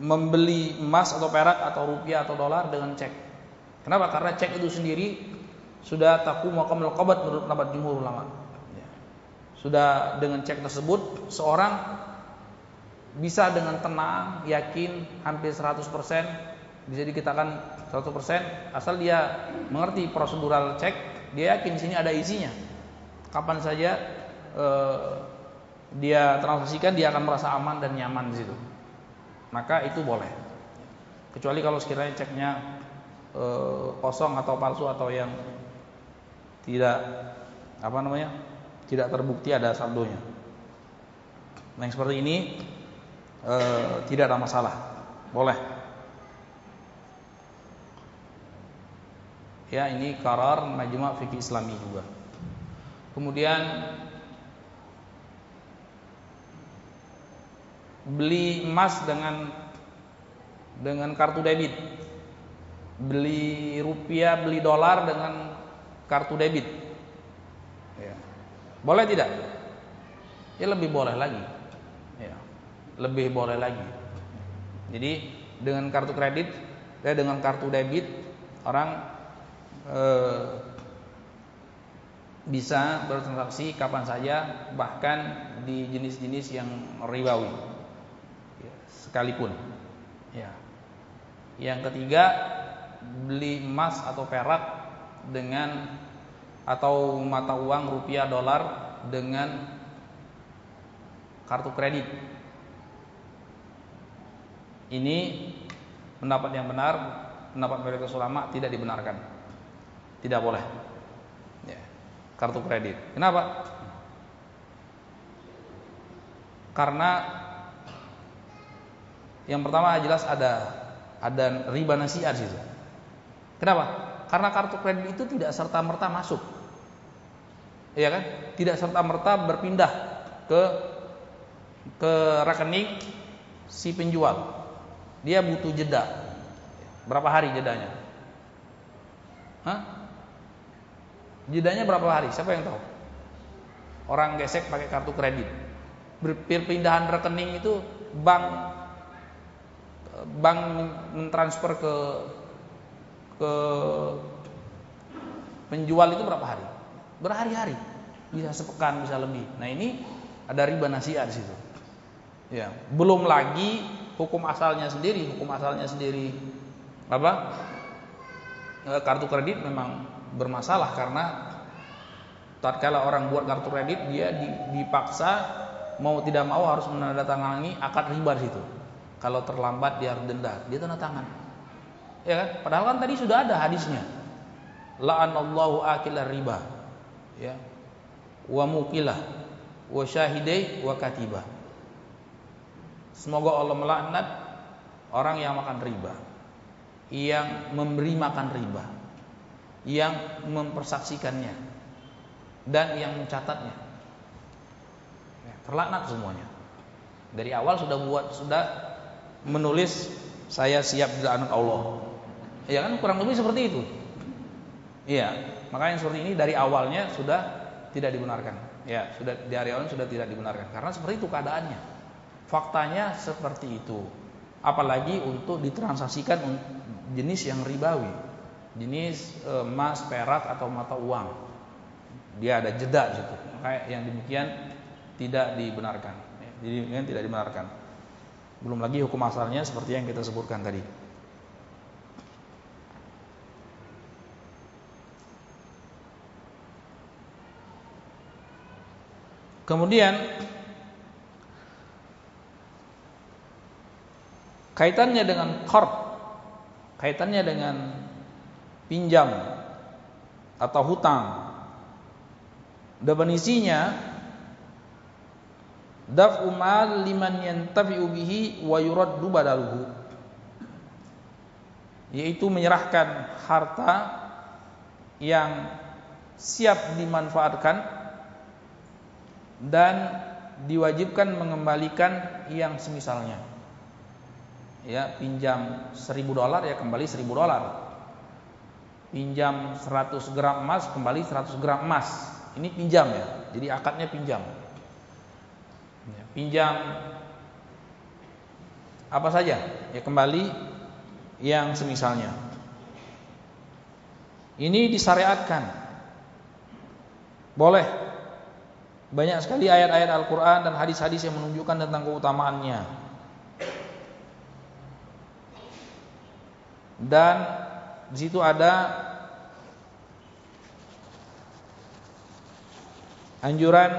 membeli emas atau perak atau rupiah atau dolar dengan cek. Kenapa? Karena cek itu sendiri sudah taku maqamul qabd menurut pendapat jumhur ulama. Ya. Sudah dengan cek tersebut seorang bisa dengan tenang, yakin hampir 100% bisa dikatakan 100% asal dia mengerti prosedural cek, dia yakin sini ada isinya. Kapan saja eh, dia transaksikan dia akan merasa aman dan nyaman di situ. Maka itu boleh. Kecuali kalau sekiranya ceknya eh, kosong atau palsu atau yang tidak apa namanya tidak terbukti ada saldonya. Nah yang seperti ini e, tidak ada masalah, boleh. Ya ini karar majma fikih Islami juga. Kemudian beli emas dengan dengan kartu debit, beli rupiah, beli dolar dengan kartu debit. Ya. Boleh tidak? Ya lebih boleh lagi. Ya. Lebih boleh lagi. Jadi dengan kartu kredit, ya dengan kartu debit orang eh, bisa bertransaksi kapan saja, bahkan di jenis-jenis yang ribawi, ya, sekalipun. Ya. Yang ketiga, beli emas atau perak dengan atau mata uang rupiah dolar dengan kartu kredit. Ini pendapat yang benar, pendapat mayoritas ulama tidak dibenarkan. Tidak boleh. Ya, kartu kredit. Kenapa? Karena yang pertama jelas ada ada riba nasiat situ. Kenapa? Karena kartu kredit itu tidak serta merta masuk, iya kan? Tidak serta merta berpindah ke ke rekening si penjual. Dia butuh jeda. Berapa hari jedanya? Hah? Jedanya berapa hari? Siapa yang tahu? Orang gesek pakai kartu kredit. Perpindahan rekening itu bank bank mentransfer ke ke penjual itu berapa hari? Berhari-hari. Bisa sepekan, bisa lebih. Nah, ini ada riba nasiah di situ. Ya, belum lagi hukum asalnya sendiri, hukum asalnya sendiri apa? Eh, kartu kredit memang bermasalah karena tatkala orang buat kartu kredit dia dipaksa mau tidak mau harus menandatangani akad riba di situ. Kalau terlambat dia harus denda, dia tanda tangan. Ya kan? Padahal kan tadi sudah ada hadisnya. La'anallahu akilar riba. Ya. Wa mukilah wa syahidai wa katibah. Semoga Allah melaknat orang yang makan riba yang memberi makan riba, yang mempersaksikannya, dan yang mencatatnya. Ya, terlaknat semuanya. Dari awal sudah buat sudah menulis saya siap dilaknat Allah. Ya kan kurang lebih seperti itu. Iya, makanya seperti ini dari awalnya sudah tidak dibenarkan. Ya, sudah dari awal sudah tidak dibenarkan karena seperti itu keadaannya. Faktanya seperti itu. Apalagi untuk ditransaksikan jenis yang ribawi, jenis e, emas, perak atau mata uang. Dia ada jeda situ. Maka yang demikian tidak dibenarkan. Jadi yang tidak dibenarkan. Belum lagi hukum asalnya seperti yang kita sebutkan tadi. Kemudian kaitannya dengan qard kaitannya dengan pinjam atau hutang. Definisinya daf'u mal liman yantafi'u bihi wa yuraddu badaluhu. Yaitu menyerahkan harta yang siap dimanfaatkan dan diwajibkan mengembalikan yang semisalnya. Ya pinjam 1000 dolar ya kembali 1000 dolar. Pinjam 100 gram emas kembali 100 gram emas. Ini pinjam ya jadi akadnya pinjam. Ya, pinjam apa saja? Ya kembali yang semisalnya. Ini disyariatkan. Boleh banyak sekali ayat-ayat Al-Quran dan hadis-hadis yang menunjukkan tentang keutamaannya dan di situ ada anjuran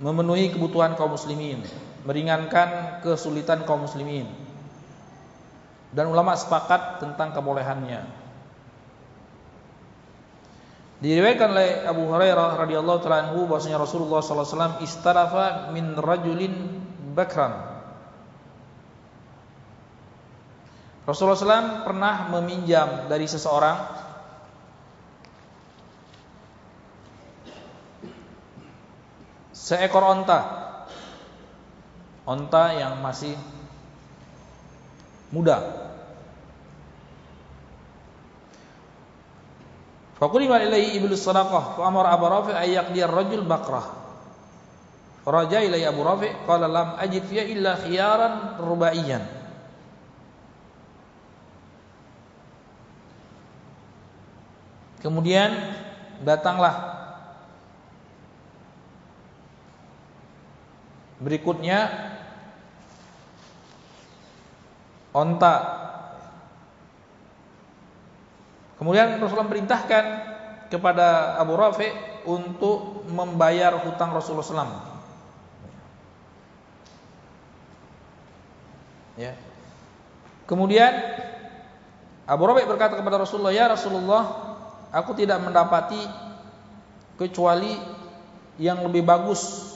memenuhi kebutuhan kaum muslimin, meringankan kesulitan kaum muslimin. Dan ulama sepakat tentang kebolehannya. Diriwayatkan oleh Abu Hurairah radhiyallahu taala anhu bahwasanya Rasulullah sallallahu alaihi wasallam istarafa min rajulin bakran. Rasulullah SAW pernah meminjam dari seseorang. Seekor onta, onta yang masih muda. Faqulima ilaihi iblis sadaqah fa amara Abu Rafi ay yaqdi ar-rajul baqrah. Raja ilaihi Abu Rafi qala lam ajid fiha illa khiyaran rubaiyan. Kemudian datanglah berikutnya onta. Kemudian Rasulullah perintahkan kepada Abu Rafi untuk membayar hutang Rasulullah SAW. Ya. Kemudian Abu Rafi berkata kepada Rasulullah, "Ya Rasulullah, aku tidak mendapati kecuali yang lebih bagus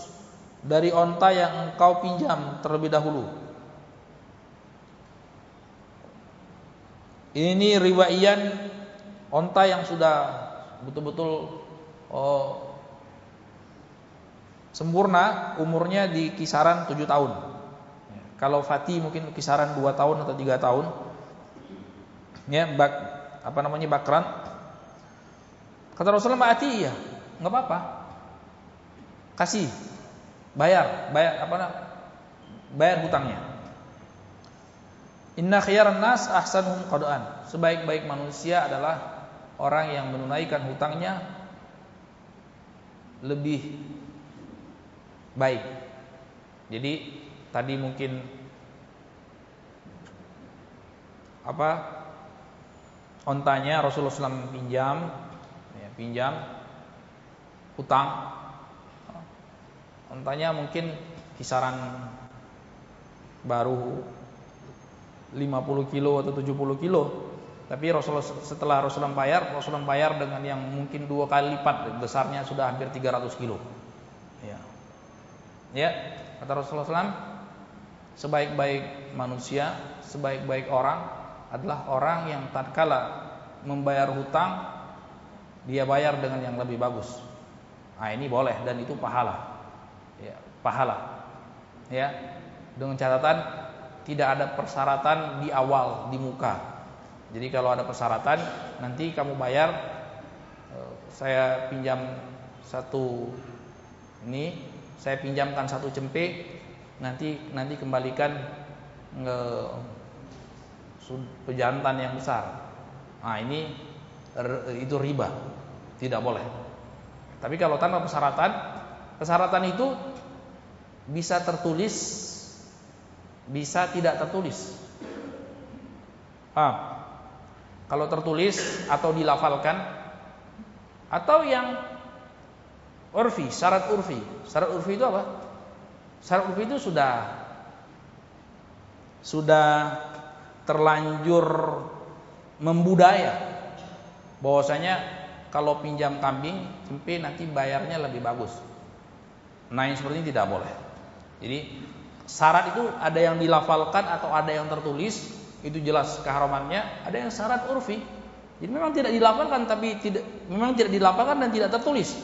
dari onta yang engkau pinjam terlebih dahulu. Ini riwaian onta yang sudah betul-betul oh, sempurna umurnya di kisaran 7 tahun. Kalau Fatih mungkin kisaran 2 tahun atau 3 tahun. Ya, bak, apa namanya bakran. Kata Rasulullah mati ya, nggak apa-apa. Kasih, bayar, bayar apa namanya? Bayar hutangnya. Inna khiyaran nas ahsanuhum qadaan. Sebaik-baik manusia adalah orang yang menunaikan hutangnya lebih baik. Jadi tadi mungkin apa ontanya Rasulullah SAW pinjam, ya, pinjam hutang. Ontanya mungkin kisaran baru 50 kilo atau 70 kilo. Tapi Rasulullah setelah Rasulullah bayar, Rasulullah bayar dengan yang mungkin dua kali lipat besarnya sudah hampir 300 kilo. Ya. Ya, kata Rasulullah SAW, sebaik-baik manusia, sebaik-baik orang adalah orang yang tatkala membayar hutang dia bayar dengan yang lebih bagus. Nah, ini boleh dan itu pahala. Ya, pahala. Ya. Dengan catatan tidak ada persyaratan di awal di muka. Jadi kalau ada persyaratan nanti kamu bayar eh, saya pinjam satu ini saya pinjamkan satu cempe nanti nanti kembalikan ke pejantan yang besar. Nah ini itu riba tidak boleh. Tapi kalau tanpa persyaratan persyaratan itu bisa tertulis bisa tidak tertulis. Ah, kalau tertulis atau dilafalkan atau yang urfi, syarat urfi. Syarat urfi itu apa? Syarat urfi itu sudah sudah terlanjur membudaya bahwasanya kalau pinjam kambing tempe nanti bayarnya lebih bagus. Nah, yang seperti ini tidak boleh. Jadi Syarat itu ada yang dilafalkan atau ada yang tertulis, itu jelas keharamannya. Ada yang syarat urfi. Jadi memang tidak dilafalkan tapi tidak memang tidak dilafalkan dan tidak tertulis.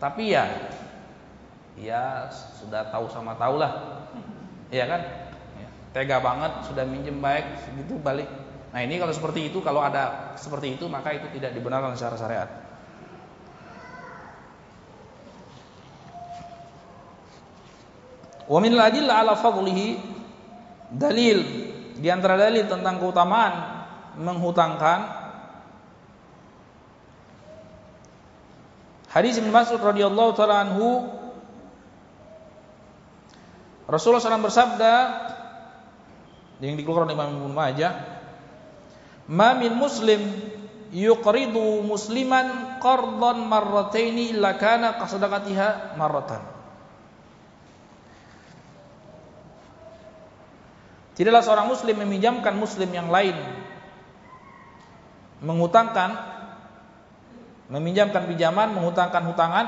Tapi ya ya sudah tahu sama tahu lah. Iya kan? Ya, tega banget sudah minjem baik segitu balik. Nah, ini kalau seperti itu kalau ada seperti itu maka itu tidak dibenarkan secara syariat. Wa min adillah ala fadlihi dalil di antara dalil tentang keutamaan menghutangkan hadis Ibnu Mas'ud radhiyallahu taala anhu Rasulullah SAW bersabda yang dikeluarkan Imam Ibnu Majah Ma min muslim yuqridu musliman qardan marrataini illa kana qasadaqatiha marratan Tidaklah seorang muslim meminjamkan muslim yang lain mengutangkan meminjamkan pinjaman, mengutangkan hutangan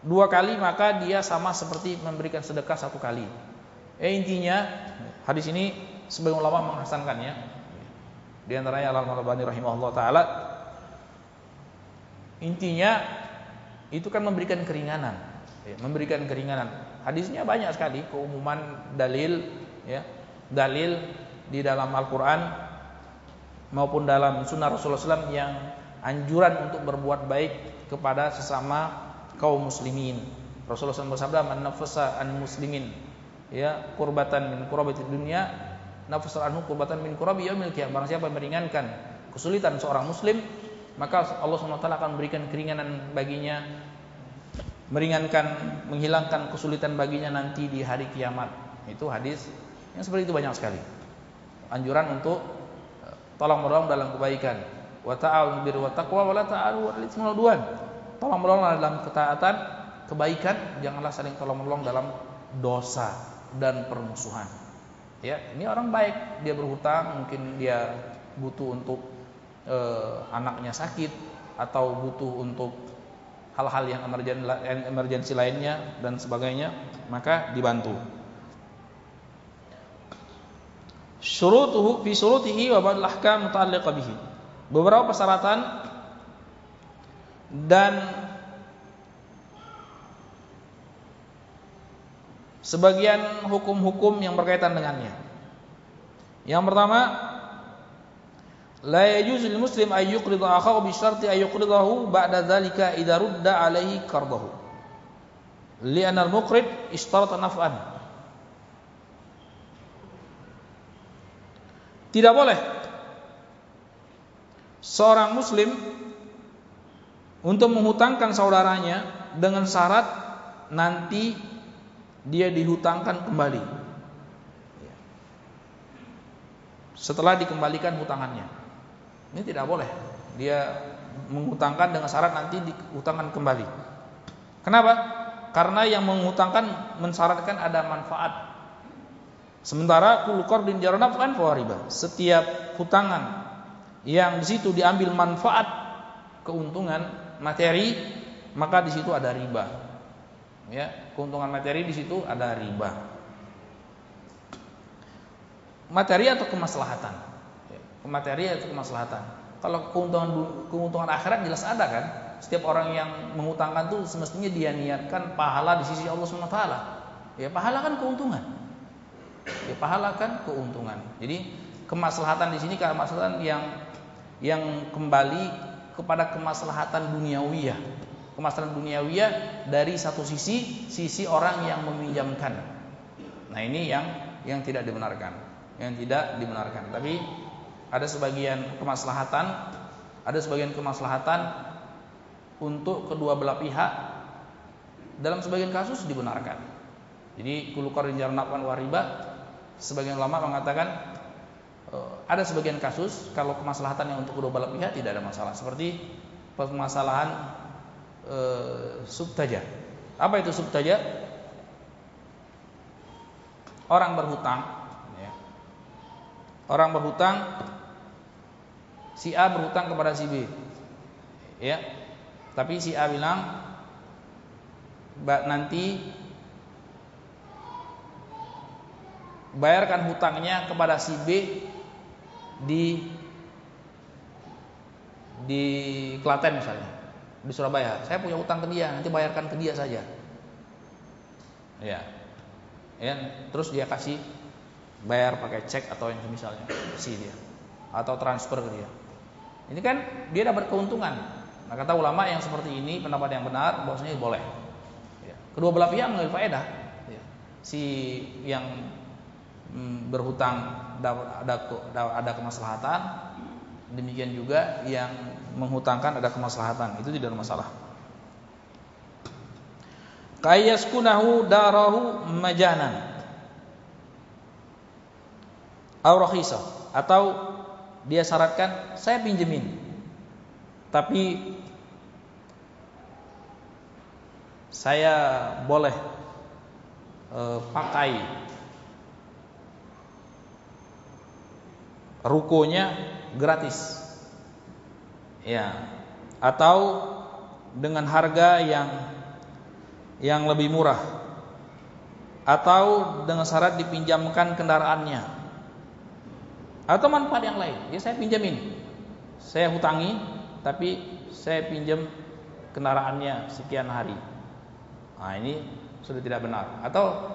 dua kali maka dia sama seperti memberikan sedekah satu kali. Eh intinya hadis ini sebagian ulama menghasankannya. Di antaranya Al-Albani rahimahullah taala intinya itu kan memberikan keringanan, ya, memberikan keringanan. Hadisnya banyak sekali keumuman dalil ya dalil di dalam Al-Quran maupun dalam Sunnah Rasulullah SAW yang anjuran untuk berbuat baik kepada sesama kaum muslimin. Rasulullah SAW bersabda, "Man nafasa an muslimin ya kurbatan min kurabati dunia, nafasa anhu kurbatan min kurabi yaumil qiyamah." Barang siapa yang meringankan kesulitan seorang muslim, maka Allah SWT akan memberikan keringanan baginya meringankan menghilangkan kesulitan baginya nanti di hari kiamat. Itu hadis yang seperti itu banyak sekali. Anjuran untuk e, tolong menolong dalam kebaikan. Wa ta'awun bir wa taqwa wa la ta'alu wal Tolong menolong dalam ketaatan, kebaikan, janganlah saling tolong menolong dalam dosa dan permusuhan. Ya, ini orang baik, dia berhutang, mungkin dia butuh untuk e, anaknya sakit atau butuh untuk hal-hal yang emergensi lainnya dan sebagainya, maka dibantu. Syurutuhu fi syurutihi wa ba'd ahkam muta'alliqa bihi. Beberapa persyaratan dan sebagian hukum-hukum yang berkaitan dengannya. Yang pertama, la yajuzu muslim ay yuqrida akhahu bi syarti ay yuqridahu ba'da dzalika idza rudda alaihi qardahu. Li'anna al-muqrid ishtarata naf'an Tidak boleh seorang muslim untuk menghutangkan saudaranya dengan syarat nanti dia dihutangkan kembali. Setelah dikembalikan hutangannya. Ini tidak boleh. Dia menghutangkan dengan syarat nanti dihutangkan kembali. Kenapa? Karena yang menghutangkan mensyaratkan ada manfaat Sementara kul qardin kan riba. Setiap hutangan yang di situ diambil manfaat keuntungan materi, maka di situ ada riba. Ya, keuntungan materi di situ ada riba. Materi atau kemaslahatan? Ya, materi atau kemaslahatan. Kalau keuntungan keuntungan akhirat jelas ada kan? Setiap orang yang mengutangkan itu semestinya dia niatkan pahala di sisi Allah Subhanahu wa taala. Ya, pahala kan keuntungan ya pahala kan keuntungan. Jadi kemaslahatan di sini kemaslahatan yang yang kembali kepada kemaslahatan duniawiyah. Kemaslahatan duniawiyah dari satu sisi sisi orang yang meminjamkan. Nah, ini yang yang tidak dibenarkan. Yang tidak dibenarkan. Tapi ada sebagian kemaslahatan ada sebagian kemaslahatan untuk kedua belah pihak dalam sebagian kasus dibenarkan. Jadi kulukar jarnapan wariba Sebagian ulama mengatakan eh, ada sebagian kasus kalau kemaslahatan yang untuk kedua pihak tidak ada masalah. Seperti permasalahan e, subtaja. Apa itu subtaja? Orang berhutang, ya. orang berhutang, si A berhutang kepada si B, ya. Tapi si A bilang, nanti bayarkan hutangnya kepada si B di di Klaten misalnya, di Surabaya. Saya punya hutang ke dia, nanti bayarkan ke dia saja. Ya. Ya, terus dia kasih bayar pakai cek atau yang misalnya si dia atau transfer ke dia. Ini kan dia dapat keuntungan. Nah, kata ulama yang seperti ini pendapat yang benar bahwasanya boleh. Ya. Kedua belah pihak mengambil faedah. Ya. Si yang Hmm, berhutang ada ada kemaslahatan. Demikian juga yang menghutangkan ada kemaslahatan. Itu tidak ada masalah. Kayaskunahu darahu majanan. Au atau dia syaratkan saya pinjemin. Tapi saya boleh uh, pakai rukonya gratis. Ya. Atau dengan harga yang yang lebih murah. Atau dengan syarat dipinjamkan kendaraannya. Atau manfaat yang lain. Ya saya pinjamin. Saya hutangi tapi saya pinjam kendaraannya sekian hari. Nah, ini sudah tidak benar. Atau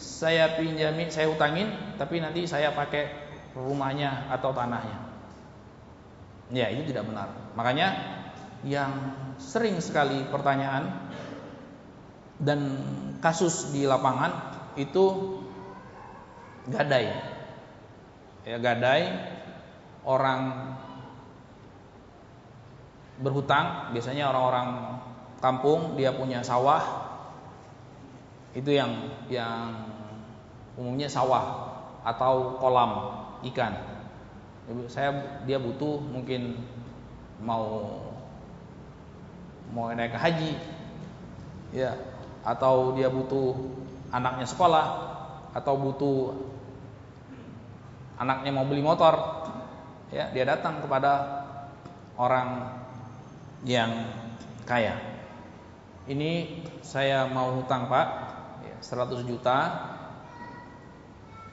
saya pinjamin, saya hutangin tapi nanti saya pakai rumahnya atau tanahnya. Ya, itu tidak benar. Makanya yang sering sekali pertanyaan dan kasus di lapangan itu gadai. Ya, gadai orang berhutang, biasanya orang-orang kampung dia punya sawah. Itu yang yang umumnya sawah atau kolam ikan. Saya dia butuh mungkin mau mau naik haji, ya, atau dia butuh anaknya sekolah, atau butuh anaknya mau beli motor, ya, dia datang kepada orang yang kaya. Ini saya mau hutang pak, 100 ya, juta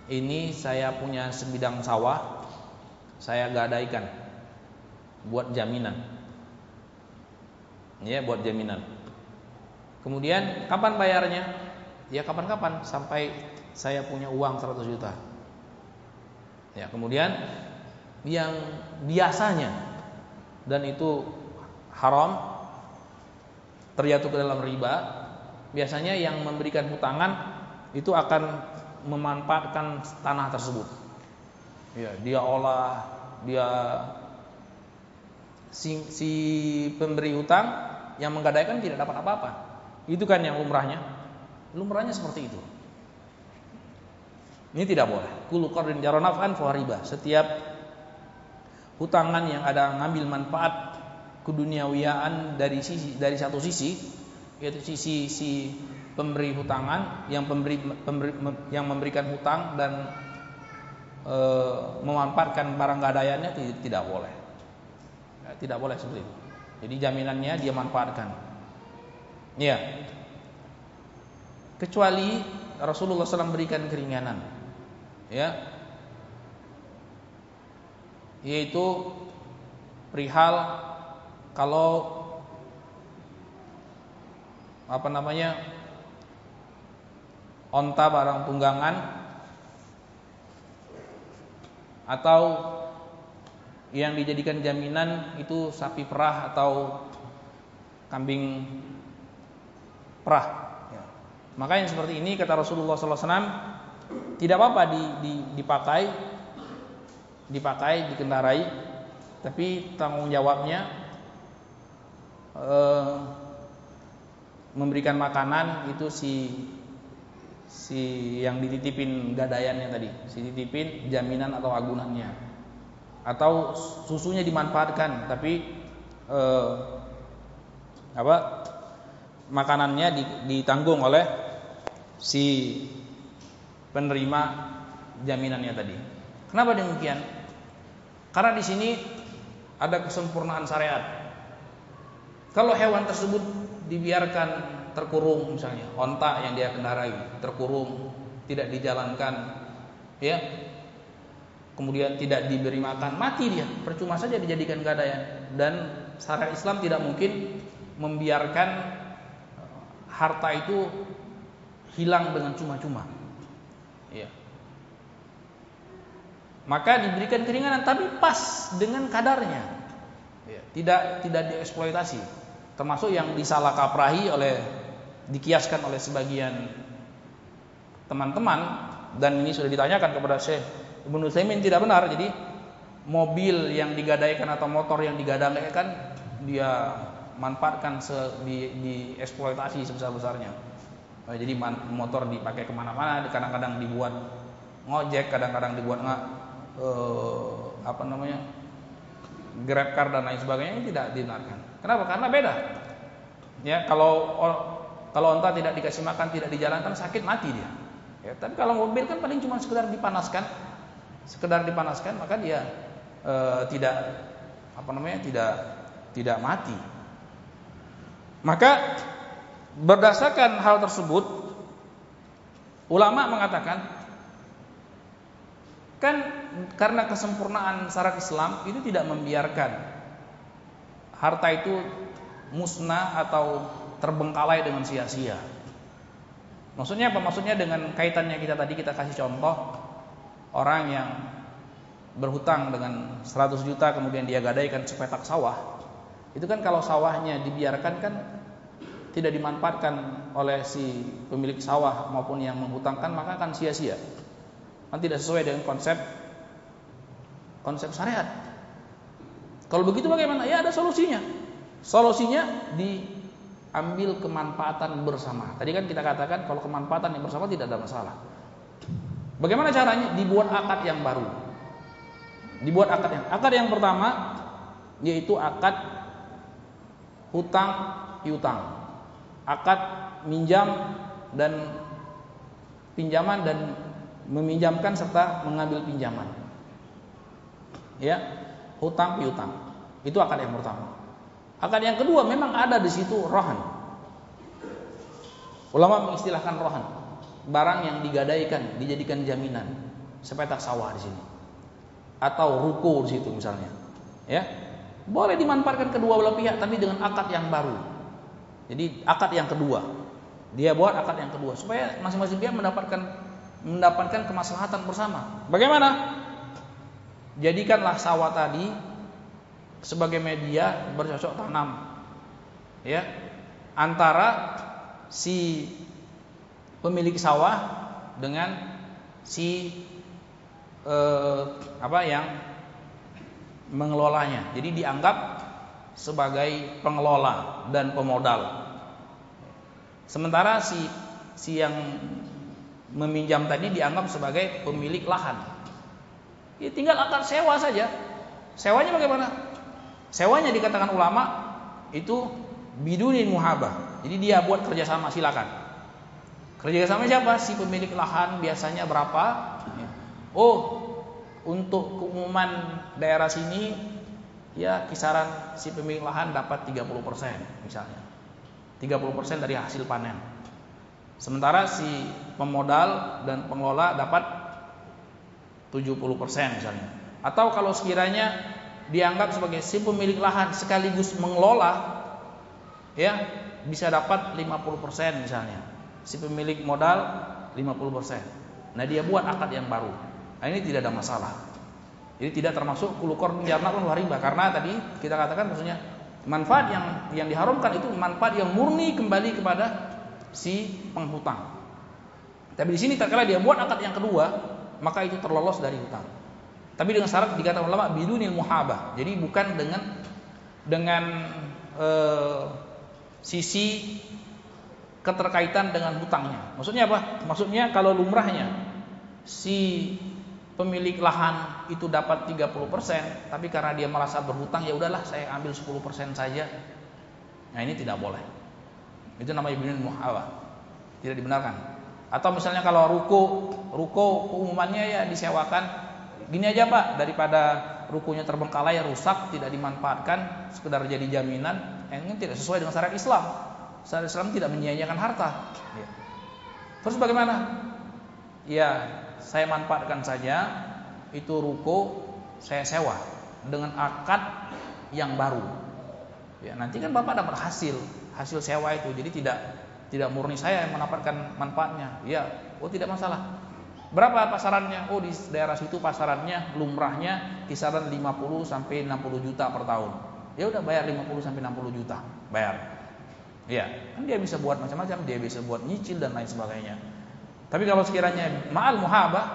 ini saya punya sebidang sawah, saya gadaikan buat jaminan. Ya, buat jaminan. Kemudian kapan bayarnya? Ya kapan-kapan sampai saya punya uang 100 juta. Ya, kemudian yang biasanya dan itu haram terjatuh ke dalam riba, biasanya yang memberikan hutangan itu akan memanfaatkan tanah tersebut. Ya, dia olah, dia si, si pemberi hutang yang menggadaikan tidak dapat apa-apa. Itu kan yang lumrahnya. Lumrahnya seperti itu. Ini tidak boleh. Kullu qardin jaranafan riba. Setiap hutangan yang ada ngambil manfaat keduniawiaan dari sisi dari satu sisi yaitu sisi si pemberi hutangan yang pemberi, pemberi yang memberikan hutang dan e, memanfaatkan barang gadaiannya tidak, boleh. Ya, tidak boleh seperti itu. Jadi jaminannya dia manfaatkan. Ya. Kecuali Rasulullah SAW berikan keringanan. Ya. Yaitu perihal kalau apa namanya onta barang tunggangan atau yang dijadikan jaminan itu sapi perah atau kambing perah. Ya. Maka yang seperti ini kata Rasulullah SAW tidak apa-apa di, di, dipakai, dipakai, dikendarai, tapi tanggung jawabnya eh, memberikan makanan itu si si yang dititipin gadaiannya tadi, si titipin jaminan atau agunannya. Atau susunya dimanfaatkan tapi eh, apa? makanannya ditanggung oleh si penerima jaminannya tadi. Kenapa demikian? Karena di sini ada kesempurnaan syariat. Kalau hewan tersebut dibiarkan terkurung misalnya, onta yang dia kendarai terkurung, tidak dijalankan, ya, kemudian tidak diberi makan, mati dia, percuma saja dijadikan gadaian. Dan syariat Islam tidak mungkin membiarkan eh, harta itu hilang dengan cuma-cuma. Ya. Maka diberikan keringanan tapi pas dengan kadarnya. Ya. Tidak tidak dieksploitasi termasuk yang disalah kaprahi oleh dikiaskan oleh sebagian teman-teman dan ini sudah ditanyakan kepada Syekh Ibnu Utsaimin tidak benar jadi mobil yang digadaikan atau motor yang digadaikan dia manfaatkan se, di, di eksploitasi sebesar-besarnya oh, jadi motor dipakai ke mana-mana kadang-kadang dibuat ngojek kadang-kadang dibuat nggak eh, apa namanya grab car dan lain sebagainya ini tidak dibenarkan Kenapa? Karena beda. Ya, kalau kalau onta tidak dikasih makan, tidak dijalankan sakit mati dia. Ya, tapi kalau mobil kan paling cuma sekedar dipanaskan, sekedar dipanaskan maka dia e, tidak apa namanya tidak tidak mati. Maka berdasarkan hal tersebut ulama mengatakan kan karena kesempurnaan syarat Islam itu tidak membiarkan harta itu musnah atau terbengkalai dengan sia-sia. Maksudnya apa? Maksudnya dengan kaitannya kita tadi kita kasih contoh orang yang berhutang dengan 100 juta kemudian dia gadaikan sepetak sawah. Itu kan kalau sawahnya dibiarkan kan tidak dimanfaatkan oleh si pemilik sawah maupun yang menghutangkan maka akan sia-sia. Kan tidak sesuai dengan konsep konsep syariat. Kalau begitu bagaimana? Ya ada solusinya. Solusinya diambil kemanfaatan bersama. Tadi kan kita katakan kalau kemanfaatan yang bersama tidak ada masalah. Bagaimana caranya? Dibuat akad yang baru. Dibuat akad yang akad yang pertama yaitu akad hutang piutang. Akad minjam dan pinjaman dan meminjamkan serta mengambil pinjaman. Ya, hutang piutang. Itu akad yang pertama. Akad yang kedua memang ada di situ rohan. Ulama mengistilahkan rohan, barang yang digadaikan, dijadikan jaminan. sepetak sawah di sini atau ruko di situ misalnya. Ya. Boleh dimanfaatkan kedua belah pihak tapi dengan akad yang baru. Jadi akad yang kedua. Dia buat akad yang kedua supaya masing-masing pihak mendapatkan mendapatkan kemaslahatan bersama. Bagaimana? Jadikanlah sawah tadi sebagai media bercocok tanam. Ya. Antara si pemilik sawah dengan si eh, apa yang mengelolanya. Jadi dianggap sebagai pengelola dan pemodal. Sementara si si yang meminjam tadi dianggap sebagai pemilik lahan. Ya tinggal akan sewa saja. Sewanya bagaimana? Sewanya dikatakan ulama itu bidunin muhabah. Jadi dia buat kerjasama silakan. Kerjasama siapa? Si pemilik lahan biasanya berapa? Oh, untuk keumuman daerah sini ya kisaran si pemilik lahan dapat 30% misalnya. 30% dari hasil panen. Sementara si pemodal dan pengelola dapat 70% misalnya. Atau kalau sekiranya dianggap sebagai si pemilik lahan sekaligus mengelola ya bisa dapat 50% misalnya. Si pemilik modal 50%. Nah, dia buat akad yang baru. Nah, ini tidak ada masalah. Jadi tidak termasuk kulukor jarna pun riba karena tadi kita katakan maksudnya manfaat yang yang diharamkan itu manfaat yang murni kembali kepada si penghutang. Tapi di sini tak kala dia buat akad yang kedua, maka itu terlolos dari hutang. Tapi dengan syarat dikatakan ulama bidunil muhabah. Jadi bukan dengan dengan uh, sisi keterkaitan dengan hutangnya. Maksudnya apa? Maksudnya kalau lumrahnya si pemilik lahan itu dapat 30%, tapi karena dia merasa berhutang ya udahlah saya ambil 10% saja. Nah, ini tidak boleh. Itu namanya bidunil muhabah. Tidak dibenarkan. Atau misalnya kalau ruko, ruko keumumannya ya disewakan gini aja Pak, daripada rukunya terbengkalai rusak tidak dimanfaatkan sekedar jadi jaminan ini tidak sesuai dengan syariat Islam. Syariat Islam tidak menyia-nyiakan harta. Ya. terus bagaimana? Ya saya manfaatkan saja itu ruko saya sewa dengan akad yang baru. Ya nanti kan bapak dapat hasil hasil sewa itu. Jadi tidak tidak murni saya yang mendapatkan manfaatnya. Ya oh tidak masalah Berapa pasarannya? Oh di daerah situ pasarannya lumrahnya kisaran 50 sampai 60 juta per tahun. Ya udah bayar 50 sampai 60 juta, bayar. Iya, kan dia bisa buat macam-macam, dia bisa buat nyicil dan lain sebagainya. Tapi kalau sekiranya ma'al muhabah,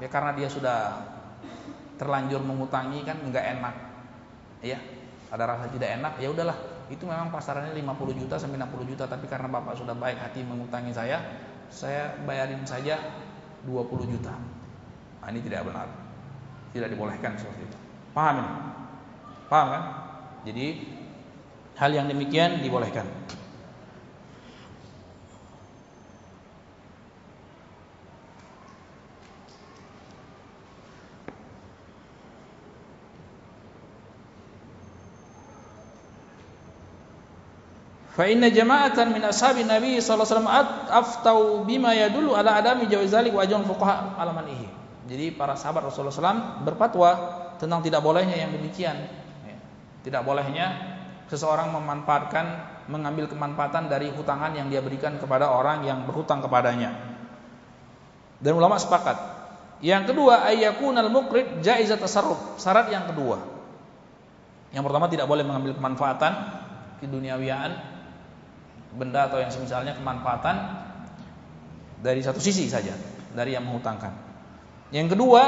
ya karena dia sudah terlanjur mengutangi kan nggak enak. Ya, ada rasa tidak enak, ya udahlah. Itu memang pasarannya 50 juta sampai 60 juta, tapi karena Bapak sudah baik hati mengutangi saya, saya bayarin saja 20 juta. Nah, ini tidak benar. Tidak dibolehkan seperti itu. Paham ini? Paham kan? Jadi hal yang demikian dibolehkan. Fa inna jama'atan min ashabi Nabi sallallahu alaihi wasallam aftau bima yadullu ala adami jawaz zalik wa ajun fuqaha. Jadi para sahabat Rasulullah SAW berfatwa tentang tidak bolehnya yang demikian. Ya. Tidak bolehnya seseorang memanfaatkan mengambil kemanfaatan dari hutangan yang dia berikan kepada orang yang berhutang kepadanya. Dan ulama sepakat. Yang kedua ayyakunal muqrid jaizat tasarruf. Syarat yang kedua. Yang pertama tidak boleh mengambil kemanfaatan keduniawiaan benda atau yang semisalnya kemanfaatan dari satu sisi saja dari yang menghutangkan. Yang kedua,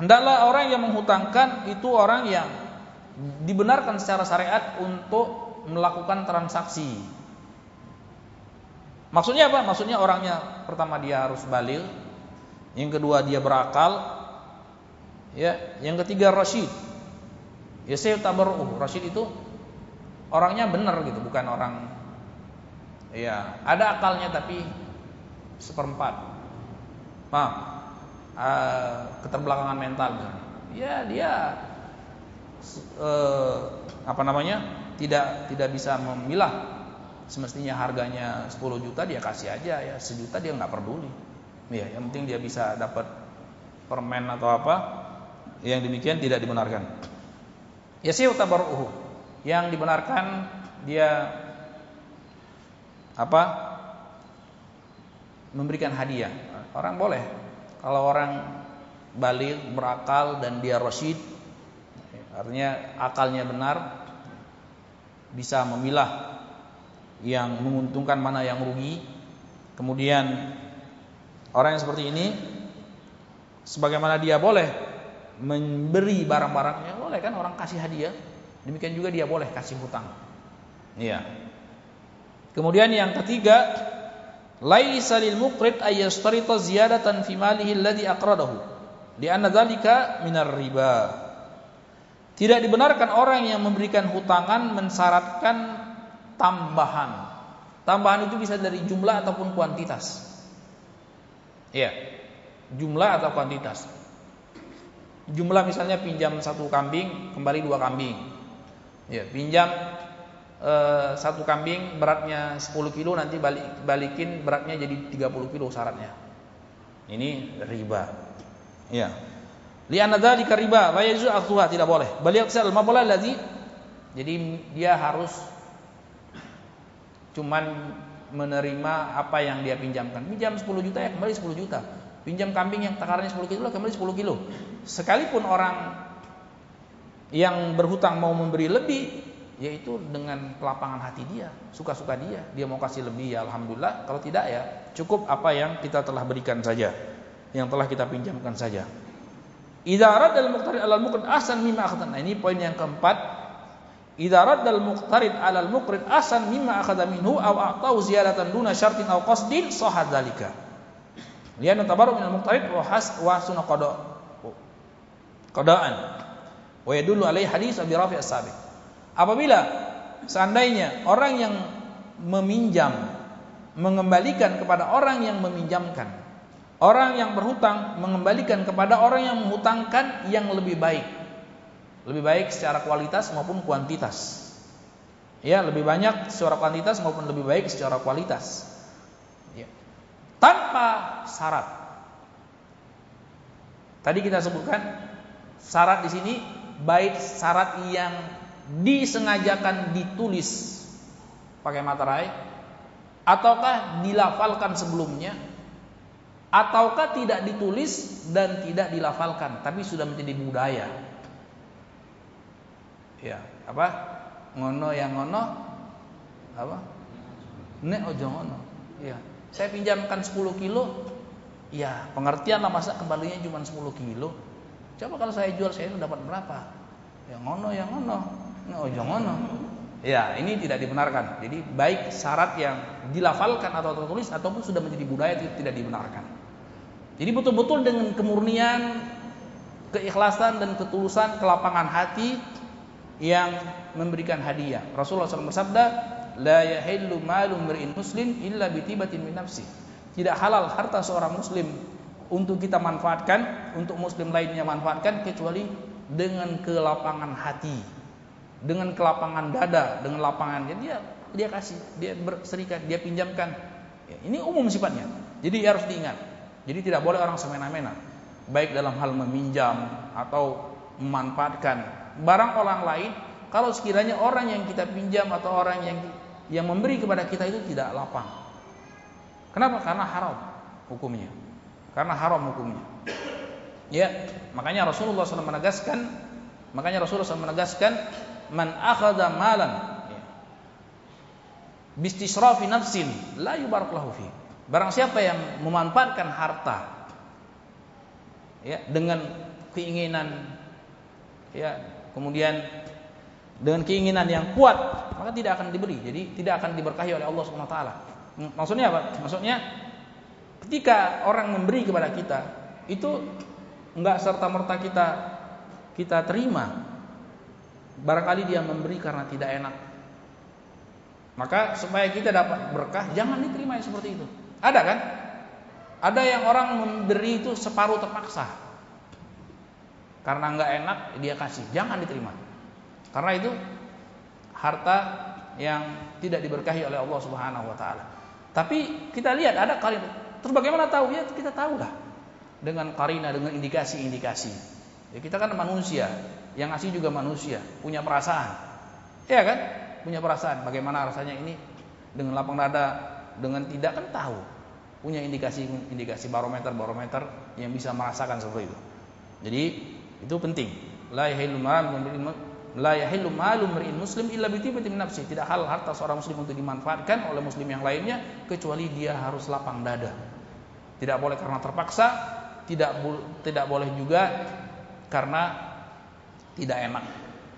hendaklah orang yang menghutangkan itu orang yang dibenarkan secara syariat untuk melakukan transaksi. Maksudnya apa? Maksudnya orangnya pertama dia harus balil, yang kedua dia berakal, ya, yang ketiga rasyid. Ya saya tabarruh. Rasyid itu orangnya benar gitu, bukan orang ya ada akalnya tapi seperempat. Paham? Uh, keterbelakangan mental misalnya. Ya dia uh, apa namanya? tidak tidak bisa memilah semestinya harganya 10 juta dia kasih aja ya sejuta dia nggak peduli ya yang penting dia bisa dapat permen atau apa yang demikian tidak dibenarkan. Yasihu tabarruhu. Yang dibenarkan dia apa? memberikan hadiah. Orang boleh kalau orang balik berakal dan dia rasyid artinya akalnya benar bisa memilah yang menguntungkan mana yang rugi. Kemudian orang yang seperti ini sebagaimana dia boleh memberi barang-barangnya boleh kan orang kasih hadiah demikian juga dia boleh kasih hutang. Iya. Kemudian yang ketiga laisa lil muqrid ay yashtarita ziyadatan fi malihi alladhi aqradahu. Li anna dzalika minar riba. Tidak dibenarkan orang yang memberikan hutangan mensyaratkan tambahan. Tambahan itu bisa dari jumlah ataupun kuantitas. Iya. Jumlah atau kuantitas. Jumlah misalnya pinjam satu kambing kembali dua kambing ya pinjam eh, satu kambing beratnya 10 kilo nanti balik balikin beratnya jadi 30 kilo syaratnya. Ini riba. Ya lian dzalika riba la yajuzu akhdhuha tidak boleh. Bal yaqsal mabola ladzi. Jadi dia harus cuman menerima apa yang dia pinjamkan. Pinjam 10 juta ya kembali 10 juta. Pinjam kambing yang takarannya 10 kilo kembali 10 kilo. Sekalipun orang yang berhutang mau memberi lebih yaitu dengan kelapangan hati dia suka-suka dia. Dia mau kasih lebih ya alhamdulillah. Kalau tidak ya cukup apa yang kita telah berikan saja yang telah kita pinjamkan saja. Idza radal muqtarid alal muqrid asan mimma akhadha nah ini poin yang keempat. Idza radal muqtarid alal muqrid asan mimma akhadha minhu aw a'tahu ziyadatan duna syartin aw qasdin sahad dzalika. Lian tabarru minal muqtarid wa has wa wa yadullu alaihi hadis Abi Rafi' as-Sabiq apabila seandainya orang yang meminjam mengembalikan kepada orang yang meminjamkan orang yang berhutang mengembalikan kepada orang yang menghutangkan yang lebih baik lebih baik secara kualitas maupun kuantitas. Ya lebih banyak secara kuantitas maupun lebih baik secara kualitas. Ya. tanpa syarat. Tadi kita sebutkan syarat di sini baik syarat yang disengajakan ditulis pakai materai ataukah dilafalkan sebelumnya ataukah tidak ditulis dan tidak dilafalkan tapi sudah menjadi budaya. Ya apa? Ngono yang ngono apa? Nek ojo ngono. Ya saya pinjamkan 10 kilo ya pengertian lah masa kembalinya cuma 10 kilo coba kalau saya jual saya itu dapat berapa yang ngono yang ngono Nah, ojo ngono. Ya, ini tidak dibenarkan. Jadi baik syarat yang dilafalkan atau tertulis ataupun sudah menjadi budaya itu tidak dibenarkan. Jadi betul-betul dengan kemurnian, keikhlasan dan ketulusan kelapangan hati yang memberikan hadiah. Rasulullah SAW bersabda, "La yahillu malu mar'in muslim illa bitibatin min nafsi." Tidak halal harta seorang muslim untuk kita manfaatkan, untuk muslim lainnya manfaatkan kecuali dengan kelapangan hati dengan kelapangan dada, dengan lapangan dia dia kasih, dia berserikat, dia pinjamkan. Ya, ini umum sifatnya. Jadi harus diingat. Jadi tidak boleh orang semena-mena, baik dalam hal meminjam atau memanfaatkan barang orang lain. Kalau sekiranya orang yang kita pinjam atau orang yang yang memberi kepada kita itu tidak lapang. Kenapa? Karena haram hukumnya. Karena haram hukumnya. Ya, makanya Rasulullah SAW menegaskan, makanya Rasulullah SAW menegaskan man akhadha malan ya. bistisrafi nafsin la yubarak lahu fi. Barang siapa yang memanfaatkan harta ya dengan keinginan ya kemudian dengan keinginan yang kuat maka tidak akan diberi jadi tidak akan diberkahi oleh Allah Subhanahu wa taala maksudnya apa maksudnya ketika orang memberi kepada kita itu enggak serta merta kita kita terima Barangkali dia memberi karena tidak enak. Maka supaya kita dapat berkah, jangan diterima yang seperti itu. Ada kan? Ada yang orang memberi itu separuh terpaksa. Karena nggak enak dia kasih, jangan diterima. Karena itu harta yang tidak diberkahi oleh Allah Subhanahu wa taala. Tapi kita lihat ada kali terus bagaimana tahu ya kita tahu lah. dengan karina dengan indikasi-indikasi. Ya, kita kan manusia, yang ngasih juga manusia, punya perasaan. Ya kan? Punya perasaan. Bagaimana rasanya ini dengan lapang dada, dengan tidak kan tahu. Punya indikasi-indikasi barometer-barometer yang bisa merasakan seperti itu. Jadi itu penting. La yahillu la yahillu muslim illa bi nafsi. Tidak hal harta seorang muslim untuk dimanfaatkan oleh muslim yang lainnya kecuali dia harus lapang dada. Tidak boleh karena terpaksa, tidak tidak boleh juga karena tidak enak.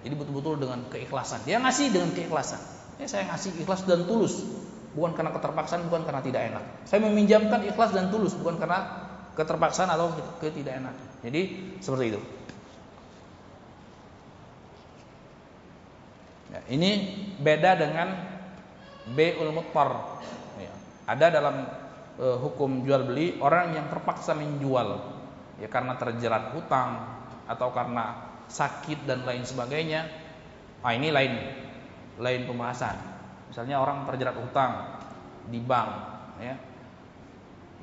Jadi betul-betul dengan keikhlasan. Dia ngasih dengan keikhlasan. Ya saya ngasih ikhlas dan tulus, bukan karena keterpaksaan, bukan karena tidak enak. Saya meminjamkan ikhlas dan tulus, bukan karena keterpaksaan atau ketidak enak. Jadi seperti itu. Ya, ini beda dengan B'ul Muttar. Ya, ada dalam e, hukum jual beli orang yang terpaksa menjual ya karena terjerat hutang atau karena sakit dan lain sebagainya. Ah ini lain lain pembahasan. Misalnya orang terjerat hutang di bank ya.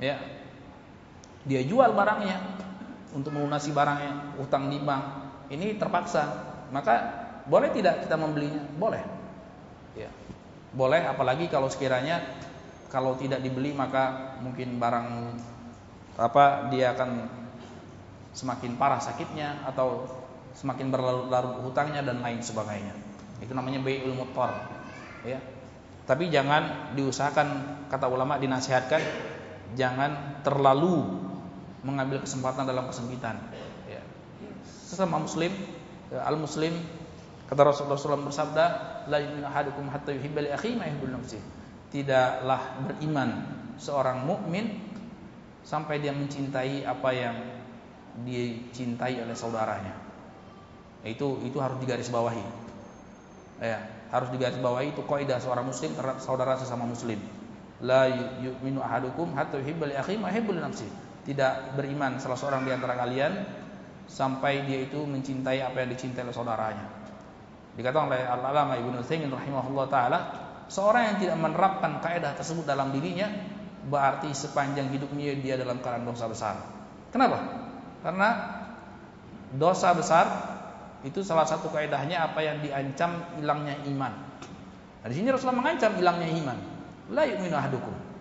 Ya. Dia jual barangnya untuk melunasi barangnya, hutang di bank. Ini terpaksa. Maka boleh tidak kita membelinya? Boleh. Ya. Boleh apalagi kalau sekiranya kalau tidak dibeli maka mungkin barang apa dia akan semakin parah sakitnya atau semakin berlarut-larut hutangnya dan lain sebagainya. Itu namanya bai'ul muttar. Ya. Tapi jangan diusahakan kata ulama dinasihatkan jangan terlalu mengambil kesempatan dalam kesempitan. Ya. Sesama muslim, ya, al muslim Kata Rasulullah SAW bersabda, la yu'minu ahadukum hatta yuhibba li akhihi ma. Tidaklah beriman seorang mukmin sampai dia mencintai apa yang dicintai oleh saudaranya. Itu itu harus digarisbawahi. Ya, harus digarisbawahi itu kaidah seorang muslim terhadap saudara sesama muslim. La yu'minu ahadukum hatta yuhibba li ma yuhibbu nafsihi. Tidak beriman salah seorang di antara kalian sampai dia itu mencintai apa yang dicintai oleh saudaranya. Dikatakan oleh Al-Alama Ibnu Utsaimin rahimahullah taala, seorang yang tidak menerapkan kaidah tersebut dalam dirinya berarti sepanjang hidupnya dia dalam keadaan dosa besar. Kenapa? Karena dosa besar itu salah satu kaidahnya apa yang diancam hilangnya iman. Nah, di sini Rasulullah mengancam hilangnya iman. La yu'minu.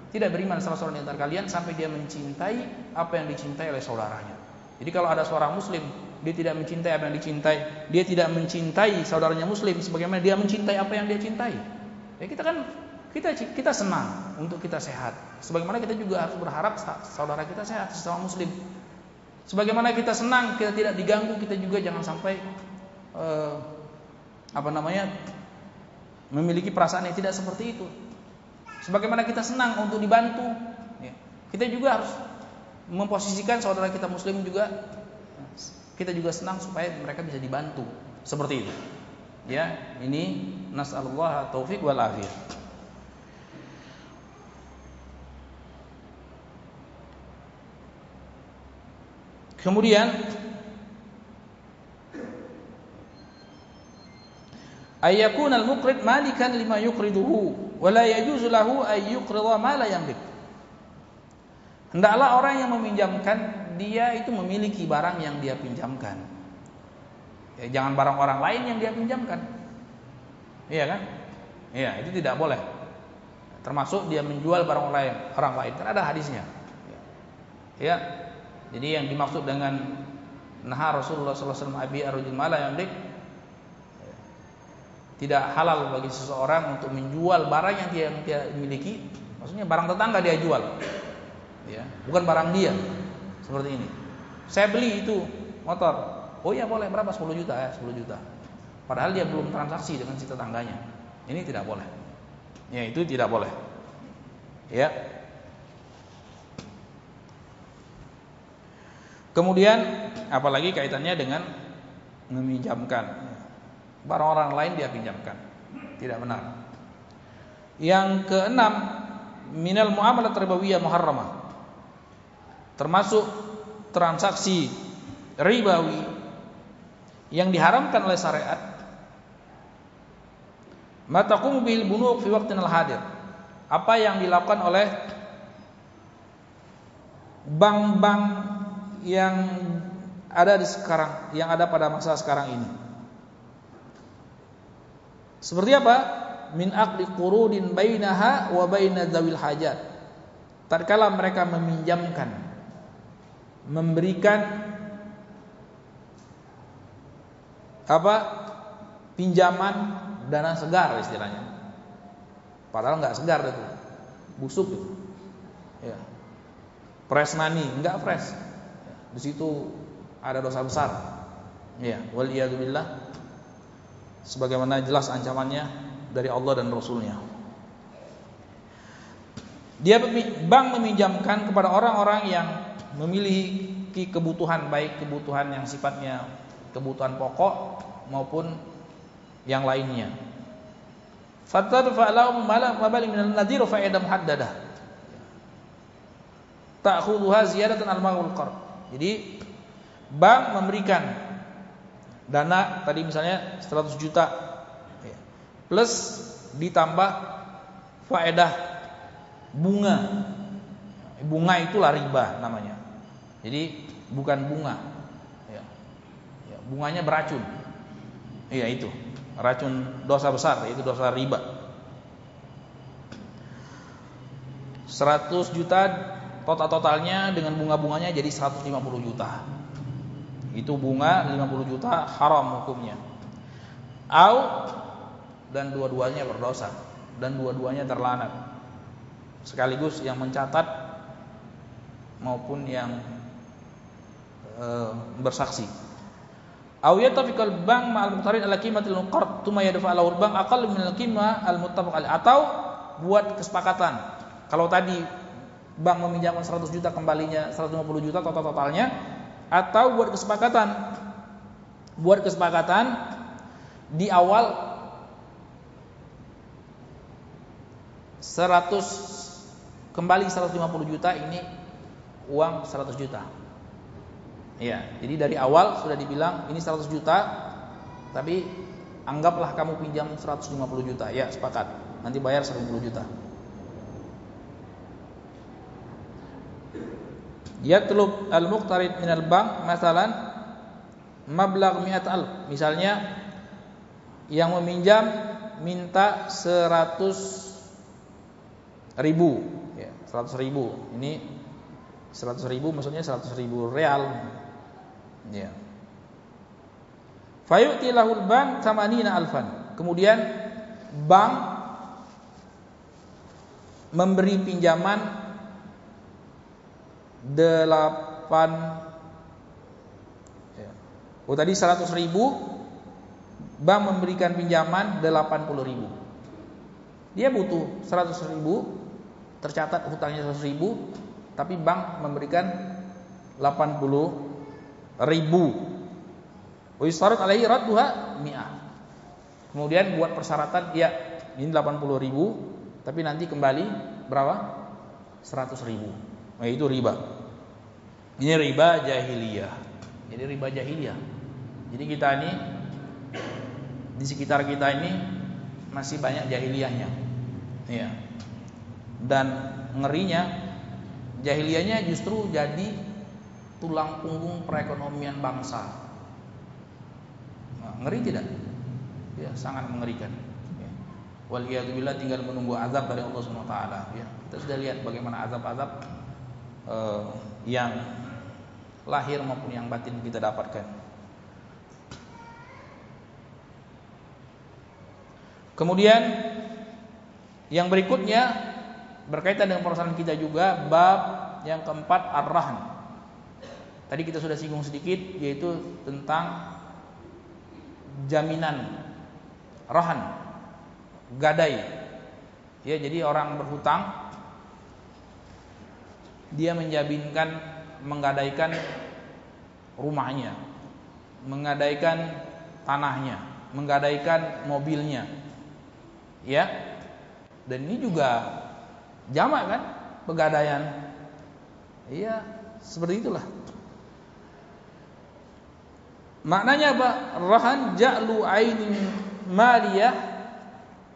Tidak beriman salah seorang di antara kalian sampai dia mencintai apa yang dicintai oleh saudaranya. Jadi kalau ada seorang muslim dia tidak mencintai apa yang dicintai, dia tidak mencintai saudaranya muslim sebagaimana dia mencintai apa yang dia cintai. Ya kita kan kita kita senang untuk kita sehat. Sebagaimana kita juga harus berharap saudara kita sehat sesama muslim. Sebagaimana kita senang kita tidak diganggu, kita juga jangan sampai uh, apa namanya memiliki perasaan yang tidak seperti itu. Sebagaimana kita senang untuk dibantu, ya, kita juga harus memposisikan saudara kita muslim juga kita juga senang supaya mereka bisa dibantu seperti itu ya ini nasallahu taufik wal afiyah kemudian ayyakun al-muqrid malikan lima yuqriduhu wa la yajuzu lahu ay yuqrida ma la yamlik hendaklah orang yang meminjamkan dia itu memiliki barang yang dia pinjamkan. Ya, jangan barang orang lain yang dia pinjamkan. Iya kan? Iya, itu tidak boleh. Termasuk dia menjual barang lain, orang lain. Kan ada hadisnya. Ya. Jadi yang dimaksud dengan nah Rasulullah SAW abi mala yang dik tidak halal bagi seseorang untuk menjual barang yang dia, yang dia miliki maksudnya barang tetangga dia jual ya bukan barang dia seperti ini. Saya beli itu motor. Oh iya boleh berapa? 10 juta ya, 10 juta. Padahal dia belum transaksi dengan si tetangganya. Ini tidak boleh. Ya, itu tidak boleh. Ya. Kemudian apalagi kaitannya dengan meminjamkan barang orang lain dia pinjamkan. Tidak benar. Yang keenam, minal muamalah ribawiyah muharramah termasuk transaksi ribawi yang diharamkan oleh syariat matakum bil bunuk fi waqtin al hadir apa yang dilakukan oleh bank-bank yang ada di sekarang, yang ada pada masa sekarang ini. Seperti apa? Min aqdi qurudin bainaha wa baina dzawil hajat. Tatkala mereka meminjamkan memberikan apa? pinjaman dana segar istilahnya. Padahal nggak segar itu. Busuk itu. Ya. Fresh money, enggak fresh. Di situ ada dosa besar. Ya, wal billah. Sebagaimana jelas ancamannya dari Allah dan Rasulnya. Dia bank meminjamkan kepada orang-orang yang memiliki kebutuhan baik kebutuhan yang sifatnya kebutuhan pokok maupun yang lainnya. Fatadfa lahum mabali min al-nadir fa'idah muhaddadah. Ta'khudhuha ziyadatan al-maghul qard. Jadi bank memberikan dana tadi misalnya 100 juta ya, plus ditambah faedah bunga. Bunga itulah riba namanya. Jadi bukan bunga. Ya. Ya, bunganya beracun. Iya itu racun dosa besar yaitu dosa riba. 100 juta total-totalnya dengan bunga-bunganya jadi 150 juta. Itu bunga 50 juta haram hukumnya. Au dan dua-duanya berdosa dan dua-duanya terlanat sekaligus yang mencatat maupun yang e, bersaksi Aw yatafiqal bank ma'al muqtarin ala qimatil qard tuma yadfa lahu bank aqall min al qimah al muttafaq atau buat kesepakatan. Kalau tadi bank meminjamkan 100 juta kembalinya 150 juta total-totalnya atau buat kesepakatan. Buat kesepakatan di awal 100 kembali 150 juta ini uang 100 juta Ya, jadi dari awal sudah dibilang ini 100 juta, tapi anggaplah kamu pinjam 150 juta. Ya, sepakat. Nanti bayar 150 juta. Yatlub al-muqtarid min al-bank masalan mablagh mi'at al. Misalnya yang meminjam minta 100 ribu ya, 100 ribu ini 100 ribu maksudnya 100 ribu real Ya. Fayu'ti lahul bank tamanina alfan. Kemudian bank memberi pinjaman 8. Ya. Oh tadi 100 ribu Bank memberikan pinjaman 80 ribu Dia butuh 100 ribu Tercatat hutangnya 100 ribu Tapi bank memberikan 80 ribu. Wa alaihi radduha mi'ah. Kemudian buat persyaratan ya ini 80 ribu tapi nanti kembali berapa? 100 ribu. Nah, itu riba. Ini riba jahiliyah. jadi riba jahiliyah. Jadi kita ini di sekitar kita ini masih banyak jahiliyahnya. Ya. Dan ngerinya jahiliyahnya justru jadi tulang punggung perekonomian bangsa. Nah, ngeri tidak? Ya, sangat mengerikan. Ya. Waliyadzubillah tinggal menunggu azab dari Allah Subhanahu wa taala, ya. Kita sudah lihat bagaimana azab-azab uh, yang lahir maupun yang batin kita dapatkan. Kemudian yang berikutnya berkaitan dengan persoalan kita juga bab yang keempat ar-rahn. Tadi kita sudah singgung sedikit yaitu tentang jaminan rahan gadai. Ya, jadi orang berhutang dia menjaminkan menggadaikan rumahnya, menggadaikan tanahnya, menggadaikan mobilnya. Ya. Dan ini juga jamak kan pegadaian. Iya, seperti itulah. Maknanya apa? Rahan ja'lu ainin maliyah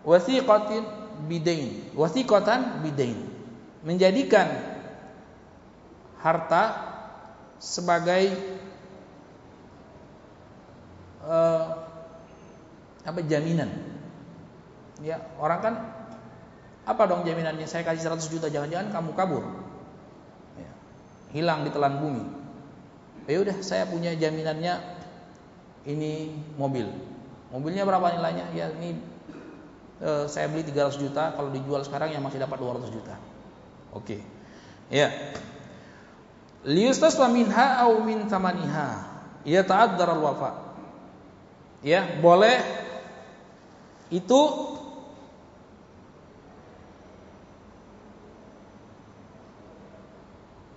wasiqatin bidain. Wasiqatan bidain. Menjadikan harta sebagai uh, apa jaminan. Ya, orang kan apa dong jaminannya? Saya kasih 100 juta, jangan-jangan kamu kabur. Ya, hilang di telan bumi. Ya udah, saya punya jaminannya ini mobil. Mobilnya berapa nilainya? Ya ini uh, saya beli 300 juta, kalau dijual sekarang ya masih dapat 200 juta. Oke. Okay. Ya. Liyustasla minha au min tamaniha. Ya ta'addar al-wafa ya boleh itu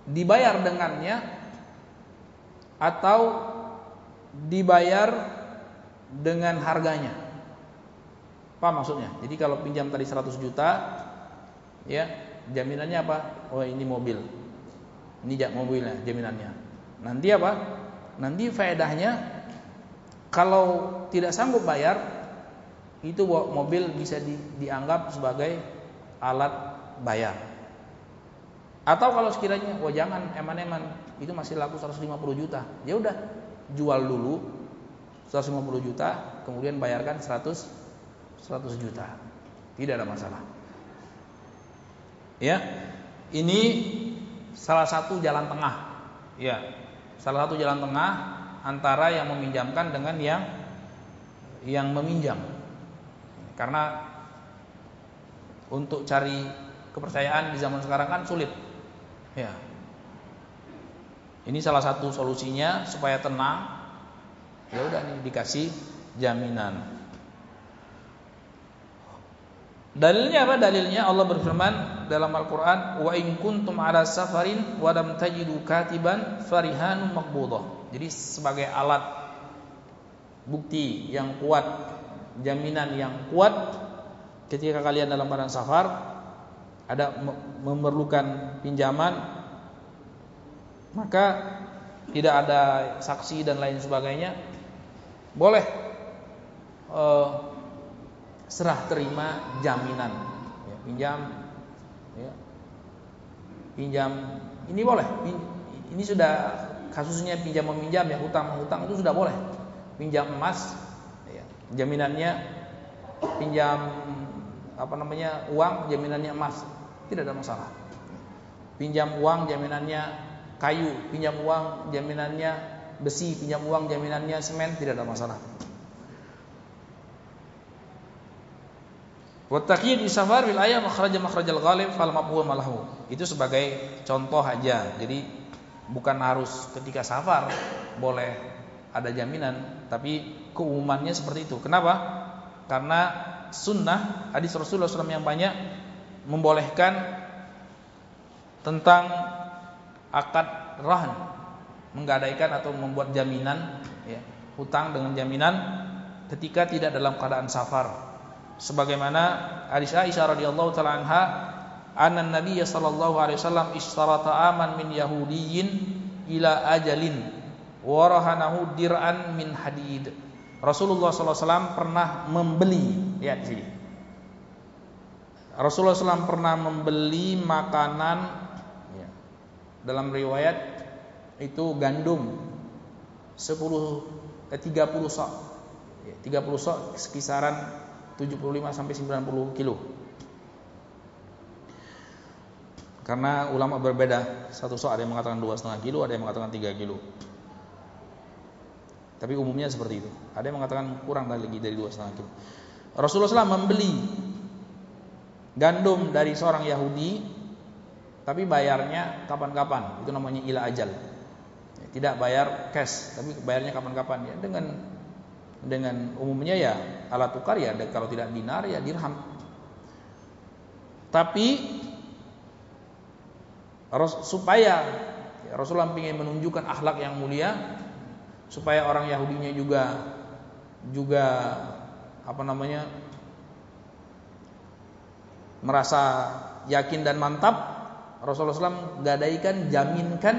dibayar dengannya atau dibayar dengan harganya. Apa maksudnya? Jadi kalau pinjam tadi 100 juta ya, jaminannya apa? Oh, ini mobil. Ini jak mobilnya, jaminannya. Nanti apa? Nanti faedahnya kalau tidak sanggup bayar, itu mobil bisa di, dianggap sebagai alat bayar. Atau kalau sekiranya, oh jangan eman-eman, itu masih laku 150 juta. Ya udah, jual dulu 150 juta, kemudian bayarkan 100 100 juta. Tidak ada masalah. Ya. Ini salah satu jalan tengah. Ya. Salah satu jalan tengah antara yang meminjamkan dengan yang yang meminjam. Karena untuk cari kepercayaan di zaman sekarang kan sulit. Ya. Ini salah satu solusinya supaya tenang. Ya udah nih dikasih jaminan. Dalilnya apa? Dalilnya Allah berfirman dalam Al-Qur'an, "Wa in kuntum 'ala safarin wa lam tajidu katiban farihanun maqbudah." Jadi sebagai alat bukti yang kuat, jaminan yang kuat ketika kalian dalam keadaan safar ada memerlukan pinjaman maka tidak ada saksi dan lain sebagainya boleh uh, serah terima jaminan. Ya, pinjam ya, pinjam ini boleh. Ini sudah kasusnya pinjam meminjam ya hutang menghutang itu sudah boleh. Pinjam emas ya, jaminannya pinjam apa namanya uang jaminannya emas tidak ada masalah. Pinjam uang jaminannya kayu pinjam uang jaminannya besi pinjam uang jaminannya semen tidak ada masalah Wattaqiyat di safar bil ayat makhraja makhrajal ghalib fal mafhum malahu. Itu sebagai contoh aja. Jadi bukan harus ketika safar boleh ada jaminan, tapi keumumannya seperti itu. Kenapa? Karena sunnah hadis Rasulullah SAW yang banyak membolehkan tentang akad rahan menggadaikan atau membuat jaminan ya, hutang dengan jaminan ketika tidak dalam keadaan safar sebagaimana hadis Aisyah radhiyallahu taala anha anna Nabi sallallahu alaihi wasallam istarata aman min yahudiyyin ila ajalin warahanahu dir'an min hadid. Rasulullah wasallam pernah membeli, lihat sini. Rasulullah SAW pernah membeli makanan dalam riwayat itu gandum 10 eh, 30 sok. Ya, 30 sok sekisaran 75 sampai 90 kilo. Karena ulama berbeda, satu sok ada yang mengatakan dua setengah kilo, ada yang mengatakan tiga kilo. Tapi umumnya seperti itu. Ada yang mengatakan kurang lagi dari dua setengah kilo. Rasulullah SAW membeli gandum dari seorang Yahudi, tapi bayarnya kapan-kapan. Itu namanya ila ajal. Tidak bayar cash, tapi bayarnya kapan-kapan ya dengan dengan umumnya ya alat tukar ya kalau tidak dinar ya dirham. Tapi supaya Rasulullah ingin menunjukkan akhlak yang mulia supaya orang Yahudinya juga juga apa namanya merasa yakin dan mantap Rasulullah SAW gadaikan jaminkan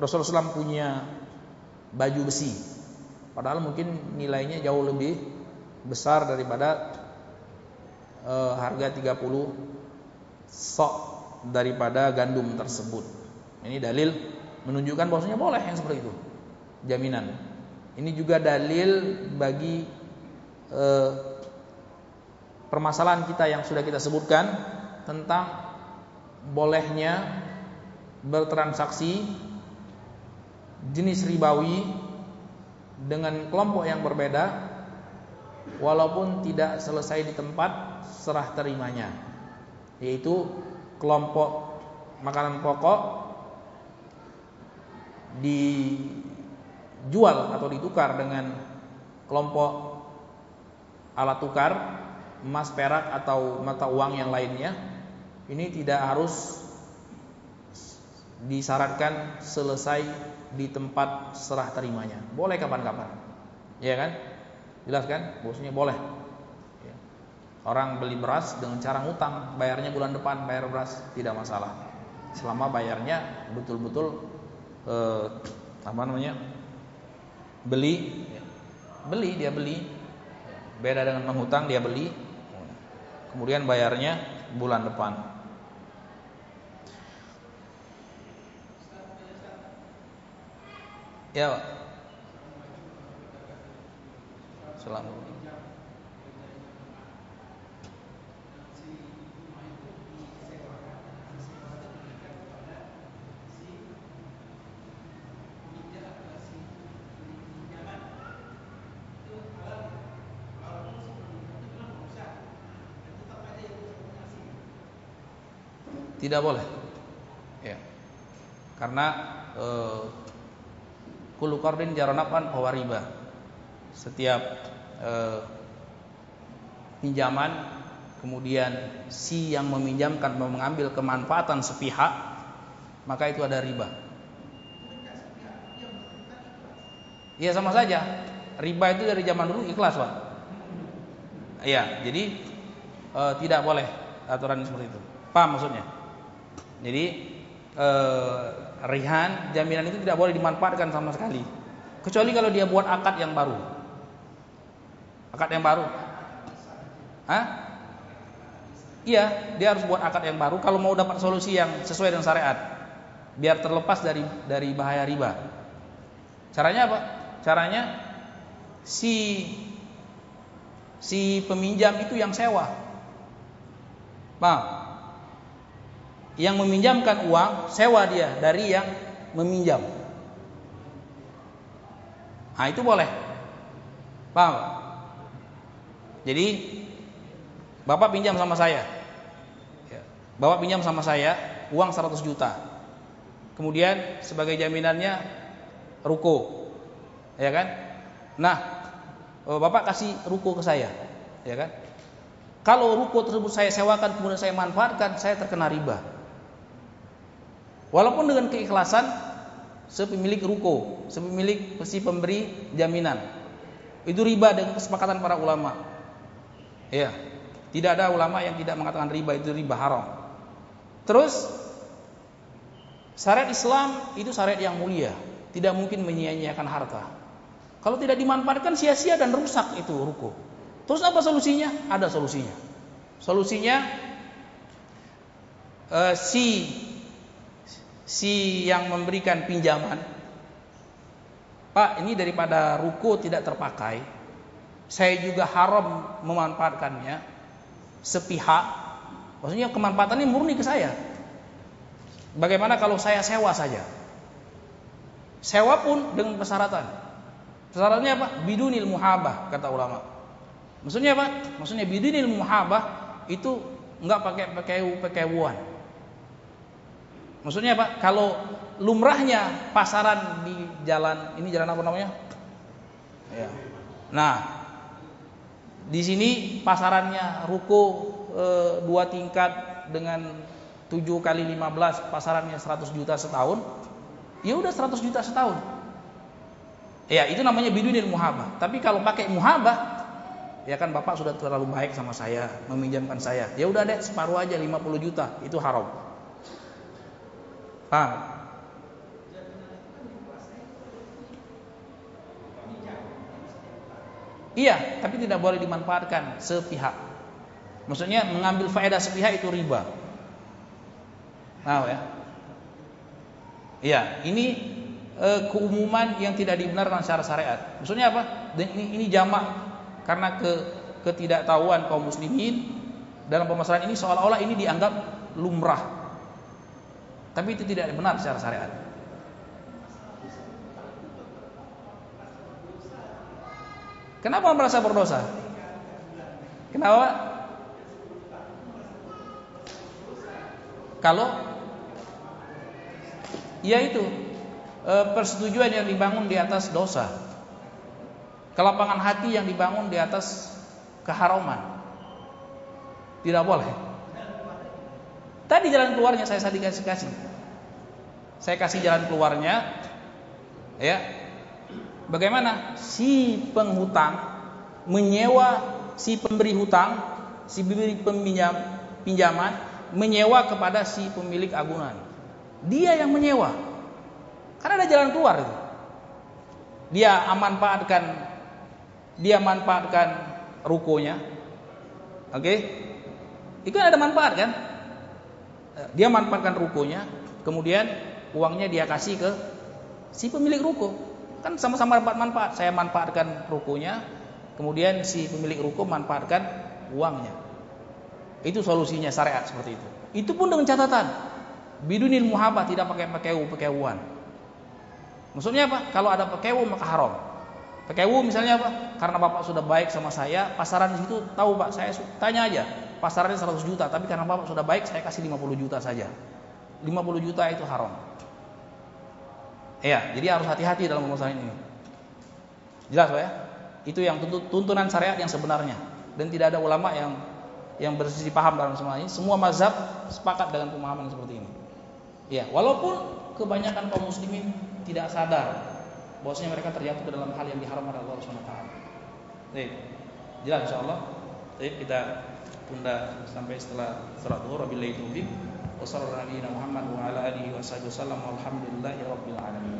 Rasulullah SAW punya baju besi Padahal mungkin nilainya jauh lebih besar daripada e, harga 30 sok daripada gandum tersebut. Ini dalil menunjukkan bahwasanya boleh yang seperti itu. Jaminan. Ini juga dalil bagi eh, permasalahan kita yang sudah kita sebutkan tentang bolehnya bertransaksi jenis ribawi dengan kelompok yang berbeda walaupun tidak selesai di tempat serah terimanya. Yaitu kelompok makanan pokok dijual atau ditukar dengan kelompok alat tukar emas perak atau mata uang yang lainnya ini tidak harus disyaratkan selesai di tempat serah terimanya boleh kapan-kapan ya kan Jelas kan? Bosnya boleh. Ya. Orang beli beras dengan cara ngutang, bayarnya bulan depan bayar beras tidak masalah. Selama bayarnya betul-betul eh, apa namanya? beli beli dia beli beda dengan menghutang dia beli kemudian bayarnya bulan depan ya selama Tidak boleh. Ya. Karena eh, kulu qardin jaranapan riba. Setiap eh, pinjaman kemudian si yang meminjamkan mengambil kemanfaatan sepihak maka itu ada riba. Iya sama saja. Riba itu dari zaman dulu ikhlas, Pak. Iya, jadi e, tidak boleh aturan seperti itu. Paham maksudnya? Jadi e, rihan jaminan itu tidak boleh dimanfaatkan sama sekali. Kecuali kalau dia buat akad yang baru. Akad yang baru. Hah? Iya, dia harus buat akad yang baru kalau mau dapat solusi yang sesuai dengan syariat. Biar terlepas dari dari bahaya riba. Caranya apa? Caranya si si peminjam itu yang sewa. Paham? Yang meminjamkan uang sewa dia dari yang meminjam. Nah, itu boleh. Paham? Jadi Bapak pinjam sama saya. Ya. Bapak pinjam sama saya uang 100 juta. Kemudian sebagai jaminannya ruko. Ya kan? Nah, eh, Bapak kasih ruko ke saya. Ya kan? Kalau ruko tersebut saya sewakan kemudian saya manfaatkan, saya terkena riba. Walaupun dengan keikhlasan sepemilik ruko, sepemilik si pemberi jaminan. Itu riba dengan kesepakatan para ulama. Ya. Tidak ada ulama yang tidak mengatakan riba itu riba haram. Terus syariat Islam itu syariat yang mulia, tidak mungkin menyia-nyiakan harta. Kalau tidak dimanfaatkan sia-sia dan rusak itu ruko. Terus apa solusinya? Ada solusinya. Solusinya uh, si si yang memberikan pinjaman, Pak, ini daripada ruko tidak terpakai, saya juga haram memanfaatkannya sepihak. Maksudnya kemanfaatannya murni ke saya. Bagaimana kalau saya sewa saja? Sewa pun dengan persyaratan. Persyaratannya apa? Bidunil muhabah kata ulama. Maksudnya apa? Maksudnya bidunil muhabah itu enggak pakai pakai. Maksudnya apa? Kalau lumrahnya pasaran di jalan ini jalan apa namanya? Ya. Nah, di sini pasarannya ruko e, dua tingkat dengan 7 kali 15 pasarannya 100 juta setahun. Ya udah 100 juta setahun. Ya, itu namanya bidunil muhabah. Tapi kalau pakai muhabah ya kan Bapak sudah terlalu baik sama saya, meminjamkan saya. Ya udah deh separuh aja 50 juta, itu haram. Paham? Iya, tapi tidak boleh dimanfaatkan sepihak. Maksudnya mengambil faedah sepihak itu riba. Tahu ya? Iya, ini e, keumuman yang tidak dibenarkan secara syariat. Maksudnya apa? Dan ini, ini jamak karena ke ketidaktahuan kaum muslimin dalam permasalahan ini seolah-olah ini dianggap lumrah. Tapi itu tidak benar secara syariat. Kenapa merasa berdosa? Kenapa? Kalau yaitu e, persetujuan yang dibangun di atas dosa. Kelapangan hati yang dibangun di atas keharaman. Tidak boleh. Tadi jalan keluarnya saya kasih kasih. Saya kasih jalan keluarnya ya Bagaimana si penghutang menyewa si pemberi hutang, si pemberi peminjam pinjaman menyewa kepada si pemilik agunan. Dia yang menyewa. Karena ada jalan keluar itu. Dia manfaatkan dia manfaatkan rukonya. Oke? Okay? Itu kan ada manfaat kan? Dia manfaatkan rukonya, kemudian uangnya dia kasih ke si pemilik ruko. Kan sama-sama dapat manfaat. Saya manfaatkan rukunya, kemudian si pemilik ruko manfaatkan uangnya. Itu solusinya syariat seperti itu. Itu pun dengan catatan bidunil muhabah tidak pakai pekewu pekewuan. Maksudnya apa? Kalau ada pekewu maka haram. Pekewu misalnya apa? Karena bapak sudah baik sama saya, pasaran di situ tahu pak, saya tanya aja, pasarannya 100 juta, tapi karena bapak sudah baik, saya kasih 50 juta saja. 50 juta itu haram. Ya, jadi harus hati-hati dalam masalah ini. Jelas Pak ya? Itu yang tuntunan syariat yang sebenarnya dan tidak ada ulama yang yang bersisi paham dalam semua ini. Semua mazhab sepakat dengan pemahaman seperti ini. Ya, walaupun kebanyakan kaum muslimin tidak sadar bahwasanya mereka terjatuh ke dalam hal yang diharamkan oleh Allah Subhanahu wa taala. Baik. Jelas insyaallah. Baik, kita tunda sampai setelah salat zuhur wabillahi taufiq. Wassalamualaikum warahmatullahi wabarakatuh. Muhammad wa ala alihi wasallam. Alhamdulillahi rabbil alamin.